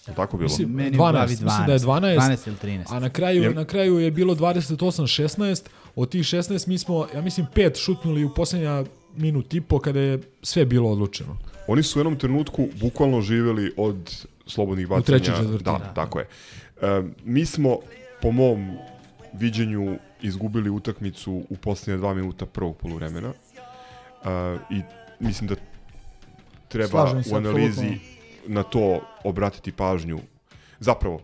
Je li tako bilo? Mislim, Meni u glavi 12, mislim da je 12, 12 ili 13. a na kraju, Jer- na kraju je bilo 28-16, od tih 16 mi smo, ja mislim, pet šutnuli u posljednja minut i po kada je sve bilo odlučeno. Oni su u jednom trenutku bukvalno živeli od slobodnih bacanja. trećoj četvrtini. Da, Da. tako je. E, mi smo, po mom viđenju, izgubili utakmicu u posljednje dva minuta prvog poluvremena. E, I mislim da treba Slažem u analizi apsolutno. Na to obratiti pažnju. Zapravo,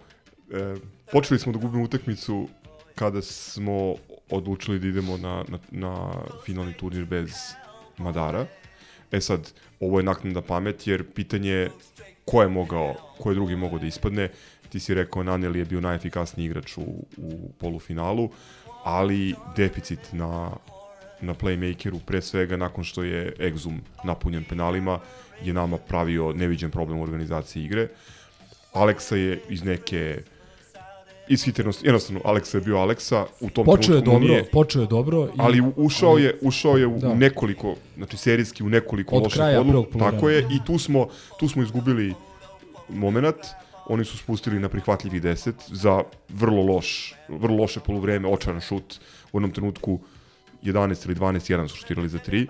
e, počeli smo da gubimo utakmicu kada smo odlučili da idemo na, na, na finalni turnir bez Madara. E sad, ovo je naknada pamet, jer pitanje je ko je mogao, ko je drugi mogao da ispadne. Ti si rekao, Naneli je bio najefikasniji igrač u, u polufinalu, ali deficit na, na playmakeru, pre svega nakon što je Exum napunjen penalima, je nama pravio neviđen problem u organizaciji igre. Aleksa je iz neke ishitrenosti, jednostavno Aleksa je bio Aleksa, u tom Počeo je trenutku mu dobro, nije, počeo je dobro. I, ali ušao ali- je ušao je u Da. nekoliko znači serijski u nekoliko Od loših kraja odluka tako je i tu smo tu smo izgubili momenat oni su spustili na prihvatljivi 10 za vrlo loš vrlo loše poluvreme očaran šut u jednom trenutku 11 ili 12 1 su šutirali za 3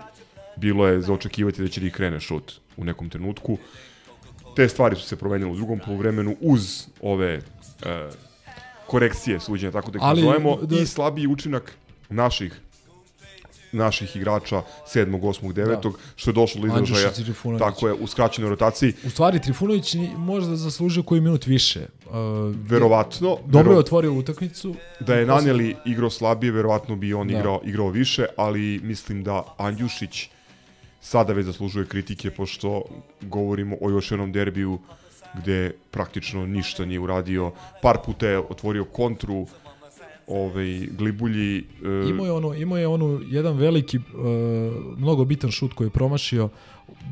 bilo je za očekivati da će da ih krene šut u nekom trenutku te stvari su se promenile u drugom poluvremenu uz ove e, korekcije suđenja, tako da ih Ali, nazovemo, da- i slabiji učinak naših naših igrača 7. 8. 9. što je došlo do izražaja tako je u skraćenoj rotaciji U stvari, Trifunović možda zaslužio koji minut više. Uh, Verovatno, Dobro je otvorio utakmicu. da je Naneli igrao slabije, verovatno bi on Da. igrao, igrao više, ali mislim da Andjušić sada već zaslužuje kritike, pošto govorimo o još jednom derbiju gde praktično ništa nije uradio. Par puta je otvorio kontru, ovaj, Glibulji... e, Imao je ono, imao je ono jedan veliki, uh, mnogo bitan šut koji je promašio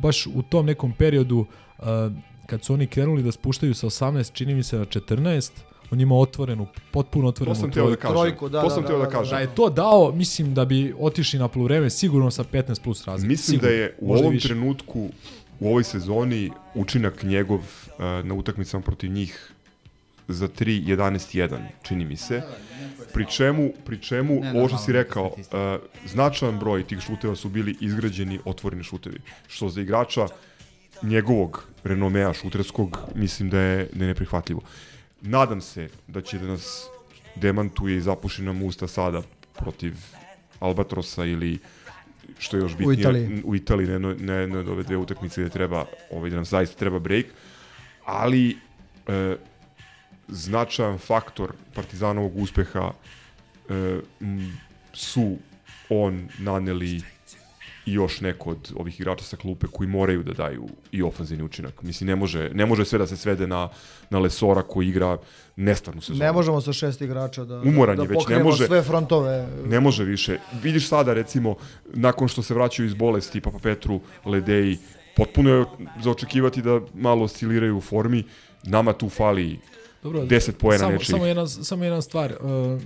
baš u tom nekom periodu uh, kad su oni krenuli da spuštaju sa 18, čini mi se na 14, on ima otvorenu, potpuno otvorenu To sam teo da trojku. kažem. Trojku, da, to da, sam da, teo da, da, da. kažem. Da je to dao, mislim da bi otišli na poluvreme sigurno sa 15 plus razlike. Mislim sigurno. da je u Možda ovom više. trenutku, u ovoj sezoni, učinak njegov uh, na utakmicama protiv njih za 3 11-1, čini mi se. Pri čemu, pri čemu Ne, ovo što si rekao, uh, značajan broj tih šuteva su bili izgrađeni otvoreni šutevi. Što za igrača njegovog renomea šuterskog mislim da je, da je neprihvatljivo. Nadam se da će da nas demantuje i zapuši nam usta sada protiv Albatrosa ili što je još bitnije Italiji. u Italiji ne, ne, ne od ove dve utakmice gde treba ovaj da nam zaista treba break ali e, značajan faktor Partizanovog uspeha e, m, su on naneli i još neko od ovih igrača sa klupe koji moraju da daju i ofanzivni učinak. Mislim, ne može, ne može sve da se svede na, na Lesora koji igra nestvarnu sezonu. Ne možemo sa šest igrača da, Umoran da, da već, ne pokrijemo može, sve frontove. Ne može više. Vidiš sada, recimo, nakon što se vraćaju iz bolesti Papa Petru, Ledeji, potpuno je za očekivati da malo osciliraju u formi. Nama tu fali Dobro, 10 poena samo, nečih. Samo jedna, samo jedna stvar, uh,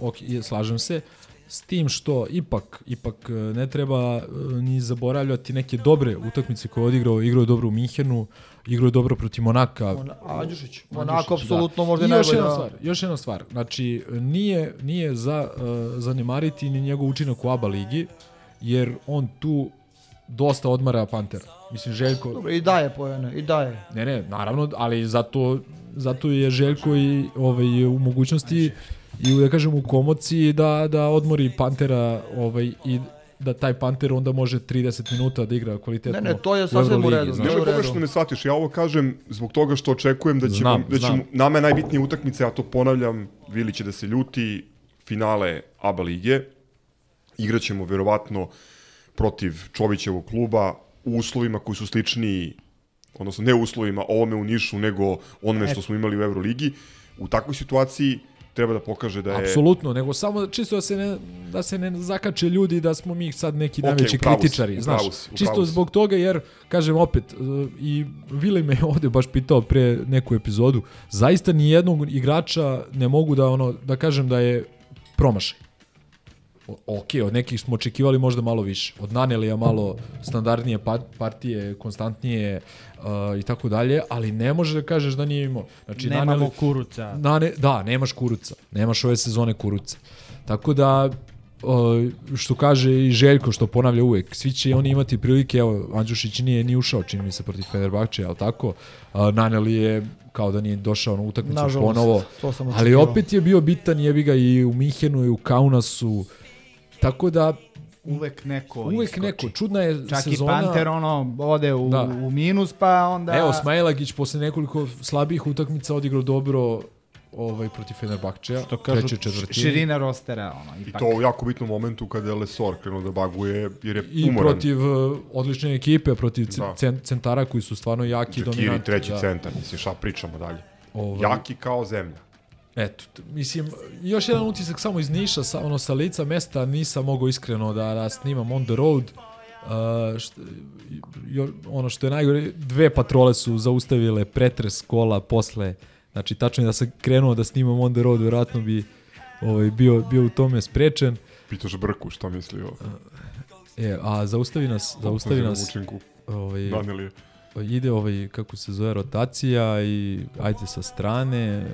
ok, slažem se, s tim što ipak ipak uh, ne treba uh, ni zaboravljati neke dobre utakmice koje je odigrao, igrao je dobro u Minhenu, igrao je dobro protiv Monaka. Mona- Andjušić. Monako Andjušić, apsolutno možda I još najbolja- jedna stvar, još jedna stvar. Znači nije nije za uh, zanemariti ni njegov učinak u ABA ligi jer on tu dosta odmara Pantera. Mislim Željko Dobro, i daje pojene, i daje. Ne, ne, naravno, ali zato, zato je Željko i ovaj, u mogućnosti i da kažem u komociji da, da odmori Pantera ovaj, i da taj Panter onda može 30 minuta da igra kvalitetno. Ne, ne, to je sasvim u redu, Nemoj pogrešno me shvatiš, ja ovo kažem zbog toga što očekujem da ćemo, Znam, da ćemo znam. nama je najbitnije utakmice, ja to ponavljam, Vili će da se ljuti, finale ABA lige, igraćemo verovatno protiv Čovićevog kluba u uslovima koji su sličniji, odnosno ne u uslovima ovome u Nišu, nego onome što E. smo imali u Euroligi. U takvoj situaciji treba da pokaže da je... Apsolutno, nego samo čisto da se ne, da se ne zakače ljudi da smo mi sad neki Ok, najveći si, kritičari, u znaš. si, čisto si. zbog toga jer, kažem opet, e, i Vili me ovde baš pitao pre neku epizodu, zaista ni jednog igrača ne mogu da ono da kažem da je promašaj. Ok, od nekih smo očekivali možda malo više. Od Nanelija malo standardnije pa- partije, konstantnije uh, i tako dalje, ali ne može da kažeš da nije imao. Znači, Nemamo Naneli- Kuruca. Nane, da, nemaš kuruca. Nemaš ove sezone kuruca. Tako da, uh, što kaže i Željko, što ponavlja uvek, svi će oni imati prilike, evo, Andjušić nije ni ušao, čini mi se, protiv Fenerbahče, ali tako? Uh, Naneli je kao da nije došao na utakmicu Nažalost, ponovo. Ali opet je bio bitan, jebi ga i u Minhenu i u Kaunasu. Tako da, Uvek neko uvek iskoči. neko. Čudna je Čak sezona. i Panter ono ode u, Da. u minus pa onda... Evo, Smailagić posle nekoliko slabih utakmica odigrao dobro ovaj protiv Fenerbahčeja. Što kažu, četvrtine. širina rostera, ono, I ipak. to u jako bitnom momentu kada je Lesor krenuo da baguje, jer je I umoran. protiv uh, odlične ekipe, protiv Da. cen, centara koji su stvarno jaki, dominantni. treći da. centar, mislim, šta pričamo dalje. Ovaj- Jaki kao zemlja. Eto, mislim, još jedan utisak samo iz Niša, sa, ono, sa lica mesta nisam mogao iskreno da, da snimam on the road. Uh, što, jo, ono što je najgore, dve patrole su zaustavile pretres kola posle, znači tačno je da sam krenuo da snimam on the road, verovatno bi ovaj, bio, bio u tome sprečen. Pitaš Brku šta misli o... E, a zaustavi nas, zaustavi nas učinku ovaj, Danilije. ide ovaj, kako se zove, rotacija i ajde sa strane,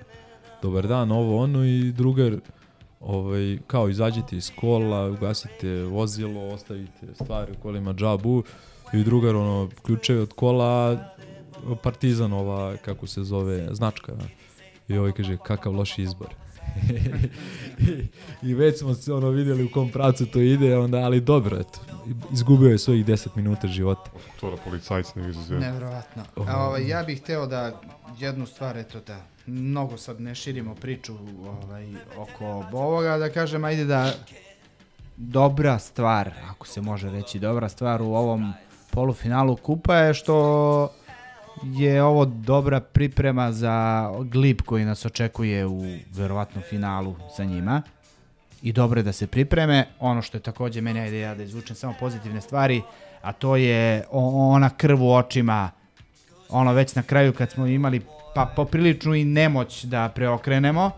dobar dan, ovo ono i drugar ovaj, kao izađite iz kola, ugasite vozilo, ostavite stvari u kolima džabu i drugar ono, ključevi od kola partizan ova, kako se zove, značka. I ovaj kaže, kakav loš izbor. I, već smo se ono vidjeli u kom pravcu to ide, onda, ali dobro, eto, izgubio je svojih 10 minuta života. To da policajci ne izuzeo. Nevjerovatno. A, ovaj, ja bih hteo da jednu stvar, eto da mnogo sad ne širimo priču ovaj, oko ovoga, da kažem, ajde da dobra stvar, ako se može reći dobra stvar u ovom polufinalu kupa je što je ovo dobra priprema za glib koji nas očekuje u verovatno finalu sa njima i dobro je da se pripreme. Ono što je takođe meni, ajde ja da izvučem samo pozitivne stvari, a to je ona krv u očima, ono već na kraju kad smo imali pa popriličnu i nemoć da preokrenemo,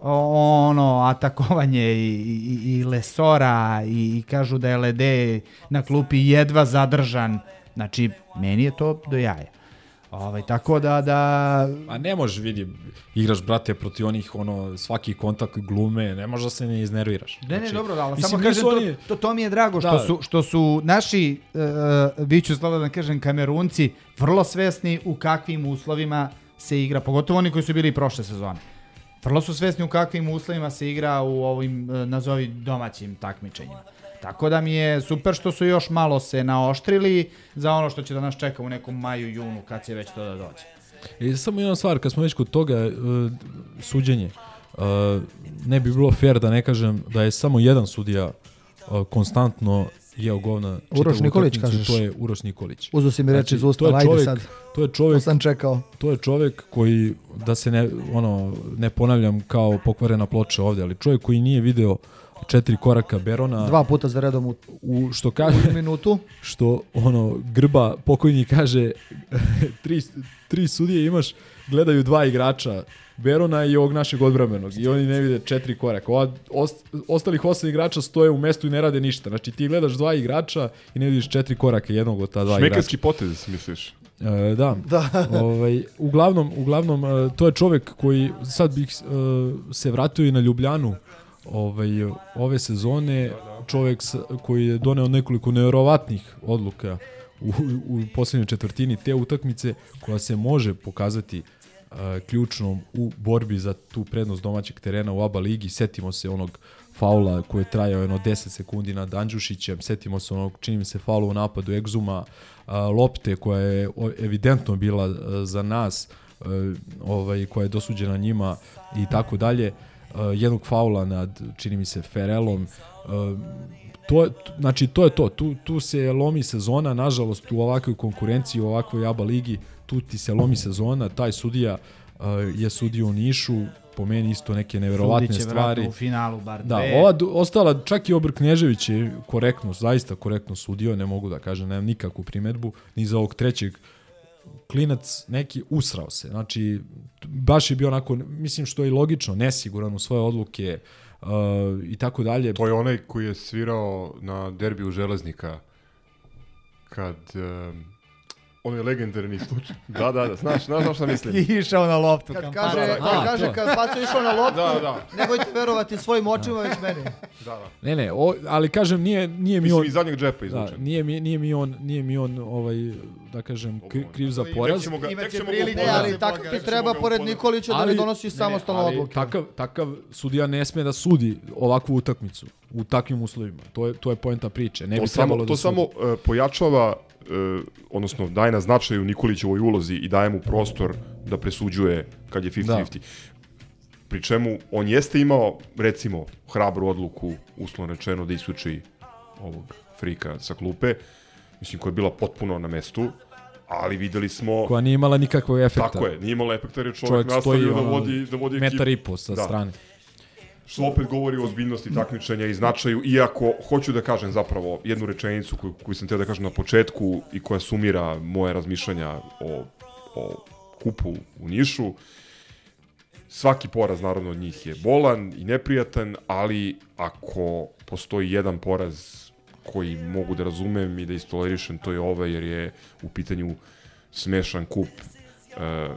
ono atakovanje i, i, i Lesora i, i kažu da je Lede na klupi jedva zadržan, znači meni je to do jaja. Ovaj, tako da, da... A ne može, vidi, igraš, brate, protiv onih, ono, svaki kontakt glume, ne može da se ne iznerviraš. Ne, ne, dobro, ali mislim, samo kažem, to, oni- to, to mi je drago što, Da. su, što su naši, uh, bit ću slobodan da kažem, kamerunci, vrlo svesni u kakvim uslovima se igra, pogotovo oni koji su bili prošle sezone. Vrlo su svesni u kakvim uslovima se igra u ovim, e, nazovi, domaćim takmičenjima. Tako da mi je super što su još malo se naoštrili za ono što će da nas čeka u nekom maju, junu, kad će već to da dođe. I samo jedna stvar, kad smo već kod toga, e, suđenje, e, ne bi bilo fair da ne kažem da je samo jedan sudija e, konstantno jeo govna čitavu Uroš Nikolić, kažeš? To je Uroš Nikolić. Uzo si mi reč iz usta, to je ajde čovjek- sad. To je čovjek, To sam čekao. To je čovjek koji, da se ne, ono, ne ponavljam kao pokvarena ploča ovdje, ali čovjek koji nije video četiri koraka Berona. Dva puta za redom u, u što kaže u minutu. što ono grba pokojni kaže tri, tri sudije imaš gledaju dva igrača Berona i ovog našeg odbrambenog i oni ne vide četiri koraka. Ova, ost, ostalih osam igrača stoje u mestu i ne rade ništa. Znači ti gledaš dva igrača i ne vidiš četiri koraka jednog od ta dva igrača. Šmekerski potez, misliš? E, da. Da. ovaj, uglavnom, uglavnom e, to je čovjek koji sad bih e, se vratio i na Ljubljanu ovaj, ove sezone, čovjek s- koji je doneo nekoliko nevjerovatnih odluka u, u posljednjoj četvrtini te utakmice koja se može pokazati e, ključnom u borbi za tu prednost domaćeg terena u ABA ligi. Setimo se onog faula koji je trajao jedno 10 sekundi nad Andžušićem, setimo se onog, čini mi se, faula u napadu Egzuma, a, lopte koja je evidentno bila za nas, ovaj, koja je dosuđena njima i tako dalje, jednog faula nad, čini mi se, Ferelom, a, to je, znači to je to, tu, tu se lomi sezona, nažalost u ovakvoj konkurenciji, u ovakvoj ABA ligi, tu ti se lomi sezona, taj sudija uh, je sudio u Nišu, po meni isto neke neverovatne stvari. u finalu bar Da, dve. ova ostala, čak i Obr Knežević je korektno, zaista korektno sudio, ne mogu da kažem, nemam nikakvu primetbu, ni za ovog trećeg klinac neki usrao se. Znači, baš je bio onako, mislim što je logično, nesiguran u svoje odluke uh, i tako dalje. To je onaj koji je svirao na derbiju Železnika kad um, onaj legendarni slučaj. Da, da, da, znaš, znaš na šta mislim. I išao na loptu. Kad kampana. kaže, Da, kad da, kaže kad Paco išao na loptu, Da, da. nemojte verovati svojim očima, već meni. Da, da. Ne, ne, o, ali kažem nije nije mi Mislim, on iz zadnjeg džepa da, izvučen. nije mi nije mi on nije mi on ovaj da kažem kri- kriv za Tek poraz. ćemo ga- tek ćemo ga prilike, upoznati. ali tako ti treba pored Nikolića da ne donosi samostalno ali odluke. Takav, takav sudija ne sme da sudi ovakvu utakmicu u takvim uslovima. To je to je poenta priče. Ne to bi samo, trebalo to da samo uh, pojačava, odnosno daje na značaju Nikolićevoj ulozi i daje mu prostor da presuđuje kad je 50-50. Pri čemu on jeste imao, recimo, hrabru odluku, uslovno rečeno, da isključi ovog frika sa klupe, mislim, koja je bila potpuno na mestu, ali videli smo... koja nije imala nikakvog efekta. Tako je, nije imala efekta jer je čovjek, Čovjek stoji, nastavio da ono, vodi, da vodi metar ekipu. i po sa Da. strane. Što opet govori o ozbiljnosti takmičenja i značaju, iako hoću da kažem zapravo jednu rečenicu koju, koju sam teo da kažem na početku i koja sumira moje razmišljanja o, o kupu u Nišu. Svaki poraz naravno od njih je bolan i neprijatan, ali ako postoji jedan poraz koji mogu da razumem i da istolerišem, to je ovaj jer je u pitanju smešan kup uh,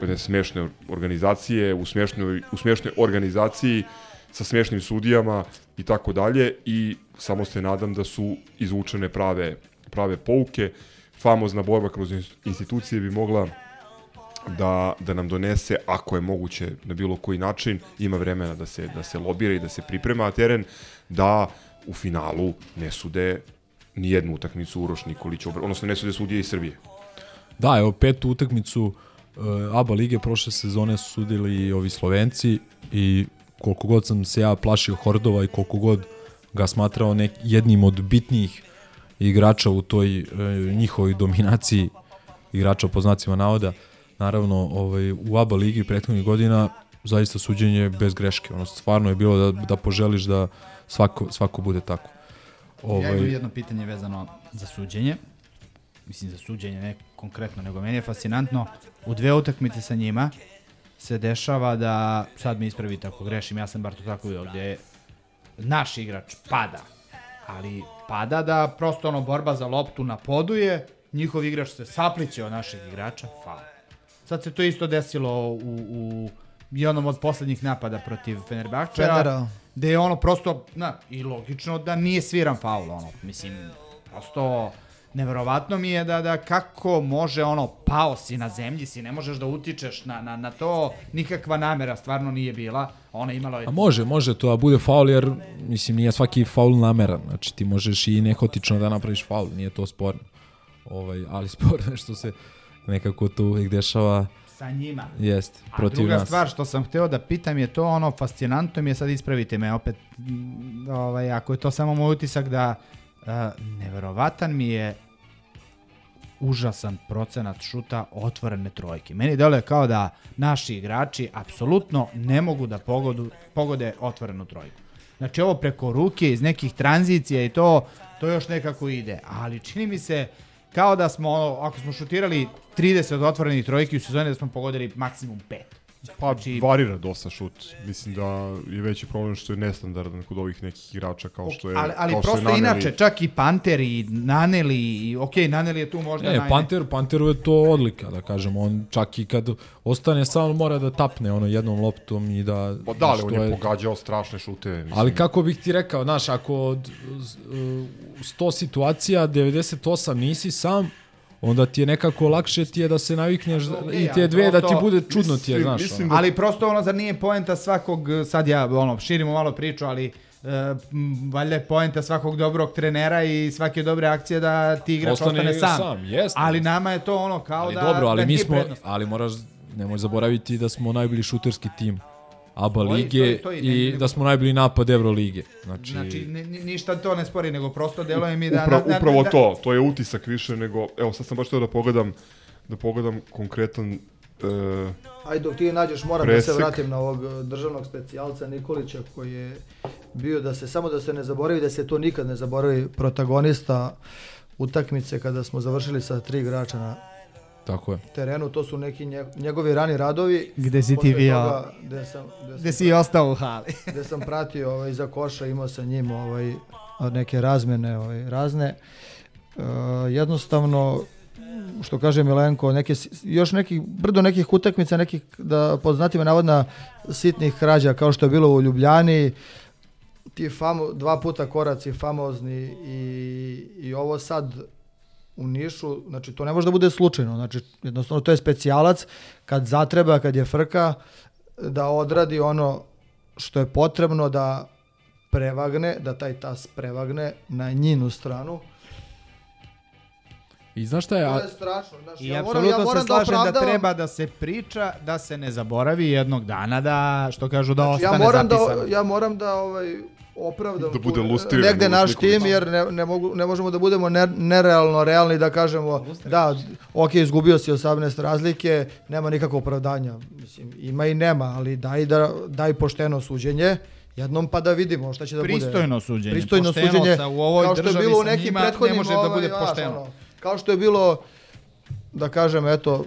jedne smešne organizacije, u smešnoj, u smešnoj organizaciji sa smešnim sudijama i tako dalje i samo se nadam da su izvučene prave, prave pouke. Famozna borba kroz ins- institucije bi mogla da, da nam donese, ako je moguće na bilo koji način, ima vremena da se, da se lobira i da se priprema teren, da u finalu ne sude ni jednu utakmicu Uroš Nikolić, odnosno ne sude sudije iz Srbije. Da, evo petu utakmicu ABA lige prošle sezone su sudili i ovi Slovenci i koliko god sam se ja plašio Hordova i koliko god ga smatrao nek, jednim od bitnijih igrača u toj uh, njihovoj dominaciji igrača po znacima navoda, naravno ovaj, u ABA ligi prethodnih godina zaista suđenje bez greške. Ono, stvarno je bilo da, da poželiš da svako, svako bude tako. Ovaj... Ja imam jedno pitanje vezano za suđenje. Mislim za suđenje, ne konkretno, nego meni je fascinantno. U dve utakmice sa njima se dešava da, sad mi ispravite ako grešim, ja sam bar to tako vidio, gdje naš igrač pada, ali pada da prosto ono borba za loptu na podu je njihov igrač se sapliće od našeg igrača, faul. Sad se to isto desilo u, u jednom od poslednjih napada protiv Fenerbahčeja, Fenera. gde je ono prosto, na, i logično da nije sviran faul, ono, mislim, prosto neverovatno mi je da, da kako može ono, pao si na zemlji si, ne možeš da utičeš na, na, na to, nikakva namera stvarno nije bila, ona je imala... A može, može to da bude faul, jer mislim nije svaki faul nameran. Znači ti možeš i nehotično da napraviš faul, nije to sporno. Ovaj, ali sporno je što se nekako to uvijek dešava sa njima. Jest, A protiv druga nas. stvar što sam hteo da pitam je to ono fascinantno mi je sad ispravite me opet ovaj ako je to samo moj utisak da uh, neverovatan mi je užasan procenat šuta otvorene trojke. Meni deluje kao da naši igrači apsolutno ne mogu da pogodu, pogode otvorenu trojku. Znači ovo preko ruke iz nekih tranzicija i to to još nekako ide, ali čini mi se kao da smo ako smo šutirali 30 otvorenih trojki u sezoni da smo pogodili maksimum 5. Pa varira dosta šut. Mislim da je veći problem što je nestandardan kod ovih nekih igrača kao što je ali, ali kao je prosto Naneli. inače, čak i Panter i Naneli, i, ok, Naneli je tu možda Ne, naj... Panter, Panteru je to odlika, da kažem, on čak i kad ostane sam mora da tapne ono jednom loptom i da... Pa da, ali što on je pogađao strašne šuteve. Mislim. Ali kako bih ti rekao, znaš, ako od uh, 100 situacija 98 nisi sam, onda ti je nekako lakše ti je da se navikneš i te ali dve da ti bude čudno ti je, znaš. ono. Ali prosto ono, zar nije poenta svakog, sad ja ono, širimo malo priču, ali Uh, valjda je poenta svakog dobrog trenera i svake dobre akcije da ti igrač Ostane ostane, sam. sam, jeste, ali nama je to ono kao Ali da dobro, ali da mi smo, prednost. ali moraš, nemoj zaboraviti da smo najbolji šuterski tim ABA Stoji, lige stoji, stoji, ne- i ne- da smo najbolji napad Euro lige. Znači, Znači, ni, ni- ništa to ne spori, nego prosto deluje mi da... Upra, da, da, upravo da, to, to je utisak više nego, evo sad sam baš teo da pogledam, da pogledam konkretan e, Ajde, dok ti nađeš, moram da Presek. se vratim na ovog državnog specijalca Nikolića koji je bio da se, samo da se ne zaboravi, da se to nikad ne zaboravi, protagonista utakmice kada smo završili sa tri igrača na Tako je. terenu, to su neki nje- njegovi rani radovi. Gde si ti bio? toga, Gde sam, gde Gde sam si ostao u hali. gde sam pratio ovaj, za koša, imao sa njim ovaj, neke razmene ovaj, razne. E, jednostavno, što kaže Milenko, neke, još nekih, brdo nekih utakmica, nekih, da pod znacima navodna, sitnih krađa, kao što je bilo u Ljubljani, ti famo, dva puta koraci famozni i, i ovo sad u Nišu, znači to ne može da bude slučajno, znači jednostavno to je specijalac kad zatreba, kad je frka, da odradi ono što je potrebno da prevagne, da taj tas prevagne na njinu stranu. I znaš šta je? To je strašno. Znači, I ja moram, apsolutno ja moram se slažem da, opravdavam- treba da se priča, da se ne zaboravi jednog dana da, što kažu, da Znači, ja ostane moram zapisano. da, ja moram da ovaj, opravdam Da bude tu, lustriran negde naš tim, jer ne, ne, mogu, ne možemo da budemo ne, nerealno realni da kažemo da, ok, izgubio si 18 razlike, nema nikakvog opravdanja. Mislim, ima i nema, ali daj, da, daj pošteno suđenje, jednom pa da vidimo šta će da bude. Pristojno suđenje, Pristojno pošteno suđenje, sa- u ovoj kao što je bilo u nekim njima ne prethodnim, može da ovaj, bude pošteno. ono, kao što je bilo, da kažem, eto,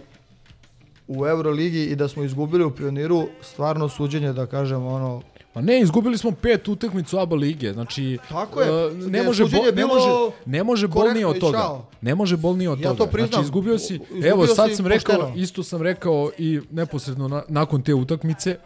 u Euroligi i da smo izgubili u Pioniru, stvarno suđenje, da kažem, ono, Pa ne, izgubili smo pet utakmicu ABA lige, znači Tako je. e, ne može bo, ne može ne može bolnije od toga. Ne može bolnije od Ja toga. to priznam. Znači izgubio si. Izgubio evo sad si sam rekao, pošteno. isto sam rekao i neposredno na, nakon te utakmice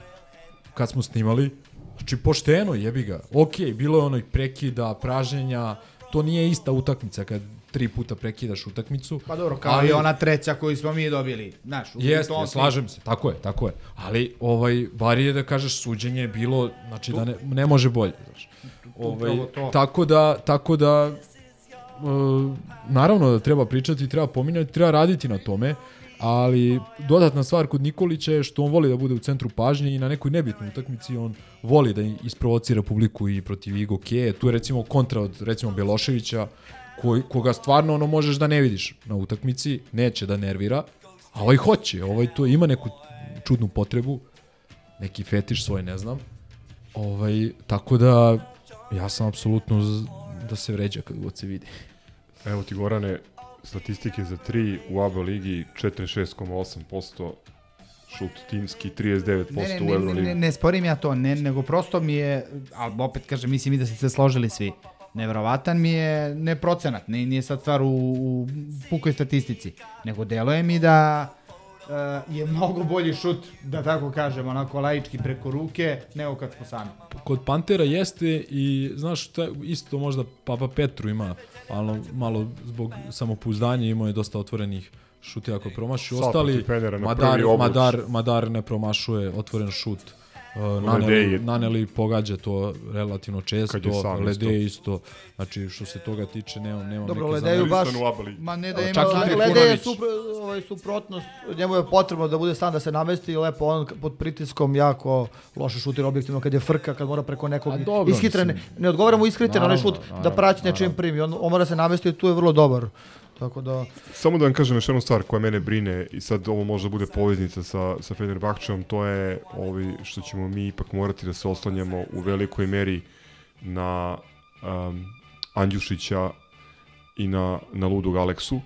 kad smo snimali, znači pošteno, jebi ga. Okej, bilo je onih prekida, praženja, to nije ista utakmica kad tri puta prekidaš utakmicu. Pa dobro, kao ali- i ona treća koju smo mi dobili. Znaš, u Jeste, ja slažem se, tako je, tako je. Ali ovaj bar je da kažeš suđenje je bilo, znači da ne, ne može bolje, znaš. Ovaj, tako da tako da e, naravno da treba pričati, treba pominjati, treba raditi na tome, ali dodatna stvar kod Nikolića je što on voli da bude u centru pažnje i na nekoj nebitnoj utakmici on voli da isprovocira publiku i protiv Igo Keje. Tu je recimo kontra od recimo Beloševića koji, koga stvarno ono možeš da ne vidiš na utakmici, neće da nervira, a ovaj hoće, ovaj to ima neku čudnu potrebu, neki fetiš svoj, ne znam. Ovaj, tako da ja sam apsolutno z- da se vređa kad god se vidi. Evo ti Gorane, statistike za 3 u ABA ligi 46,8% šut timski, 39% Ne, ne, u ne, Euroligi. ne, ne sporim ja to, ne, nego prosto mi je, ali opet kažem, mislim i da ste se složili svi. Neverovatan mi je ne procenat, nije, nije sad stvar u, u pukoj statistici, nego deluje mi da uh, je mnogo bolji šut, da tako kažem, onako laički preko ruke, nego kad smo sami. Kod Pantera jeste i znaš šta, isto možda Papa Petru ima malo, malo zbog samopouzdanja imao je dosta otvorenih šuteva ako promaši. Ostali, Madar. Madar, Madar ne promašuje otvoren šut. Uh, naneli, naneli pogađa to relativno često, Lede isto. isto. Znači, što se toga tiče, nemam, nemam Dobro, neke Ledeju baš, ma ne da ima, Lede je supr, ovaj, suprotnost, njemu je potrebno da bude stan da se namesti i lepo on pod pritiskom jako loše šutira objektivno kad je frka, kad mora preko nekog ishitrene, ne odgovara mu onaj Naravno, šut da naravno, praći nečim naravno. primi, on, on mora se namesti i tu je vrlo dobar. Tako da, Samo da vam kažem još jednu stvar koja mene brine i sad ovo možda bude poveznica sa, sa Fenerbahčevom, to je ovi što ćemo mi ipak morati da se oslanjamo u velikoj meri na um, Andjušića i na, na Ludog Aleksu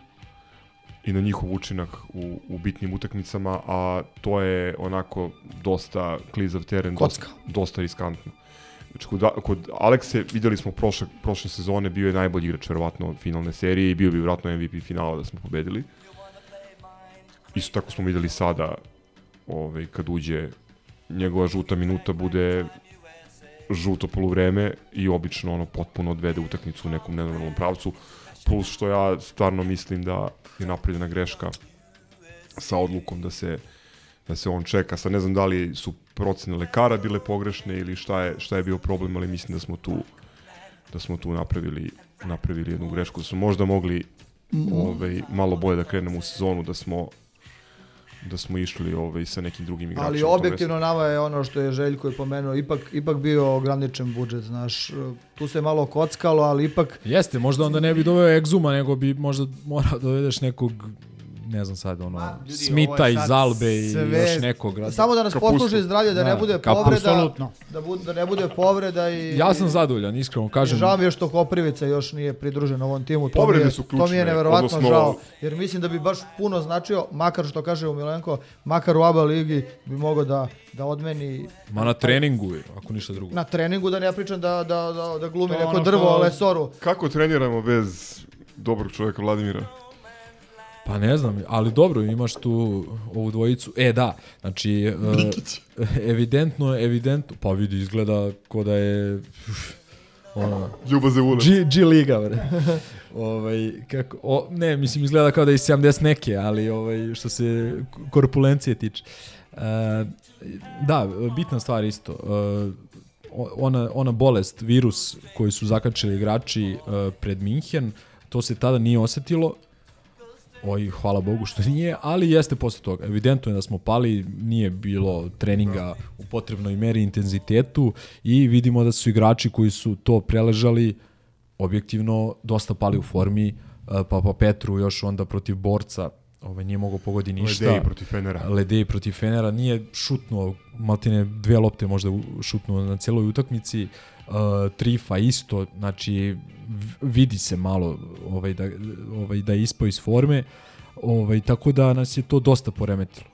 i na njihov učinak u, u bitnim utakmicama, a to je onako dosta klizav teren, dosta, dosta riskantno. Znači, kod, kod Alekse videli smo prošle, prošle sezone, bio je najbolji igrač verovatno finalne serije i bio bi verovatno MVP finala da smo pobedili. Isto tako smo videli sada, ovaj, kad uđe njegova žuta minuta bude žuto poluvreme i obično ono potpuno odvede utakmicu u nekom nenormalnom pravcu. Plus što ja stvarno mislim da je napravljena greška sa odlukom da se da se on čeka. Sad ne znam da li su procene lekara bile pogrešne ili šta je, šta je bio problem, ali mislim da smo tu da smo tu napravili napravili jednu grešku, da smo možda mogli ovaj, malo bolje da krenemo u sezonu, da smo da smo išli ovaj, sa nekim drugim igračima. ali objektivno nama je ono što je Željko je pomenuo, ipak, ipak bio ograničen budžet, znaš, tu se malo kockalo, ali ipak Jeste, možda onda ne bi doveo Egzuma, nego bi možda morao dovedeš nekog ne znam sad, ono, ljudi, ovo Smita iz Albe i sve- još nekog. razumeš? Samo da nas Kapustu. posluži zdravlje, da, ne bude Kapustu. povreda, Apsolutno. da, bu, da ne bude povreda i... Ja sam zadovoljan, iskreno kažem. Žao mi je što Koprivica još nije pridružen ovom timu. To mi Povrede je, su To mi je ključne, neverovatno odnosno- žao. Jer mislim da bi baš puno značio, makar što kaže u Milenko, makar u ABA ligi bi mogao da, da odmeni Ma na treningu, ako ništa drugo. na treningu, da ne ja pričam da, da, da, da glumi To neko ono drvo, što- lesoru. Kako treniramo bez dobrog čovjeka Vladimira? Pa ne znam, ali dobro, imaš tu ovu dvojicu. E, da, znači, uh, evidentno, evidentno, pa vidi, izgleda ko da je... Ono, Ljubo Zevulac. G, G Liga, bre. ovaj, kako, o, ne, mislim, izgleda kao da je iz 70 neke, ali ovaj, što se korpulencije tiče. Uh, da, bitna stvar isto. Uh, ona, ona bolest, virus koji su zakačili igrači uh, pred Minhen, to se tada nije osetilo, Oj, hvala Bogu što nije, ali jeste posle toga. Evidentno je da smo pali, nije bilo treninga u potrebnoj meri intenzitetu i vidimo da su igrači koji su to preležali objektivno dosta pali u formi, pa pa Petru još onda protiv borca ovaj, nije mogao pogodi ništa. Ledej protiv Fenera. Ledej protiv Fenera, nije šutnuo, maltine dve lopte možda šutnuo na cijeloj utakmici, uh, Trifa isto, znači vidi se malo ovaj, da, ovaj, da je ispao iz forme, ovaj, tako da nas je to dosta poremetilo.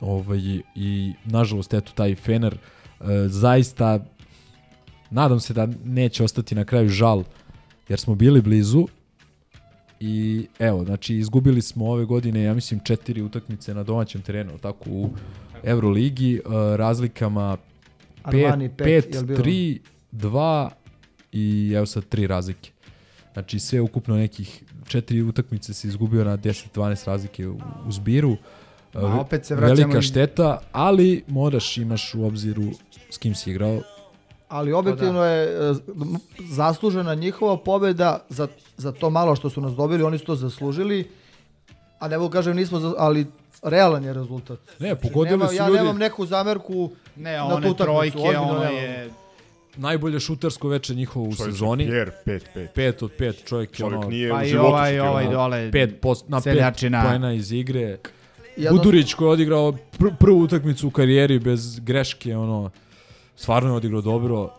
Ovaj, I nažalost, eto, taj Fener uh, zaista nadam se da neće ostati na kraju žal, jer smo bili blizu, i evo, znači izgubili smo ove godine, ja mislim, četiri utakmice na domaćem terenu, tako u Euroligi, uh, razlikama 5, Armani pet, jel bilo? 3, 2 i evo sad tri razlike. Znači sve ukupno nekih četiri utakmice se izgubio na 10-12 razlike u, u zbiru. Ma, Uh, opet se vraćamo Velika šteta, ali moraš imaš u obziru s kim si igrao. Ali objektivno je e, zaslužena njihova pobjeda za, za to malo što su nas dobili, oni su to zaslužili. A ne mogu kažem nismo, ali realan je rezultat. Ne, pogodili nema, su ja ljudi. nemam neku zamerku Ne, na one tu utakmicu, trojke, ozbiljno ono nemam. je... Najbolje šutersko veče njihovo u Čovječe, sezoni. Pierre, pet, pet. 5 od 5 čovjek, je Čovjek ono, nije Pa u i životu ovaj- ovaj dole, 5 post, na 5 seljačina. poena iz igre. Jedno- Budurić koji je odigrao pr prvu utakmicu u karijeri bez greške, ono, stvarno je odigrao dobro.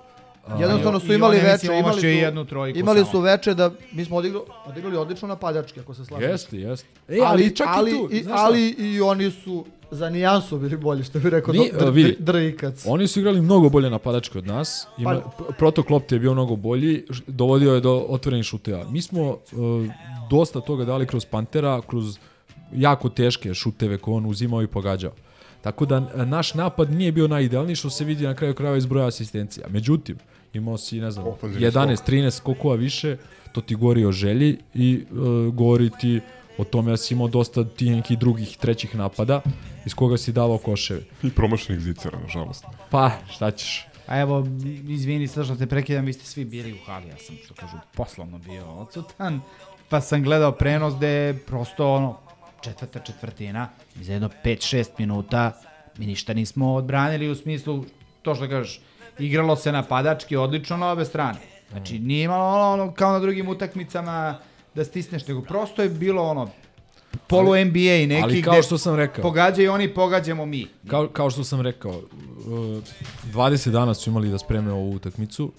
Jednostavno su I imali veče, imali su, jednu trojku imali su veče da mi smo odigrali, odigrali odlično napadački, ako se slažete. Jeste, jeste. E, ali čak i ali, tu, i, znaš šta? ali i oni su za nijansu bili bolji, što bi rekao Ni, dr, dr, Drikac. Oni su igrali mnogo bolje napadački od nas. Ima, Pa- protok lopte je bio mnogo bolji, dovodio je do otvorenih šuteva. Mi smo uh, dosta toga dali kroz Pantera, kroz jako teške šuteve koje on uzimao i pogađao. Tako da naš napad nije bio najidealniji što se vidi na kraju krajeva iz broja asistencija. Međutim, imao si, ne znam, Ofanzivni 11, skok. 13 skokova više, to ti govori o želji i uh, govori ti o tome da si imao dosta tih nekih drugih, trećih napada iz koga si davao koševe. I promašenih zicera, nažalost. Pa, šta ćeš? A evo, izvini sve što te prekidam, vi ste svi bili u hali, ja sam, što kažu, poslovno bio odsutan, pa sam gledao prenos gde je prosto ono, četvrta četvrtina, za jedno 5-6 minuta mi ništa nismo odbranili u smislu, to što kažeš, igralo se napadački odlično na obe strane. Znači, nije imalo ono, ono kao na drugim utakmicama da stisneš, nego prosto je bilo ono, polu Ali- NBA neki ali kao gde što sam rekao. pogađaju oni, pogađamo mi. Kao, kao što sam rekao, uh, 20 dana su imali da spreme ovu utakmicu.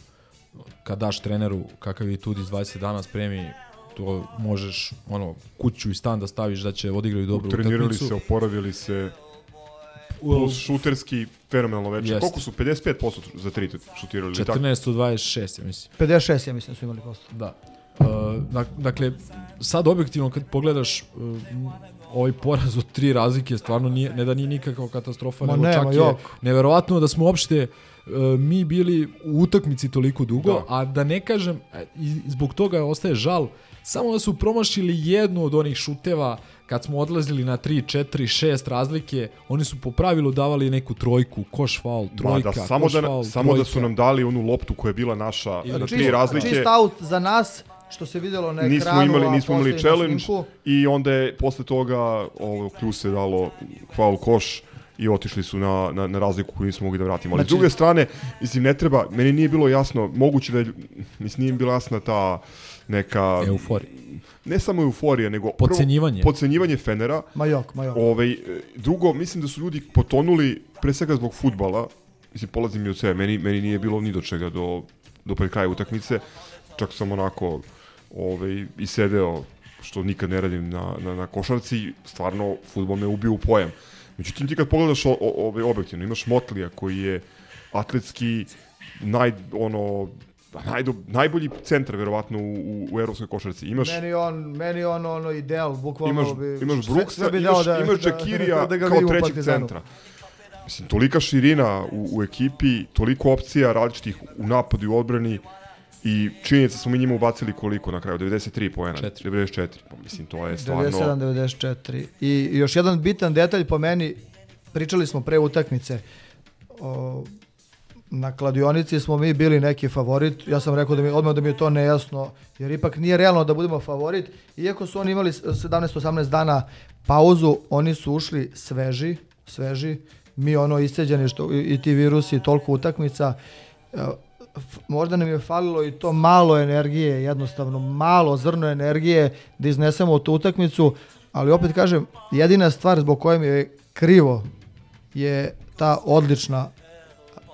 Kad daš treneru kakav je Tudis 20 dana spremi, to možeš ono, kuću i stan da staviš da će odigraju dobru Trenirali utakmicu. se, oporavili se, plus šuterski fenomenalno veče. Jeste. Koliko su? 55% za tri šutirali? ili tako? 14 od 26, ja mislim. 56, ja mislim da su imali posto. Da. Uh, dak- dakle, sad objektivno kad pogledaš uh, ovaj poraz od tri razlike stvarno nije, ne da nije nikakva katastrofa, Ma nego nema, čak je jok. neverovatno da smo uopšte uh, mi bili u utakmici toliko dugo, Da. a da ne kažem, e, i zbog toga ostaje žal, samo da su promašili jednu od onih šuteva kad smo odlazili na 3, 4, 6 razlike, oni su po pravilu davali neku trojku, koš faul, Ma trojka, da, samo, koš da, faul, samo da trojka. su nam dali onu loptu koja je bila naša na Čist- tri razlike. Čist out za nas, što se videlo na nismo ekranu, imali, nismo imali posle i na challenge i onda je posle toga ovo Kljus je dalo faul koš i otišli su na, na, na razliku koju nismo mogli da vratimo. Ali Znači- s druge strane, mislim, ne treba, meni nije bilo jasno, moguće da je, mislim, nije bila jasna ta neka... Euforija. Ne samo euforija, nego... prvo, Podcenjivanje. Podcenjivanje Fenera. Ma jok, ma jok. Ovaj, e, drugo, mislim da su ljudi potonuli, pre svega zbog futbala, mislim, polazim i od sebe, meni, meni nije bilo ni do čega do, do pred kraja utakmice, čak sam onako ovaj, i sedeo, što nikad ne radim na, na, na košarci, stvarno, futbol me ubio u pojam. Međutim, ti kad pogledaš o, o, ovaj, objektivno, imaš Motlija koji je atletski naj, ono, najdo, najbolji centar, verovatno, u, u, u evropskoj košarci. Imaš, Meni on, meni on ono ideal, bukvalno imaš, bi... imaš Brooksa, sve bi imaš, dao da, imaš da- Džakirija da ga kao vidim u trećeg Partizanu. centra. Mislim, tolika širina u, u ekipi, toliko opcija različitih u napadu i u odbrani i činjenica smo mi njima ubacili koliko na kraju, 93 poena, 94, pa mislim to je stvarno... 97-94. I i još jedan bitan detalj po meni, pričali smo pre utakmice, o, na kladionici smo mi bili neki favorit, ja sam rekao da mi, odmah da mi je to nejasno, jer ipak nije realno da budemo favorit, iako su oni imali s- 17-18 dana pauzu, oni su ušli sveži, sveži, mi ono isceđeni što, i, ti virusi, toliko utakmica, e, možda nam je falilo i to malo energije, jednostavno malo zrno energije da iznesemo tu utakmicu, ali opet kažem, jedina stvar zbog koje mi je krivo je ta odlična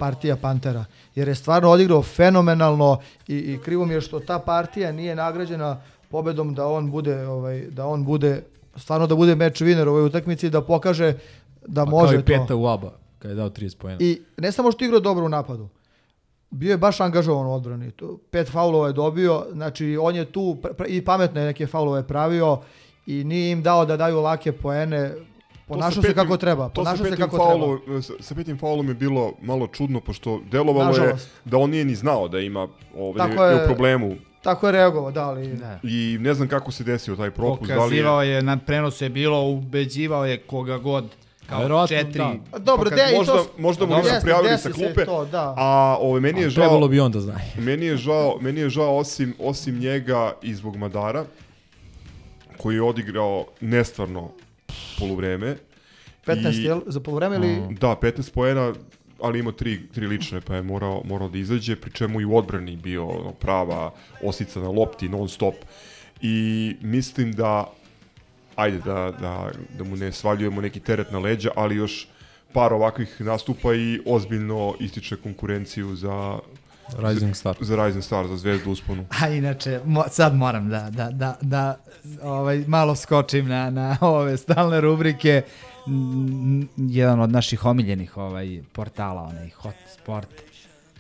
partija Pantera. Jer je stvarno odigrao fenomenalno i, i krivo mi je što ta partija nije nagrađena pobedom da on bude ovaj da on bude stvarno da bude meč winner u ovoj utakmici da pokaže da Pa može kao i to. Peta u Aba, kad je dao 30 poena. I ne samo što je igrao dobro u napadu, bio je baš angažovan u odbrani. Pet faulova je dobio, znači on je tu i pametne neke faulove pravio i nije im dao da daju lake poene. Ponašao se kako treba. to sa Ponašao se petim kako faulom- treba. Sa, sa petim faulom je bilo malo čudno, pošto delovalo je Nažalost. da on nije ni znao da ima ovaj, da Tako je, je- u problemu. Tako je reagovao, da, ali... I ne znam kako se desio taj propust. da li je- Pokazivao je, na prenosu je bilo, ubeđivao je koga god, kao Verovatno, četiri. da. A dobro, Pa de, i možda, to... možda mu Dobro, nisu prijavili sa klupe, to, da. a ovaj, meni je A žao... trebalo bi on da zna. meni je žao, meni je žao osim, osim njega i zbog Madara, koji je odigrao nestvarno poluvreme. 15, I- jel? Za polovreme ili... Da, 15 poena, ali ima tri, tri lične, pa je morao, morao da izađe, pri čemu i u odbrani bio ono, prava osica na lopti, non stop. I mislim da, ajde da, da, da mu ne svaljujemo neki teret na leđa, ali još par ovakvih nastupa i ozbiljno ističe konkurenciju za, Rising Star. Za Rising Star, za zvezdu usponu. A inače, mo, sad moram da, da, da, da ovaj, malo skočim na, na ove stalne rubrike. Jedan od naših omiljenih ovaj, portala, onaj Hot Sport,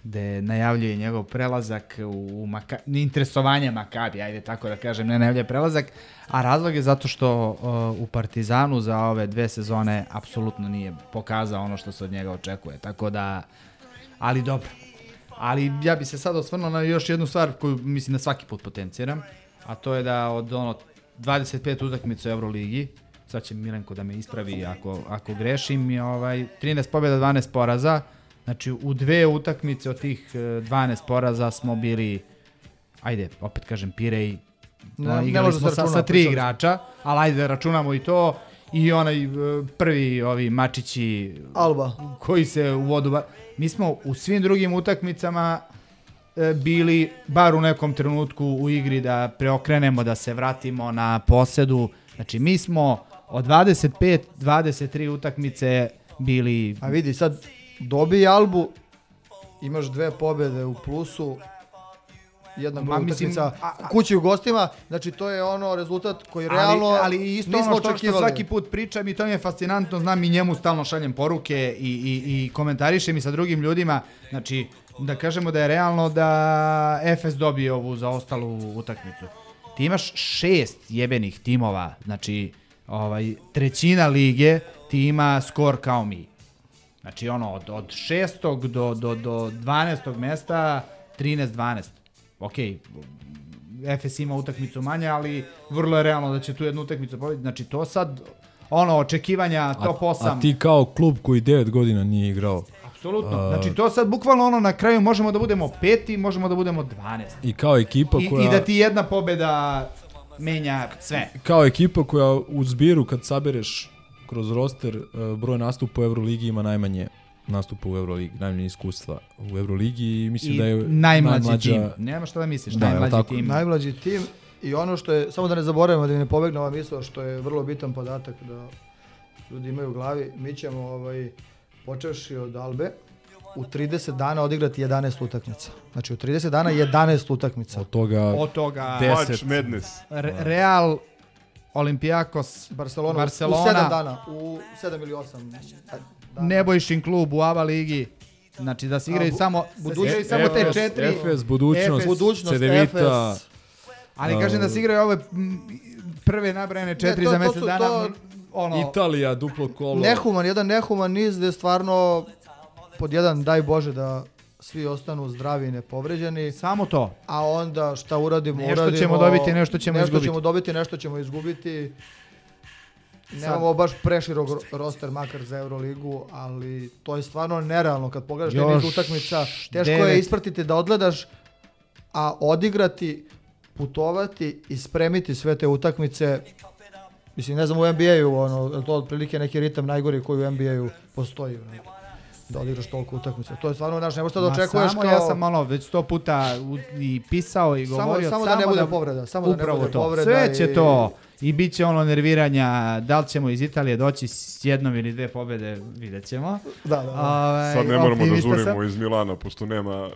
gde najavljuje njegov prelazak u Maka, interesovanje Makabi, ajde tako da kažem, ne najavljuje prelazak, a razlog je zato što uh, u Partizanu za ove dve sezone apsolutno nije pokazao ono što se od njega očekuje, tako da, ali dobro. Ali ja bi se sad osvrnuo na još jednu stvar koju mislim da svaki put potenciram, a to je da od ono 25 utakmica u Euroligi, sad će Milenko da me ispravi ako, ako grešim, ovaj, 13 pobjeda, 12 poraza, znači u dve utakmice od tih eh, 12 poraza smo bili, ajde, opet kažem, Pirej, Ne- no, igrali smo sa, sa tri igrača, ali ajde da računamo i to, i onaj eh, prvi ovi mačići Alba. koji se u vodu ba... mi smo u svim drugim utakmicama e, bili bar u nekom trenutku u igri da preokrenemo, da se vratimo na posedu. Znači mi smo od 25 23 utakmice bili A vidi, sad dobi Albu, imaš dve pobjede u plusu, jedna mislim, utakmica kući u gostima, znači to je ono rezultat koji realno ali, ali isto nismo ono što, što očekivali. svaki put pričam i to mi je fascinantno, znam i njemu stalno šaljem poruke i, i, i komentarišem i sa drugim ljudima, znači da kažemo da je realno da Efes dobije ovu zaostalu utakmicu. Ti imaš šest jebenih timova, znači ovaj, trećina lige ti ima skor kao mi. Znači ono od, od šestog do, do, do 12. mesta 13-12. Ok, Efes ima utakmicu manje, ali vrlo je realno da će tu jednu utakmicu pobediti. Znači to sad, ono, očekivanja top 8. A ti kao klub koji 9 godina nije igrao. Apsolutno. a, Znači to sad bukvalno ono na kraju možemo da budemo peti, možemo da budemo 12. I kao ekipa I, koja... I da ti jedna pobeda menja sve. Kao ekipa koja u zbiru kad sabereš kroz roster eh, broj nastupa u Euroligi ima najmanje nastupa u Euroligi, najmanje iskustva u Euroligi i mislim I da je najmlađi najmlađa- tim. Nema šta da misliš, Da, najmlađi tako? tim. Najmlađi tim i ono što je, samo da ne zaboravimo da mi ne pobegne ova misla, što je vrlo bitan podatak da ljudi imaju u glavi, mi ćemo ovaj, počevši od Albe, u 30 dana odigrati 11 utakmica. Znači u 30 dana 11 utakmica. Od toga, Od toga 10. March Madness. Re- Real, Olimpijakos, Barcelona, Barcelona, u 7 dana, u 7 ili 8 dana. Nebojšin klub u ABA ligi. Znači da se igraju samo, da Efes- samo te četiri. Efes, budućnost, Budućnost, Cedevita. Ali kažem da se igraju ove prve nabrajane četiri to- za mjesec su- dana. ono, Italija, duplo kolo. Nehuman, jedan nehuman niz gde stvarno pod jedan daj Bože da svi ostanu zdravi i nepovređeni. Samo to. A onda šta uradimo, Nešto uradimo. ćemo dobiti, nešto ćemo nešto izgubiti. ćemo dobiti, nešto ćemo izgubiti. Nemamo baš preširok ro- roster makar za Euroligu, ali to je stvarno nerealno kad pogledaš te niz Još utakmica. Teško je devet. ispratiti da odgledaš, a odigrati, putovati i spremiti sve te utakmice. Mislim, ne znam u NBA-u, ono, je to otprilike neki ritam najgori koji u NBA-u postoji. ono, Da odigraš toliko utakmica. To je stvarno, znaš, ne možeš to da očekuješ samo kao... ja sam ono već sto puta u- i pisao i Samo- govorio. samo da ne bude povreda, samo da ne upravo bude to. povreda Sve će i- to. I bit će ono nerviranja, da li ćemo iz Italije doći s jednom ili dve pobjede, vidjet ćemo. Da, da, da. Ovaj, Sad ne moramo da optimista sam. žurimo iz Milana, pošto nema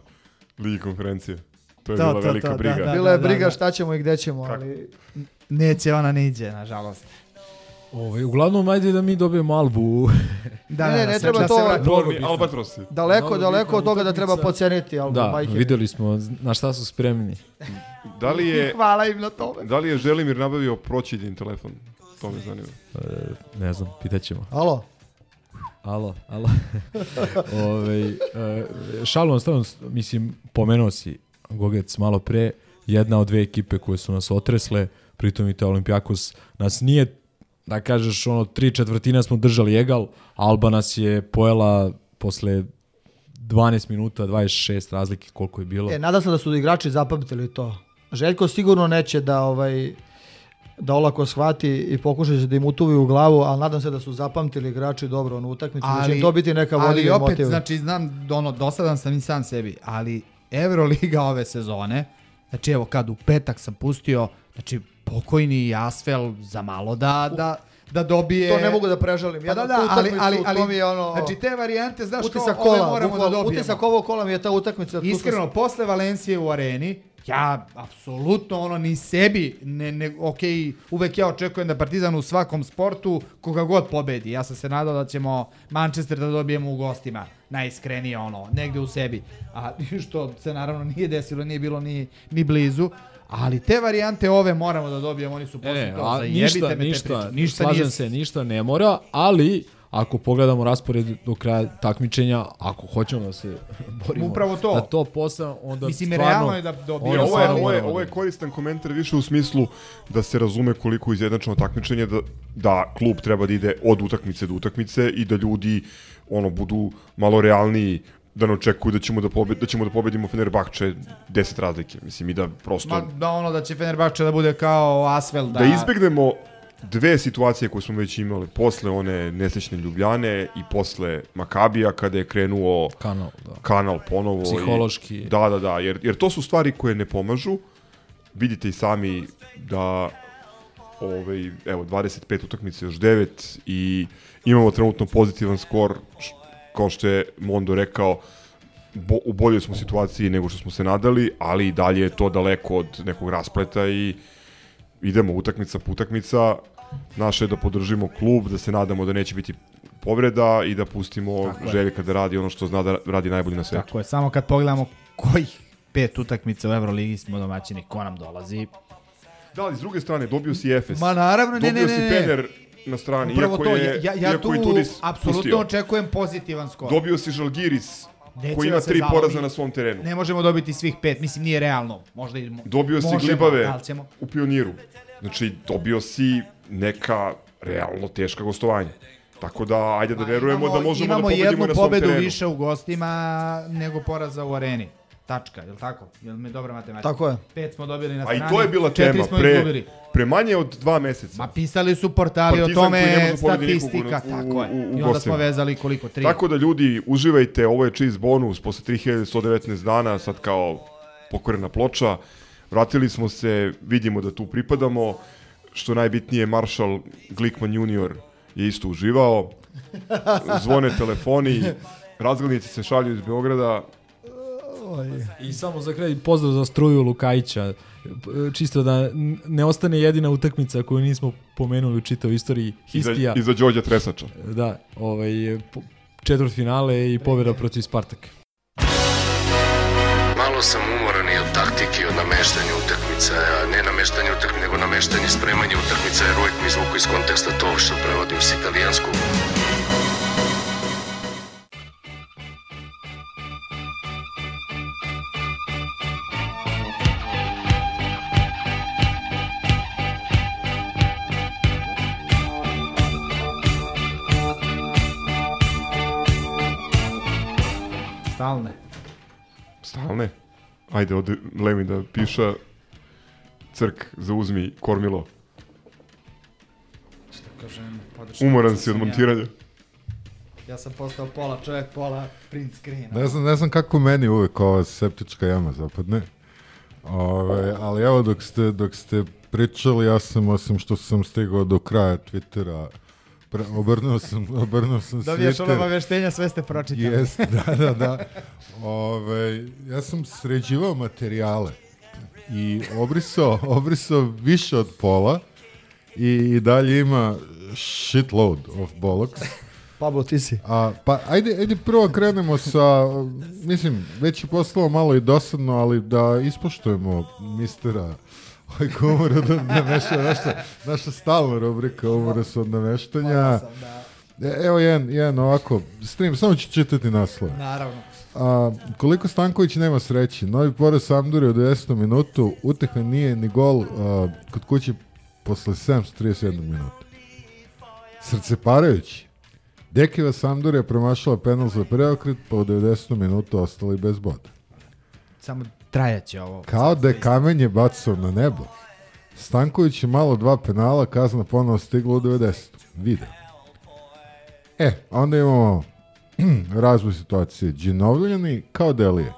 ligi konferencije. To je To, bila to, velika to, da, briga. da. Bila je da, briga da. šta ćemo i gde ćemo, ali... Neće ona niđe, nažalost. Ovaj, uglavnom, ajde da mi dobijemo Albu. Da, Ne, da, ne, ne treba da se to- bitno. Albatrosi. Daleko, Mnogo daleko od toga da treba utakmica. podcijeniti album Da, majke. videli smo na šta su spremni. Da li je, Hvala im na tome. da li je Želimir nabavio proćidin telefon? To me zanima. E, ne znam, pitaćemo. Alo? Alo, alo. Ove, e, šalom stavno, mislim, pomenuo si Gogec malo pre, jedna od dve ekipe koje su nas otresle, pritom i to Olimpijakos nas nije, da kažeš, ono, tri četvrtina smo držali egal, Alba nas je pojela posle 12 minuta, 26 razlike koliko je bilo. E, nadam se da su igrači zapamtili to. Željko sigurno neće da ovaj da olako shvati i pokuša će da im utuvi u glavu, ali nadam se da su zapamtili igrači dobro onu utakmicu, da će im to biti neka ali vodilja opet, motiv. znači, znam, ono, dosadan sam i sam sebi, ali Euroliga ove sezone, znači, evo, kad u petak sam pustio, znači, pokojni Asfel za malo da, da, da dobije... To ne mogu da prežalim. Pa da, da, ali, utakmicu, ali, to ali, mi je ono- znači te varijante, znaš, utisak kao, ove kola, moramo da bukvalno, dobijemo. utisak ovog kola mi je ta utakmica. sam- Iskreno, posle Valencije u areni, ja apsolutno ono ni sebi, ne, ne, ok, uvek ja očekujem da Partizan u svakom sportu koga god pobedi. Ja sam se nadao da ćemo Manchester da dobijemo u gostima, najiskrenije ono, negde u sebi. A što se naravno nije desilo, nije bilo ni, ni blizu. Ali te varijante ove moramo da dobijemo, oni su Ne, posle ne, to, ništa, me te ništa, priče. ništa slažem nije se, ništa ne mora, ali ako pogledamo raspored do kraja takmičenja, ako hoćemo da se borimo Upravo to. na top 8, onda Mislim, stvarno... realno je da dobijemo onda ovo, je, ovo, je, ovo je da- koristan komentar više u smislu da se razume koliko je izjednačeno takmičenje, da, da klub treba da ide od utakmice do utakmice i da ljudi ono budu malo realniji da ne očekuju da ćemo da, pobed, da ćemo da pobedimo Fenerbahče 10 razlike. Mislim, i da prosto... Ma, da ono da će Fenerbahče da bude kao Asvel, da... da izbegnemo dve situacije koje smo već imali posle one nesrećne Ljubljane i posle Makabija kada je krenuo kanal, da. kanal ponovo. Psihološki. I, da, da, da, jer, jer to su stvari koje ne pomažu. Vidite i sami da ovaj, evo, 25 utakmice još 9 i imamo trenutno pozitivan skor, kao što je Mondo rekao, bo, u boljoj smo situaciji nego što smo se nadali, ali i dalje je to daleko od nekog raspleta i idemo utakmica po utakmica. Naše je da podržimo klub, da se nadamo da neće biti povreda i da pustimo Tako je. Željka da radi ono što zna da radi najbolje na svetu. Tako je, samo kad pogledamo kojih pet utakmica u Euroligi smo domaćini, ko nam dolazi. Da, ali s druge strane, dobio si Efes. Ma naravno, ne, dobio ne, ne, si ne. Fener na strani, Upravo iako to, je, ja, ja iako tu je apsolutno pustio. očekujem pozitivan skor. Dobio si Žalgiris, Neće koji da ima se tri zalomi. poraza na svom terenu. Ne možemo dobiti svih pet, mislim nije realno. Možda i mo- Dobio si možemo, Glibave da u Pioniru. Znači, dobio si neka realno teška gostovanja. Tako da, ajde da verujemo da možemo da imamo pobedimo jednu na svom pobedu terenu. više u gostima nego poraza u areni. Tačka, je li tako? Je li mi dobra matematika? Tako je. Pet smo dobili na A i strani, to je bila tema. smo Pre, izgubili. pre manje od dva meseca. Ma pisali su portali Partizan o tome, u- statistika, u- tako je. u- u I onda smo gostima. vezali koliko, tri. Tako da ljudi, uživajte, ovo je cheese bonus posle 3119 dana, sad kao pokorena ploča. Vratili smo se, vidimo da tu pripadamo. Što najbitnije, Marshall Glickman junior je isto uživao. Zvone telefoni, razglednice se šalju iz Beograda. I samo za kraj pozdrav za struju Lukajića. Čisto da ne ostane jedina utakmica koju nismo pomenuli u čitavoj istoriji I za, Histija. i za Đorđa Tresača. Da, ovaj, četvrt finale i pobjeda protiv Spartaka. Malo sam umoran i od taktike i od nameštanja utakmica, a ne nameštanje utakmica, nego nameštanje spremanja utakmica, jer uvijek mi izvuku iz konteksta to što prevodim s italijanskog. Ajde, ode Lemi da piša crk, zauzmi kormilo. Što kažem, podrška. Umoran si od sam ja. montiranja. Ja sam postao pola čovjek, pola print screen. Ne znam, ne znam kako meni uvek ova septička jama zapadne. Ove, ali evo dok ste, dok ste pričali, ja sam, osim što sam stigao do kraja Twittera, pre, obrnuo sam, obrnuo sam Dobiješ Twitter. ono obaveštenja, sve ste pročitali. Jest, da, da, da. Ove, ja sam sređivao materijale i obrisao, obrisao više od pola i, i dalje ima shitload of bollocks. Pablo, ti si. A, pa ajde, ajde prvo krenemo sa, mislim, već je postalo malo i dosadno, ali da ispoštujemo mistera ovaj ko umre od nameštanja, naša, naša stalna rubrika umre su od nameštanja. E, Evo jedan, jedan ovako, stream, samo ću čitati naslov. Naravno. A, koliko Stanković nema sreći, novi poraz Sampdoria u 90. minutu, uteha nije ni gol a, kod kuće posle 731 minuta. Srceparajući. Dekiva Sampdoria promašala penal za preokret, pa u 90. minutu ostali bez boda. Samo trajaće ovo. Kao da je kamenje bacao na nebo. Stanković je malo dva penala, kazna ponovo stigla u 90. Vide. E, onda imamo razvoj situacije. Džinovljani kao Delije.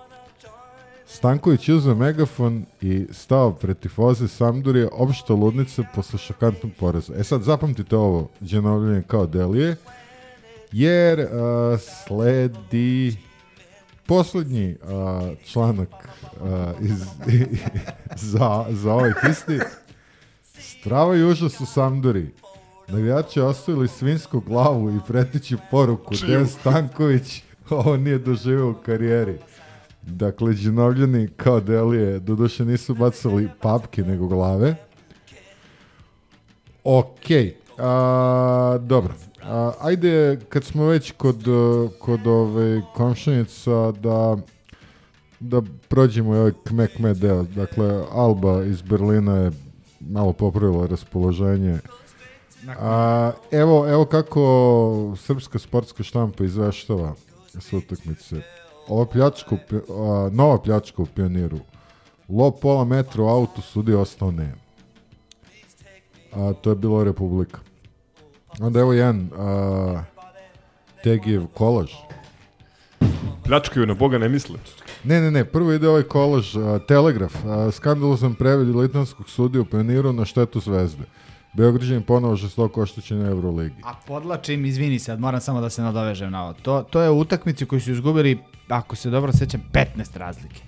Stanković uzeo megafon i stao pred tifoze Sampdorije, opšta ludnica posle šokantnog poreza. E sad, zapamtite ovo, dženovljenje kao delije, jer uh, sledi poslednji uh, članak uh, iz, za, za ovaj histi. Strava i užas u Sampdori. Navijači ostavili svinsku glavu i pretiću poruku Čiju? Dejan Stanković ovo nije doživio u karijeri. Dakle, džinovljani kao delije, doduše nisu bacali papke nego glave. Okej, a, dobro. A, ajde, kad smo već kod, uh, kod ove komšenica, da da prođemo ovaj kme kme deo. Dakle, Alba iz Berlina je malo popravila raspoloženje. A, evo, evo kako srpska sportska štampa izveštava s utakmice. Ova pljačka, a, nova pljačka u pioniru. Lo pola metra u autu sudi ostao ne. A, to je bilo Republika. Onda evo jedan a, Tegijev kolaž. Pljačkaju na Boga ne misle. Ne, ne, ne, prvo ide ovaj kolaž, a, Telegraf, a, skandalozan previd litvanskog sudija u pioniru na štetu zvezde. Beograđan ponovo žestoko oštećen u Euroligi. A podlačim, izvini sad, moram samo da se nadovežem na ovo. To, to je utakmici koju su izgubili, ako se dobro sećam, 15 razlike.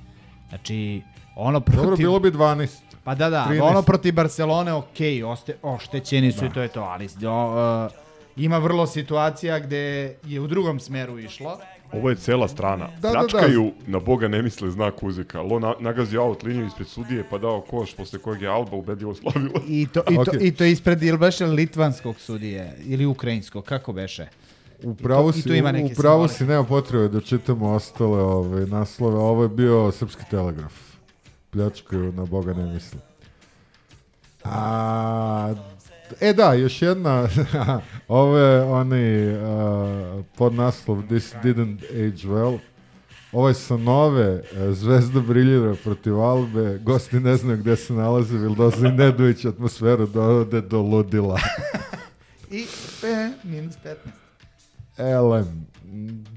Znači, ono protiv... Dobro, bilo bi 12. Pa da, da, 13. ono protiv Barcelone, ok, oste, oštećeni su Da. i to je to, ali o, uh, ima vrlo situacija gde je u drugom smeru išlo. Ovo je cela strana. Da, da, da. Na Boga ne misle znak uzika. Lo na, nagazio out liniju ispred sudije pa dao koš posle kojeg je Alba ubedljivo slavila. I to, i to, Ok. i to ispred, ili beše litvanskog sudije, ili ukrajinskog, kako beše? U pravu I to- i si, ima u neke pravu simbolike. si, nema potrebe da čitamo ostale ove, naslove. Ovo je bio Srpski telegraf. Pljačkaju na Boga ne misli. A, e da, još jedna, ovo je onaj uh, podnaslov This didn't age well. Ovo je sa nove, e, Zvezda briljira protiv Albe, gosti ne znaju gde se nalaze, Vildoza i Nedović atmosferu dovode do ludila. I e, minus 15. Elem,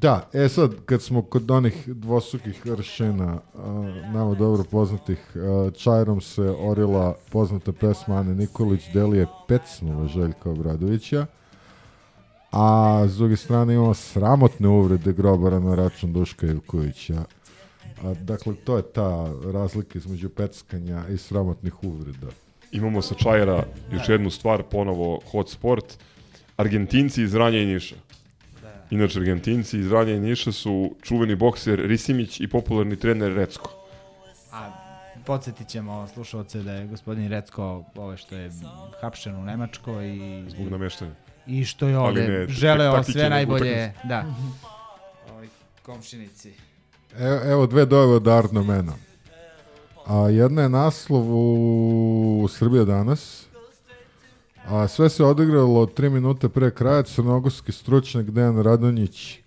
da, e sad, kad smo kod onih dvosukih aršina, a, nama dobro poznatih, čajrom se orila poznata pesma Ane Nikolić, delije pecnula Željka Obradovića, a s druge strane imamo sramotne uvrede grobara na račun Duška Ivkovića. A, dakle, to je ta razlika između peckanja i sramotnih uvreda. Imamo sa Čajera još jednu stvar, ponovo hot sport. Argentinci iz Ranja i Niša. Inače, Argentinci iz Ranja i Niša su čuveni bokser Risimić i popularni trener Recko. A podsjetit ćemo slušalce da je gospodin Recko ove što je hapšen u Nemačkoj i... Zbog nameštanja. I što je ovde ne, želeo sve najbolje, utakmice. da. Ovoj komšinici. Evo, evo dve dojave od Arno Mena. A jedna je naslov u Srbija danas. A sve se odigralo tri minute pre kraja. Crnogorski stručnjak Dejan Radonjić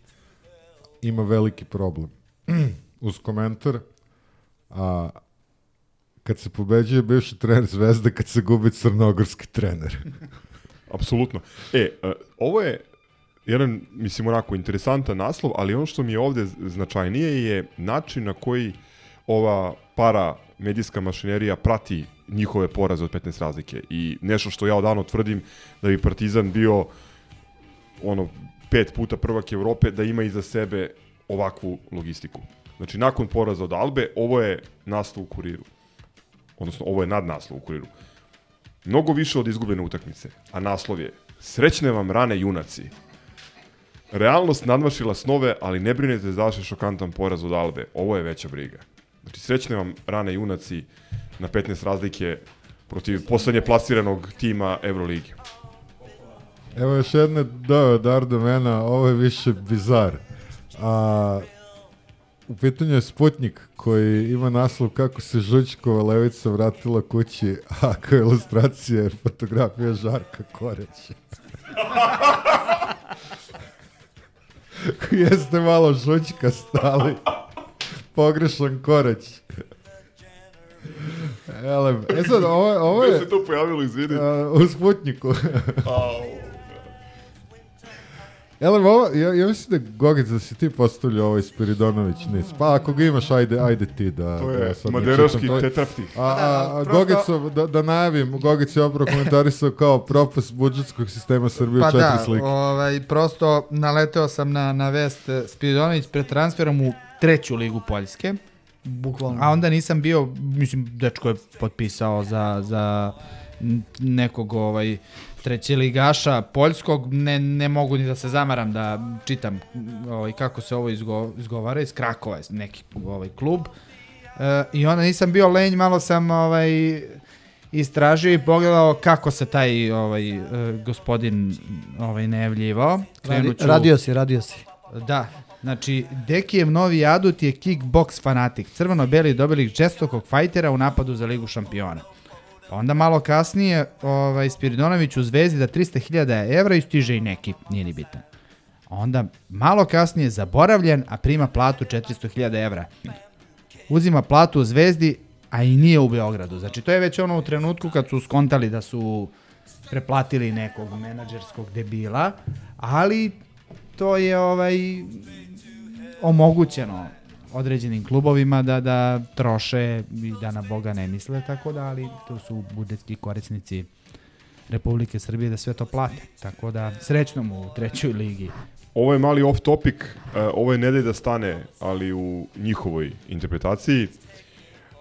ima veliki problem. Uz komentar. A, kad se pobeđuje bivši trener Zvezde, kad se gubi crnogorski trener. Apsolutno. E, e, ovo je jedan, mislim, onako interesantan naslov, ali ono što mi je ovde značajnije je način na koji ova para medijska mašinerija prati njihove poraze od 15 razlike. I nešto što ja odavno tvrdim da bi Partizan bio ono pet puta prvak Evrope da ima iza sebe ovakvu logistiku. Znači, nakon poraza od Albe, ovo je naslov u kuriru. Odnosno, ovo je nadnaslov u kuriru. Mnogo više od izgubljene utakmice, a naslov je Srećne vam rane junaci. Realnost nadmašila snove, ali ne brinete za vaš šokantan poraz od Albe. Ovo je veća briga. Znači, srećne vam rane junaci na 15 razlike protiv poslednje plasiranog tima Euroligi. Evo još jedne dojave od Ardo Mena, ovo je više bizar. A, u pitanju je Sputnik koji ima naslov kako se Žučkova levica vratila kući, a kao ilustracija je fotografija Žarka Koreća. Jeste malo žučka stali. Pogrešan koreć. Elem, e sad, ovo, ovo je... Gde se to pojavilo, izvini? A, u Sputniku. Ele, ovo, ja, ja mislim da Gogic da si ti postavljao ovaj Spiridonović nis. Pa ako ga imaš, ajde, ajde ti da... To da je. To je- tetraptih. A, a, a Da, Gogicov, da, da najavim, Gogic je opravo komentarisao kao propast budžetskog sistema Srbije Pa u četiri da, slike. ovaj, prosto naleteo sam na, na vest eh, Spiridonović pred transferom u treću ligu Poljske. Bukvalno. A onda nisam bio, mislim, dečko je potpisao za, za nekog ovaj, treće ligaša poljskog, ne, ne mogu ni da se zamaram da čitam ovaj, kako se ovo izgo, izgovara, iz Krakova je neki ovaj, klub. E, I onda nisam bio lenj, malo sam ovaj, istražio i pogledao kako se taj ovaj, e, gospodin ovaj, najavljivao. Radi, radio si, radio si. da, znači Dekijev novi adut je kickbox fanatik. Crveno-beli dobili žestokog fajtera u napadu za Ligu šampiona. Pa onda malo kasnije ovaj, Spiridonović u Zvezdi da 300.000 evra i stiže i neki, nije ni bitan. Onda malo kasnije zaboravljen, a prima platu 400.000 evra. Uzima platu u Zvezdi, a i nije u Beogradu. Znači to je već ono u trenutku kad su skontali da su preplatili nekog menadžerskog debila, ali to je ovaj omogućeno određenim klubovima da da troše i da na Boga ne misle, tako da, ali to su budžetski korisnici Republike Srbije da sve to plate. Tako da, srećno mu u trećoj ligi. Ovo je mali off topic, uh, ovo je ne daj da stane, ali u njihovoj interpretaciji.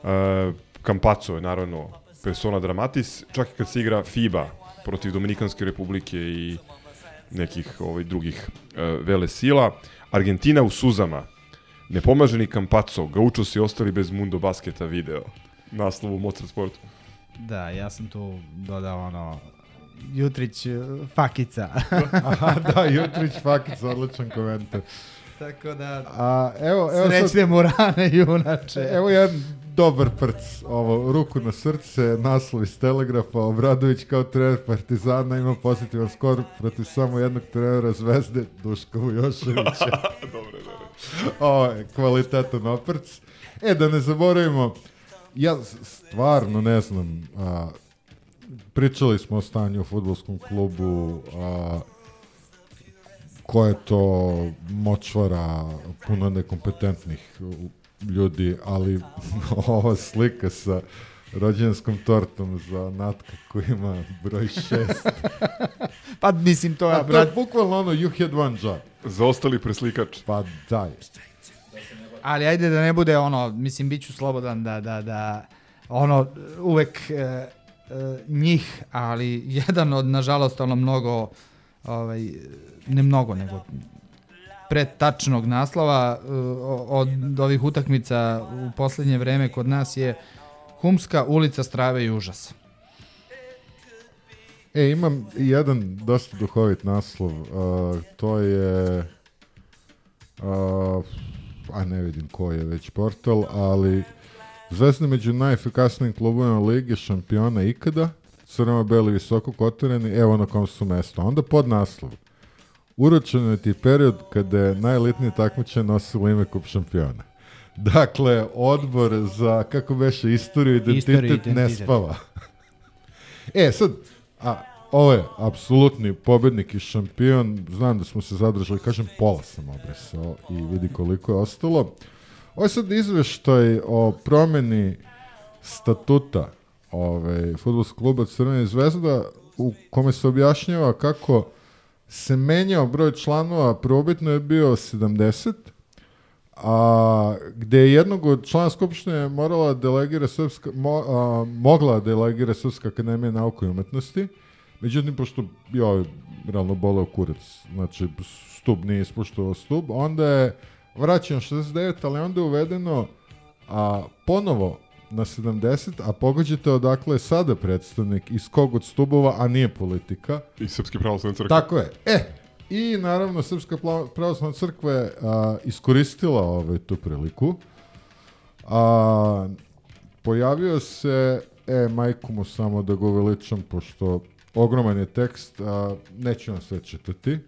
Uh, Campazzo je naravno persona dramatis, čak i kad se igra FIBA protiv Dominikanske republike i nekih ovaj, drugih uh, vele sila. Argentina u suzama, ne pomaže ni Campazzo, Gaucho si ostali bez Mundo Basketa video, naslov u Mozart Sportu. Da, ja sam tu dodao ono Jutrić eh, fakica. Aha, da, Jutrić Fakic, odličan komentar. Tako da, A, evo, evo srećne sad- mu rane, junače. Evo jedan dobar prc, ovo, ruku na srce, naslov iz Telegrafa, Obradović kao trener Partizana ima pozitivan skor protiv samo jednog trenera Zvezde, Duška Vujoševića. dobro, dobro. Ovo je kvalitetan oprc. E, da ne zaboravimo, ja stvarno ne znam, a, pričali smo o stanju u futbolskom klubu, a, ko je to močvara puno nekompetentnih ljudi, ali ova slika sa rođenskom tortom za Natka koji ima broj šest. Pa mislim to je, A to je bukvalno ono, you had one job. Zaostali preslikač. Pa daj. Ali ajde da ne bude ono, mislim, bit ću slobodan da, da, da ono, uvek e, e, njih, ali jedan od, nažalost, ono mnogo, ovaj, ne mnogo, nego pretačnog naslova e, od ovih utakmica u poslednje vreme kod nas je Humska ulica strave i užas. E, imam jedan dosta duhovit naslov, uh, to je, uh, a ne vidim koji je već portal, ali Zvezda među najefikasnijim klubovima Lige šampiona ikada, crno-beli visoko kotirani, evo na kom su mesto. Onda pod naslov. Uročeno je ti period kada je najelitnije takmiče nosilo ime kup šampiona. Dakle, odbor za, kako beše, istoriju i identitet, Istoriju i ne identitet. spava. E, sad, a, ovo je apsolutni pobednik i šampion. Znam da smo se zadržali, kažem, pola sam obresao i vidi koliko je ostalo. Ovo je sad izveštaj o promeni statuta ove, futbolskog kluba Crvena zvezda u kome se objašnjava kako se menjao broj članova, prvobitno je bio 70, a gde je jednog od člana Skupštine morala delegira Srpska, mo, a, mogla delegira Srpska akademija nauka i umetnosti, međutim, pošto je ovaj realno boleo kurac, znači stub nije ispoštovao stub, onda je vraćeno 69, ali onda je uvedeno a, ponovo na 70, a pogađate odakle je sada predstavnik iz kog od stubova, a nije politika. I Srpske pravoslavne crkve. Tako je. E, i naravno Srpska pravoslavna crkva je a, iskoristila ovaj, tu priliku. A, pojavio se, e, majku mu samo da ga uveličam, pošto ogroman je tekst, a, neću vam sve čitati.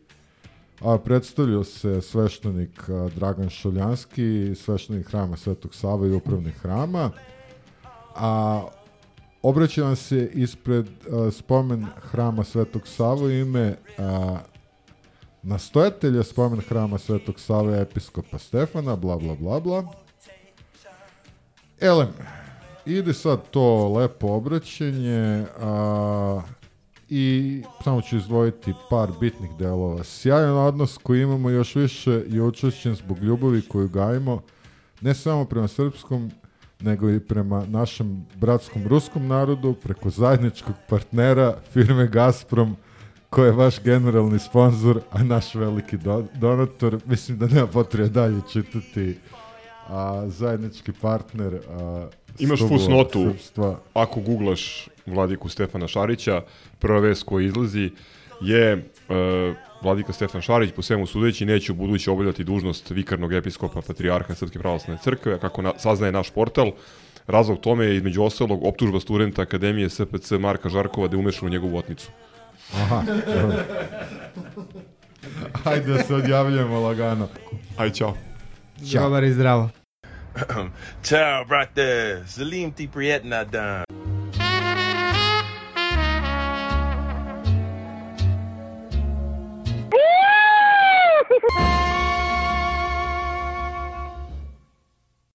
A, predstavljao se sveštenik a, Dragan Šoljanski, sveštenik hrama Svetog Sava i upravnik hrama. A obraća vam se ispred a, spomen hrama Svetog Sava u ime a, nastojatelja spomen hrama Svetog Save episkopa Stefana, bla bla bla bla. Elem, ide sad to lepo obraćenje a, i samo ću izdvojiti par bitnih delova. Sjajan odnos koji imamo još više je učešćen zbog ljubavi koju gajimo ne samo prema srpskom, nego i prema našem bratskom ruskom narodu, preko zajedničkog partnera firme Gazprom, ko je vaš generalni sponsor, a naš veliki do donator. Mislim da nema potrebe dalje čitati a, zajednički partner a, Imaš fusnotu, srpstva. ako googlaš Vladiku Stefana Šarića, prva vest koja izlazi je e, Vladika Stefan Šarić, po svemu sudeći, neće u buduće obavljati dužnost vikarnog episkopa Patrijarha Srpske pravoslavne crkve, kako na, saznaje naš portal. Razlog tome je između ostalog optužba studenta Akademije SPC Marka Žarkova da je umešan u njegovu otmicu. Aha. Ajde da se odjavljujemo lagano. Ajde, čao. Dobar i zdravo. Ciao, brate. Salim ti prijetna dan.